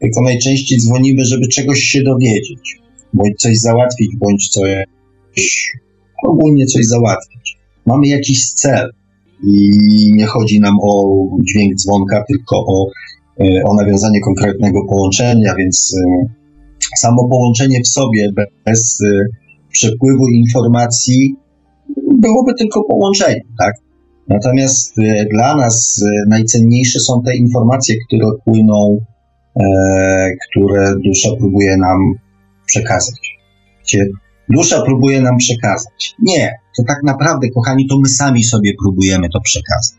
tylko najczęściej dzwonimy, żeby czegoś się dowiedzieć, bądź coś załatwić, bądź coś, ogólnie coś załatwić. Mamy jakiś cel i nie chodzi nam o dźwięk dzwonka, tylko o, e, o nawiązanie konkretnego połączenia, więc e, samo połączenie w sobie bez przepływu informacji byłoby tylko połączenie, tak? Natomiast e, dla nas e, najcenniejsze są te informacje, które płyną, e, które dusza próbuje nam przekazać. Gdzie dusza próbuje nam przekazać. Nie, to tak naprawdę, kochani, to my sami sobie próbujemy to przekazać.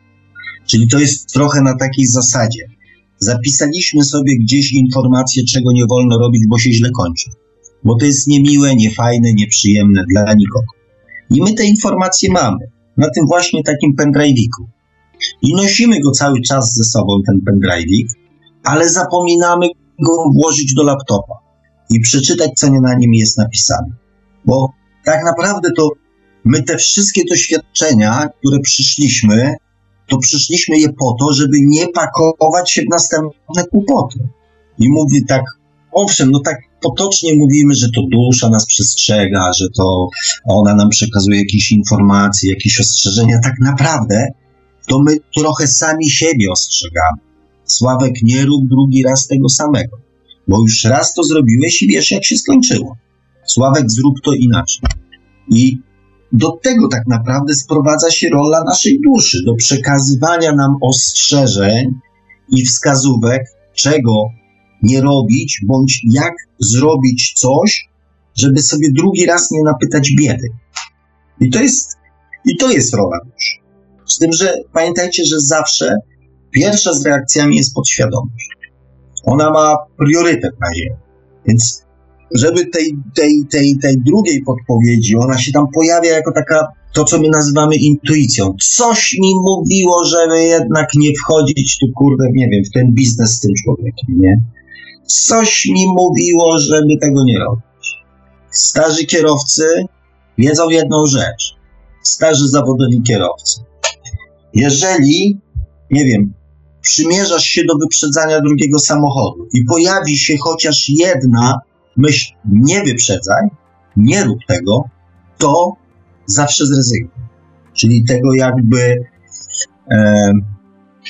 Czyli to jest trochę na takiej zasadzie. Zapisaliśmy sobie gdzieś informację, czego nie wolno robić, bo się źle kończy. Bo to jest niemiłe, niefajne, nieprzyjemne dla nikogo. I my te informacje mamy na tym właśnie takim pendrive'iku. I nosimy go cały czas ze sobą, ten pendrive'ik, ale zapominamy go włożyć do laptopa i przeczytać, co na nim jest napisane. Bo tak naprawdę to my te wszystkie doświadczenia, które przyszliśmy, to przyszliśmy je po to, żeby nie pakować się w następne kłopoty. I mówi tak, owszem, no tak potocznie mówimy, że to dusza nas przestrzega, że to ona nam przekazuje jakieś informacje, jakieś ostrzeżenia. Tak naprawdę to my trochę sami siebie ostrzegamy. Sławek, nie rób drugi raz tego samego, bo już raz to zrobiłeś i wiesz, jak się skończyło. Sławek, zrób to inaczej. I do tego tak naprawdę sprowadza się rola naszej duszy, do przekazywania nam ostrzeżeń i wskazówek, czego nie robić, bądź jak zrobić coś, żeby sobie drugi raz nie napytać biedy. I to jest, i to jest rola duszy. Z tym, że pamiętajcie, że zawsze pierwsza z reakcjami jest podświadomość. Ona ma priorytet na ziemi. Więc żeby tej, tej, tej, tej drugiej podpowiedzi, ona się tam pojawia jako taka, to co my nazywamy intuicją. Coś mi mówiło, żeby jednak nie wchodzić tu, kurde, nie wiem, w ten biznes z tym człowiekiem, nie? Coś mi mówiło, żeby tego nie robić. Starzy kierowcy wiedzą jedną rzecz. Starzy zawodowi kierowcy. Jeżeli, nie wiem, przymierzasz się do wyprzedzania drugiego samochodu i pojawi się chociaż jedna myśl, nie wyprzedzaj, nie rób tego, to zawsze zrezygnuj. Czyli tego jakby e,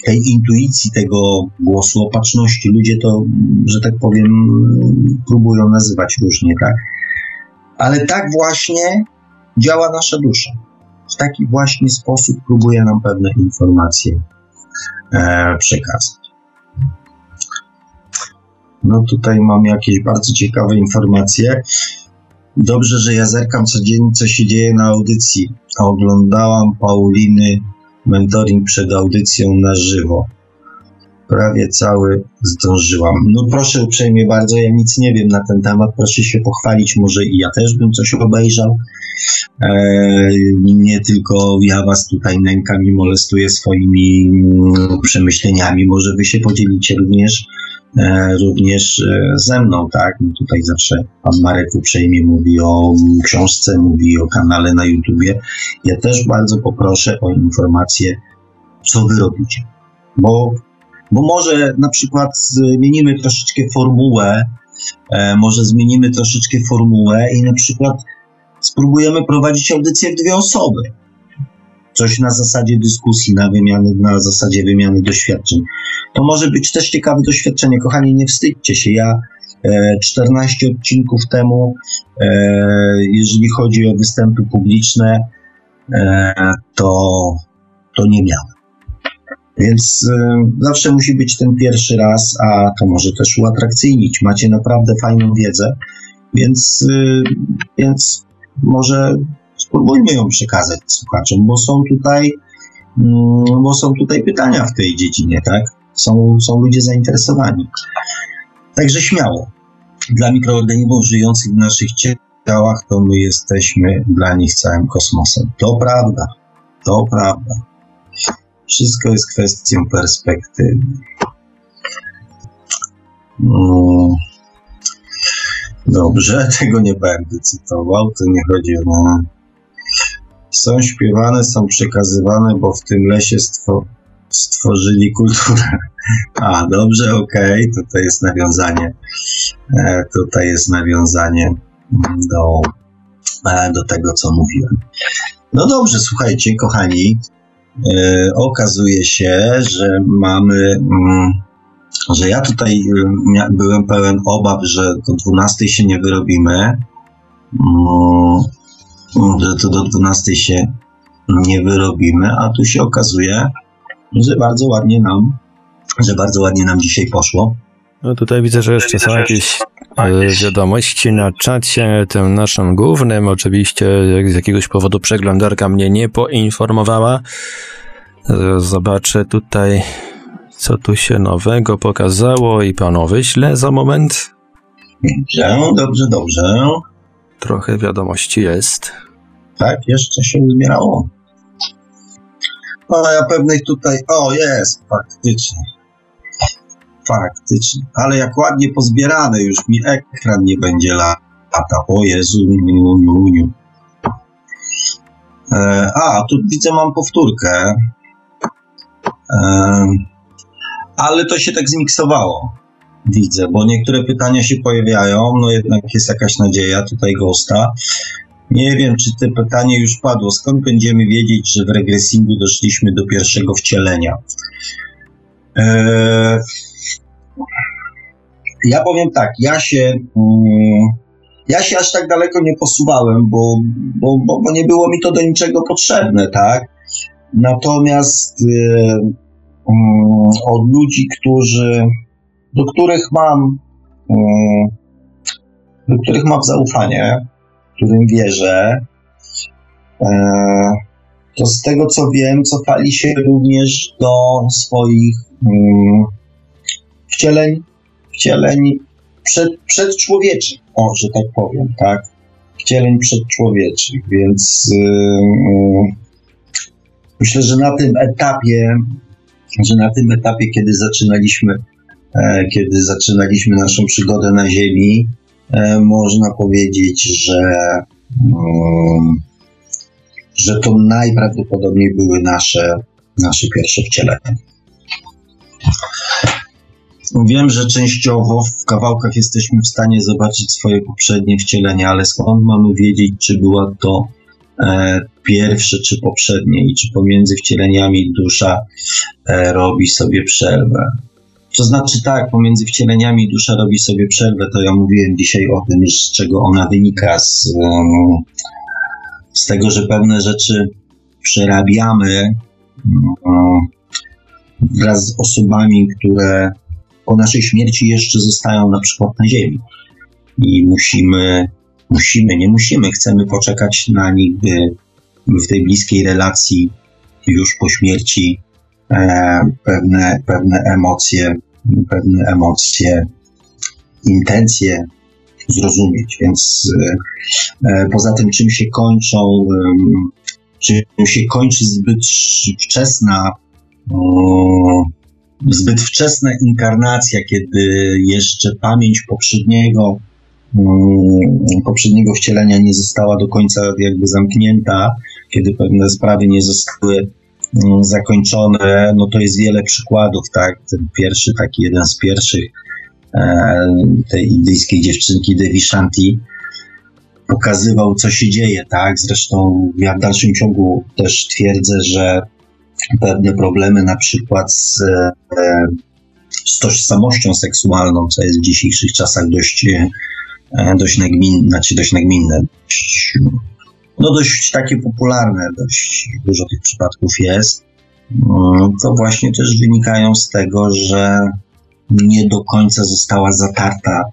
tej intuicji, tego głosu opatrzności. Ludzie to, że tak powiem, próbują nazywać różnie, tak? Ale tak właśnie działa nasza dusza. W taki właśnie sposób próbuje nam pewne informacje e, przekazać. No tutaj mam jakieś bardzo ciekawe informacje. Dobrze, że ja zerkam codziennie, co się dzieje na audycji. Oglądałam Pauliny mentoring przed audycją na żywo. Prawie cały zdążyłam. No proszę uprzejmie bardzo, ja nic nie wiem na ten temat, proszę się pochwalić, może i ja też bym coś obejrzał. Eee, nie tylko ja was tutaj nękam i molestuję swoimi mm, przemyśleniami, może wy się podzielicie również również e, ze mną, tak? No tutaj zawsze pan Marek uprzejmie mówi o książce, mówi o kanale na YouTubie. Ja też bardzo poproszę o informacje, co wy robicie. Bo, bo może na przykład zmienimy troszeczkę formułę, e, może zmienimy troszeczkę formułę i na przykład spróbujemy prowadzić audycję w dwie osoby. Coś na zasadzie dyskusji, na, wymiany, na zasadzie wymiany doświadczeń. To może być też ciekawe doświadczenie. Kochani, nie wstydźcie się. Ja e, 14 odcinków temu, e, jeżeli chodzi o występy publiczne, e, to, to nie miałem. Więc e, zawsze musi być ten pierwszy raz, a to może też uatrakcyjnić. Macie naprawdę fajną wiedzę, więc, e, więc może spróbujmy ją przekazać słuchaczom, bo są tutaj, mm, bo są tutaj pytania w tej dziedzinie, tak? Są, są ludzie zainteresowani. Także śmiało. Dla mikroorganizmów żyjących w naszych ciałach, to my jesteśmy dla nich całym kosmosem. To prawda. To prawda. Wszystko jest kwestią perspektywy. No. Dobrze, <laughs> tego nie będę cytował. To nie chodzi o. Są śpiewane, są przekazywane, bo w tym lesie stwo stworzyli kulturę. <laughs> A, dobrze, okej, okay. tutaj jest nawiązanie. E, tutaj jest nawiązanie do, e, do tego, co mówiłem. No dobrze, słuchajcie, kochani. E, okazuje się, że mamy. Mm, że ja tutaj y, byłem pełen obaw, że do 12 się nie wyrobimy, mm, że to do 12 się nie wyrobimy, a tu się okazuje, że bardzo ładnie nam, że bardzo ładnie nam dzisiaj poszło. No tutaj widzę, że jeszcze są jakieś e, wiadomości na czacie, tym naszym głównym. Oczywiście z jakiegoś powodu przeglądarka mnie nie poinformowała. Zobaczę tutaj co tu się nowego pokazało i panu wyślę za moment. Dobrze, dobrze, dobrze. Trochę wiadomości jest. Tak, jeszcze się uzbierało. A ja pewnych tutaj. O, jest, faktycznie. Faktycznie. Ale jak ładnie pozbierane, już mi ekran nie będzie lata. O Jezu, niu, niu, niu. E, a, tu widzę, mam powtórkę. E, ale to się tak zmiksowało. Widzę, bo niektóre pytania się pojawiają, no jednak jest jakaś nadzieja tutaj gosta. Nie wiem, czy to pytanie już padło. Skąd będziemy wiedzieć, że w regresingu doszliśmy do pierwszego wcielenia? Eee, ja powiem tak, ja się, mm, ja się aż tak daleko nie posuwałem, bo, bo, bo, bo nie było mi to do niczego potrzebne, tak? Natomiast Mm, od ludzi, którzy, do których mam, mm, do których mam zaufanie, którym wierzę, e, to z tego co wiem, cofali się również do swoich mm, wcieleń, wcieleń przed, przedczłowieczych, o, że tak powiem, tak? Wcieleń przedczłowieczych, więc yy, myślę, że na tym etapie że na tym etapie, kiedy zaczynaliśmy, kiedy zaczynaliśmy naszą przygodę na Ziemi, e, można powiedzieć, że, mm, że to najprawdopodobniej były nasze, nasze pierwsze wcielenia. Wiem, że częściowo w kawałkach jesteśmy w stanie zobaczyć swoje poprzednie wcielenia, ale skąd mamy wiedzieć, czy była to E, pierwsze czy poprzednie i czy pomiędzy wcieleniami dusza e, robi sobie przerwę. To znaczy tak, pomiędzy wcieleniami dusza robi sobie przerwę, to ja mówiłem dzisiaj o tym, z czego ona wynika, z, z tego, że pewne rzeczy przerabiamy wraz z osobami, które po naszej śmierci jeszcze zostają na przykład na ziemi. I musimy musimy, nie musimy, chcemy poczekać na nich, by w tej bliskiej relacji już po śmierci e, pewne, pewne emocje, pewne emocje, intencje zrozumieć. Więc e, e poza tym, czym się kończą, czym się kończy zbyt wczesna, zbyt wczesna inkarnacja, kiedy jeszcze pamięć poprzedniego, poprzedniego wcielenia nie została do końca jakby zamknięta, kiedy pewne sprawy nie zostały zakończone, no to jest wiele przykładów, tak? Ten pierwszy, taki jeden z pierwszych e, tej indyjskiej dziewczynki Devi Shanti pokazywał, co się dzieje, tak? Zresztą ja w dalszym ciągu też twierdzę, że pewne problemy na przykład z, e, z tożsamością seksualną, co jest w dzisiejszych czasach dość, e, dość nagminne, znaczy dość nagminne, dość, no dość takie popularne, dość dużo tych przypadków jest, mm, to właśnie też wynikają z tego, że nie do końca została zatarta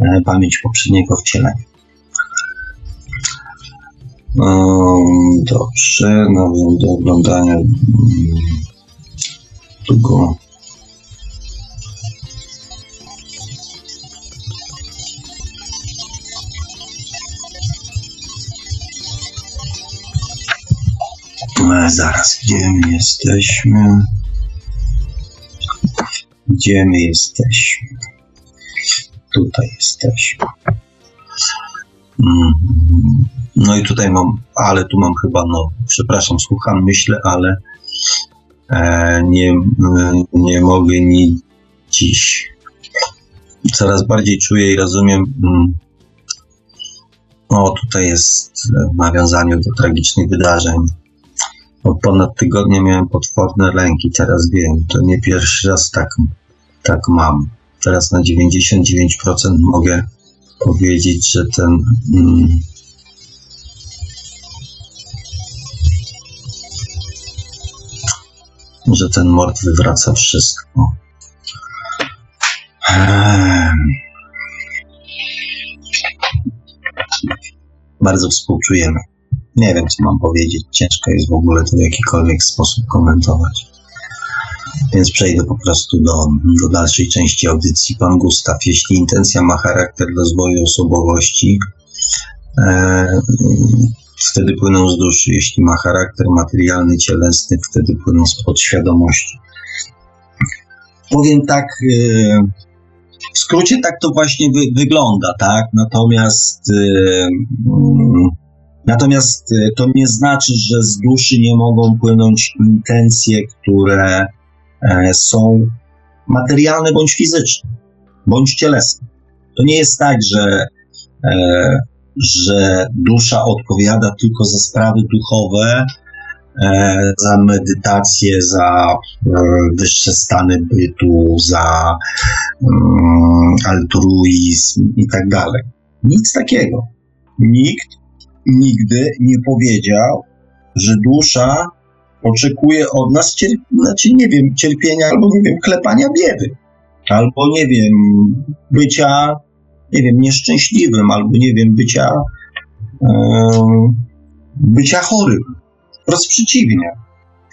e, pamięć poprzedniego wcielenia. Dobrze, no do oglądania długo. E, zaraz, gdzie my jesteśmy? Gdzie my jesteśmy? Tutaj jesteśmy. Mm. No i tutaj mam, ale tu mam chyba, no, przepraszam, słucham, myślę, ale e, nie, nie mogę ni dziś. Coraz bardziej czuję i rozumiem. Mm, o, tutaj jest nawiązanie do tragicznych wydarzeń. Od ponad tygodnia miałem potworne lęki, teraz wiem, to nie pierwszy raz tak, tak mam. Teraz na 99% mogę powiedzieć, że ten. Mm, że ten mord wywraca wszystko. Bardzo współczujemy. Nie wiem, co mam powiedzieć. Ciężko jest w ogóle to w jakikolwiek sposób komentować. Więc przejdę po prostu do, do dalszej części audycji. Pan Gustaw, jeśli intencja ma charakter rozwoju osobowości, e, wtedy płyną z duszy. Jeśli ma charakter materialny, cielesny, wtedy płyną z podświadomości. Powiem tak, e, w skrócie tak to właśnie wy, wygląda, tak? Natomiast e, mm, Natomiast e, to nie znaczy, że z duszy nie mogą płynąć intencje, które są materialne bądź fizyczne, bądź cielesne. To nie jest tak, że że dusza odpowiada tylko za sprawy duchowe, e, za medytację, za e, wyższe stany bytu, za mm, altruizm i tak dalej. Nic takiego. Nikt nigdy nie powiedział, że dusza oczekuje od nas, znaczy nie wiem, cierpienia albo nie wiem, klepania biedy, albo nie wiem, bycia nie wiem, nieszczęśliwym albo, nie wiem, bycia, bycia chorym. Wprost przeciwnie.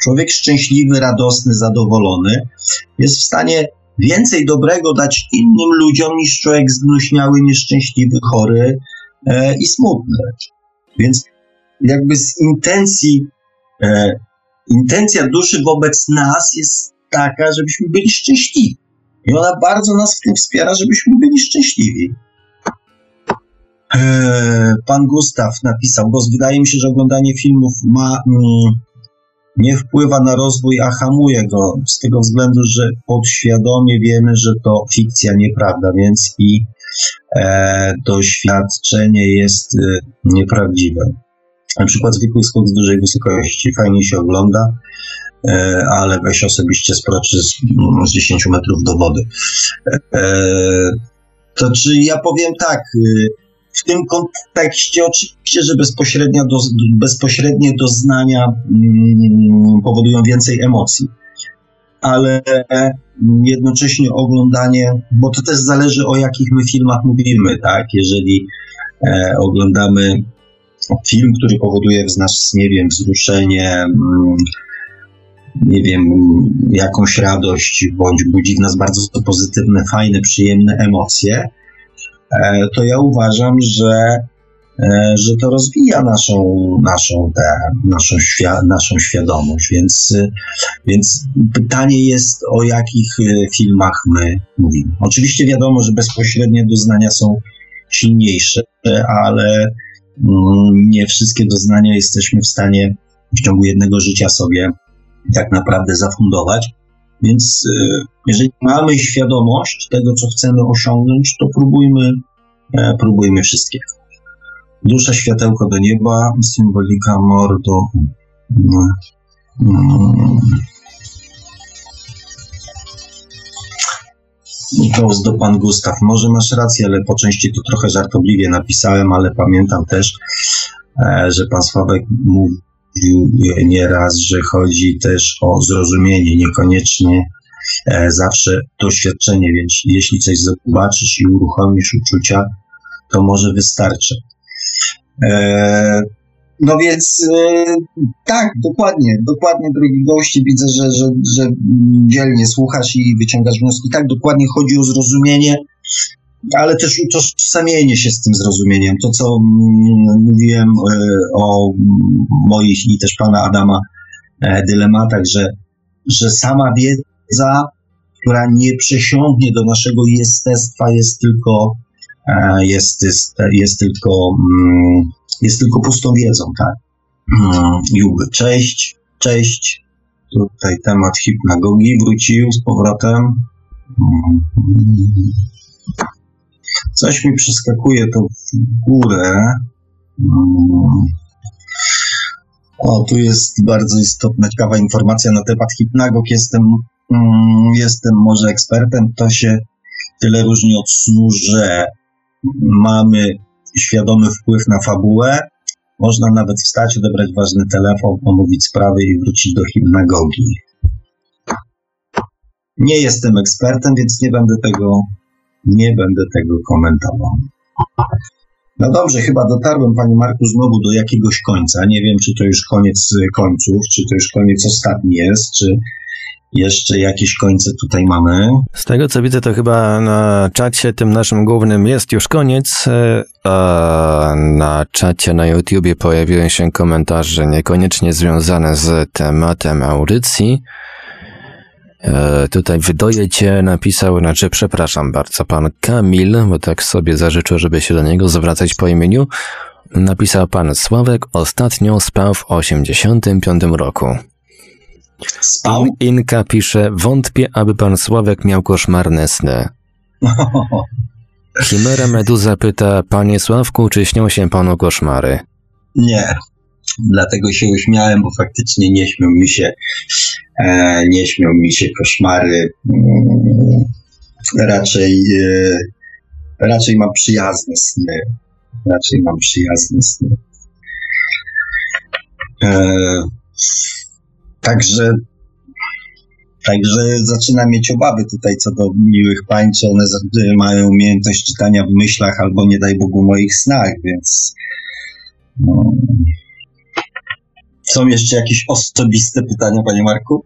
Człowiek szczęśliwy, radosny, zadowolony jest w stanie więcej dobrego dać innym ludziom niż człowiek zgnuśniały, nieszczęśliwy, chory e, i smutny. Więc jakby z intencji, e, intencja duszy wobec nas jest taka, żebyśmy byli szczęśliwi. I ona bardzo nas w tym wspiera, żebyśmy byli szczęśliwi. Eee, pan Gustaw napisał, bo wydaje mi się, że oglądanie filmów ma, mm, nie wpływa na rozwój, a hamuje go, z tego względu, że podświadomie wiemy, że to fikcja, nieprawda, więc i e, doświadczenie jest e, nieprawdziwe. Na przykład zwykły skok z dużej wysokości fajnie się ogląda, e, ale weź osobiście sproczy z, z 10 metrów do wody. To czy ja powiem tak, y, w tym kontekście oczywiście, że bezpośrednia do, bezpośrednie doznania mm, powodują więcej emocji, ale jednocześnie oglądanie, bo to też zależy o jakich my filmach mówimy, tak? Jeżeli e, oglądamy film, który powoduje w nas, nie wiem, wzruszenie, mm, nie wiem, jakąś radość, bądź budzi w nas bardzo pozytywne, fajne, przyjemne emocje, E, to ja uważam, że że to rozwija naszą, naszą, tę, naszą, świa, naszą świadomość. Więc, e, więc pytanie jest, o jakich e, filmach my mówimy. Oczywiście wiadomo, że bezpośrednie doznania są silniejsze, ale mm, nie wszystkie doznania jesteśmy w stanie w ciągu jednego życia sobie tak naprawdę zafundować. Więc e, jeżeli mamy świadomość tego, co chcemy osiągnąć, to próbujmy, e, próbujmy wszystkiego. Dusza światełko do nieba, symbolika mordo. Mm, mm. Klaus do pan Gustaw. Może masz rację, ale po części to trochę żartobliwie napisałem, ale pamiętam też, e, że pan Sławek mówi, mówił nieraz, że chodzi też o zrozumienie, niekoniecznie e, zawsze doświadczenie, więc jeśli coś zobaczysz i uruchomisz uczucia, to może wystarczy. E, no więc e, tak, dokładnie, dokładnie, drogi gości, widzę, że, że, że dzielnie słuchasz i wyciągasz wnioski. Tak, dokładnie chodzi o zrozumienie, ale też utożsamienie się z tym zrozumieniem. To, co mm, mówiłem e, o moich i też pana Adama dylematach, że, że sama wiedza, która nie przesiągnie do naszego jestestwa, jest tylko, jest, jest, jest tylko, mm, jest tylko pustą wiedzą, tak? Juby, mm, cześć, cześć. Tutaj temat hipnagogi wrócił z powrotem. Coś mi przeskakuje to w górę. Mm. O, tu jest bardzo istotna, ciekawa informacja na temat hipnagog. Jestem, mm, jestem może ekspertem. To się tyle różni od snu, że mamy świadomy wpływ na fabułę. Można nawet wstać, odebrać ważny telefon, omówić sprawy i wrócić do hipnagogii. Nie jestem ekspertem, więc nie będę tego nie będę tego komentował. No dobrze, chyba dotarłem, Panie Marku, znowu do jakiegoś końca. Nie wiem, czy to już koniec końców, czy to już koniec ostatni jest, czy jeszcze jakieś końce tutaj mamy. Z tego co widzę, to chyba na czacie tym naszym głównym jest już koniec, e, a na czacie na YouTubie pojawiły się komentarze niekoniecznie związane z tematem audycji. E, tutaj wydoje cię napisał, znaczy przepraszam bardzo, pan Kamil, bo tak sobie zażyczył, żeby się do niego zwracać po imieniu. Napisał pan Sławek ostatnio spał w 85 roku. Spał? In, Inka pisze, wątpię, aby pan Sławek miał koszmarne sny. <laughs> Chimera Meduza pyta, panie Sławku, czy śnią się panu koszmary? Nie, dlatego się uśmiałem, bo faktycznie nie śmiał mi się E, nie śmią mi się koszmary. Mm, raczej, e, raczej mam przyjazne sny. Raczej mam przyjazne sny. E, także Także zaczynam mieć obawy tutaj co do miłych pań, czy one mają umiejętność czytania w myślach albo nie daj Bogu moich snach, więc no. są jeszcze jakieś osobiste pytania, panie Marku?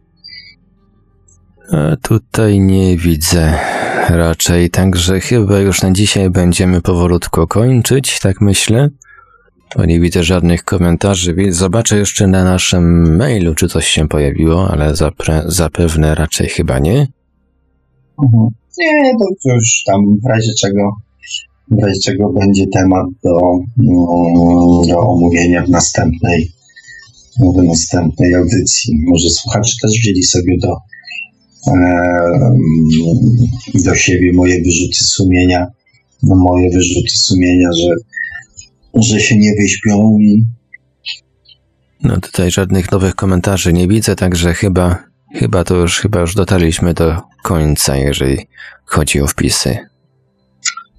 A tutaj nie widzę raczej, także chyba już na dzisiaj będziemy powolutku kończyć, tak myślę. Bo nie widzę żadnych komentarzy. Zobaczę jeszcze na naszym mailu, czy coś się pojawiło, ale zapewne raczej chyba nie. Mhm. Nie, to już tam w razie czego, w razie czego będzie temat do, mm, do omówienia w następnej, w następnej audycji. Może słuchacze też wzięli sobie do do siebie moje wyrzuty sumienia, no moje wyrzuty sumienia, że, że się nie wyśpią i no tutaj żadnych nowych komentarzy nie widzę, także chyba, chyba to już, chyba już dotarliśmy do końca, jeżeli chodzi o wpisy.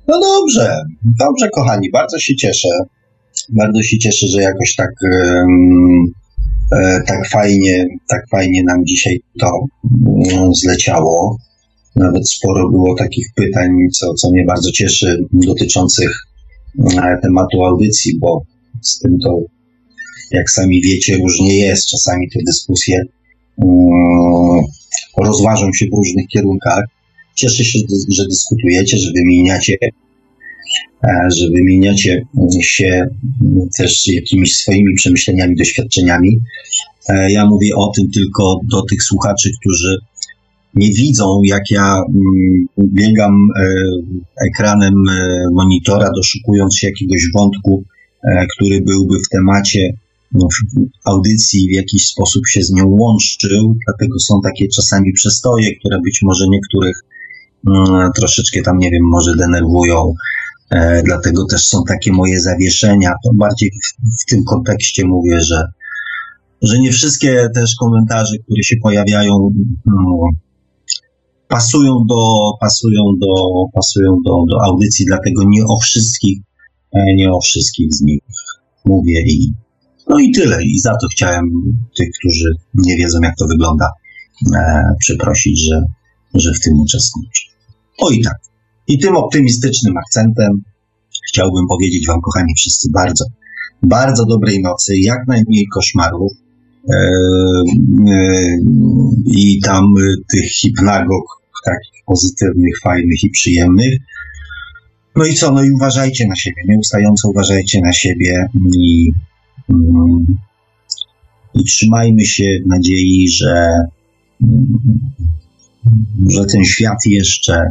No dobrze, dobrze kochani, bardzo się cieszę. Bardzo się cieszę, że jakoś tak E, tak fajnie, tak fajnie nam dzisiaj to mm, zleciało. Nawet sporo było takich pytań, co, co mnie bardzo cieszy, dotyczących tematu audycji, bo z tym to, jak sami wiecie, różnie jest. Czasami te dyskusje um, rozważą się w różnych kierunkach. Cieszę się, że dyskutujecie, że wymieniacie że wymieniacie się też jakimiś swoimi przemyśleniami, doświadczeniami. Ja mówię o tym tylko do tych słuchaczy, którzy nie widzą, jak ja mm, biegam ekranem monitora, doszukując się jakiegoś wątku, który byłby w temacie no, audycji w jakiś sposób się z nią łączył, dlatego są takie czasami przestoje, które być może niektórych mm, troszeczkę tam, nie wiem, może denerwują. E, dlatego też są takie moje zawieszenia. To bardziej w, w, tym kontekście mówię, że, że nie wszystkie też komentarze, które się pojawiają, no, pasują do, pasują do, pasują do, do audycji, dlatego nie o wszystkich, e, nie o wszystkich z nich mówię i no i tyle. I za to chciałem tych, którzy nie wiedzą, jak to wygląda, e, przeprosić, że, że w tym uczestniczę. O i tak. I tym optymistycznym akcentem chciałbym powiedzieć Wam, kochani wszyscy, bardzo, bardzo dobrej nocy, jak najmniej koszmarów. E, e, I tam tych hipnagog takich pozytywnych, fajnych i przyjemnych. No i co? No i uważajcie na siebie, nieustająco uważajcie na siebie i i trzymajmy się nadziei, że, że ten świat jeszcze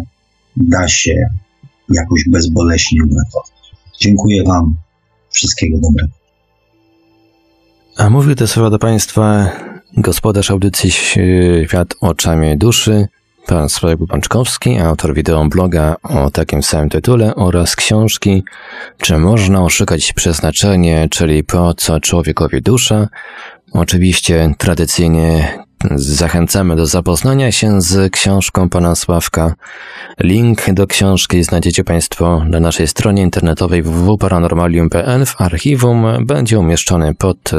da się jakoś bezboleśnie uratować. Dziękuję Wam. Wszystkiego dobrego. A mówił te słowa do Państwa gospodarz audycji Świat oczami duszy, Pan Sławek Pączkowski, autor wideobloga o takim samym tytule oraz książki Czy można oszukać przeznaczenie, czyli po co człowiekowi dusza? Oczywiście tradycyjnie zachęcamy do zapoznania się z książką pana Sławka. Link do książki znajdziecie Państwo na naszej stronie internetowej www.paranormalium.pl. W archiwum będzie umieszczony pod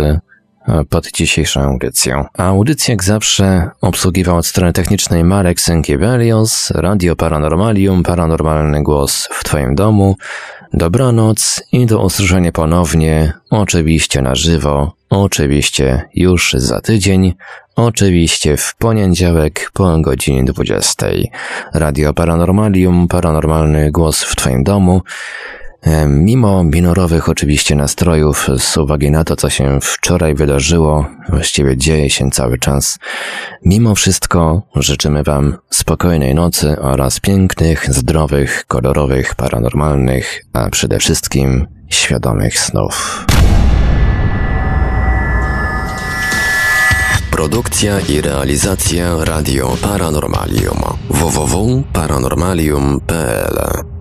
pod dzisiejszą audycją. A audycję jak zawsze obsługiwał od strony technicznej Marek Sękiewelios, Radio Paranormalium, Paranormalny Głos w Twoim domu. Dobranoc i do usłyszenia ponownie, oczywiście na żywo, oczywiście już za tydzień, oczywiście w poniedziałek po godzinie 20. Radio Paranormalium, Paranormalny Głos w Twoim domu. Mimo minorowych oczywiście nastrojów, z uwagi na to, co się wczoraj wydarzyło, właściwie dzieje się cały czas, mimo wszystko życzymy Wam spokojnej nocy oraz pięknych, zdrowych, kolorowych, paranormalnych, a przede wszystkim świadomych snów. Produkcja i realizacja Radio Paranormalium www.paranormalium.pl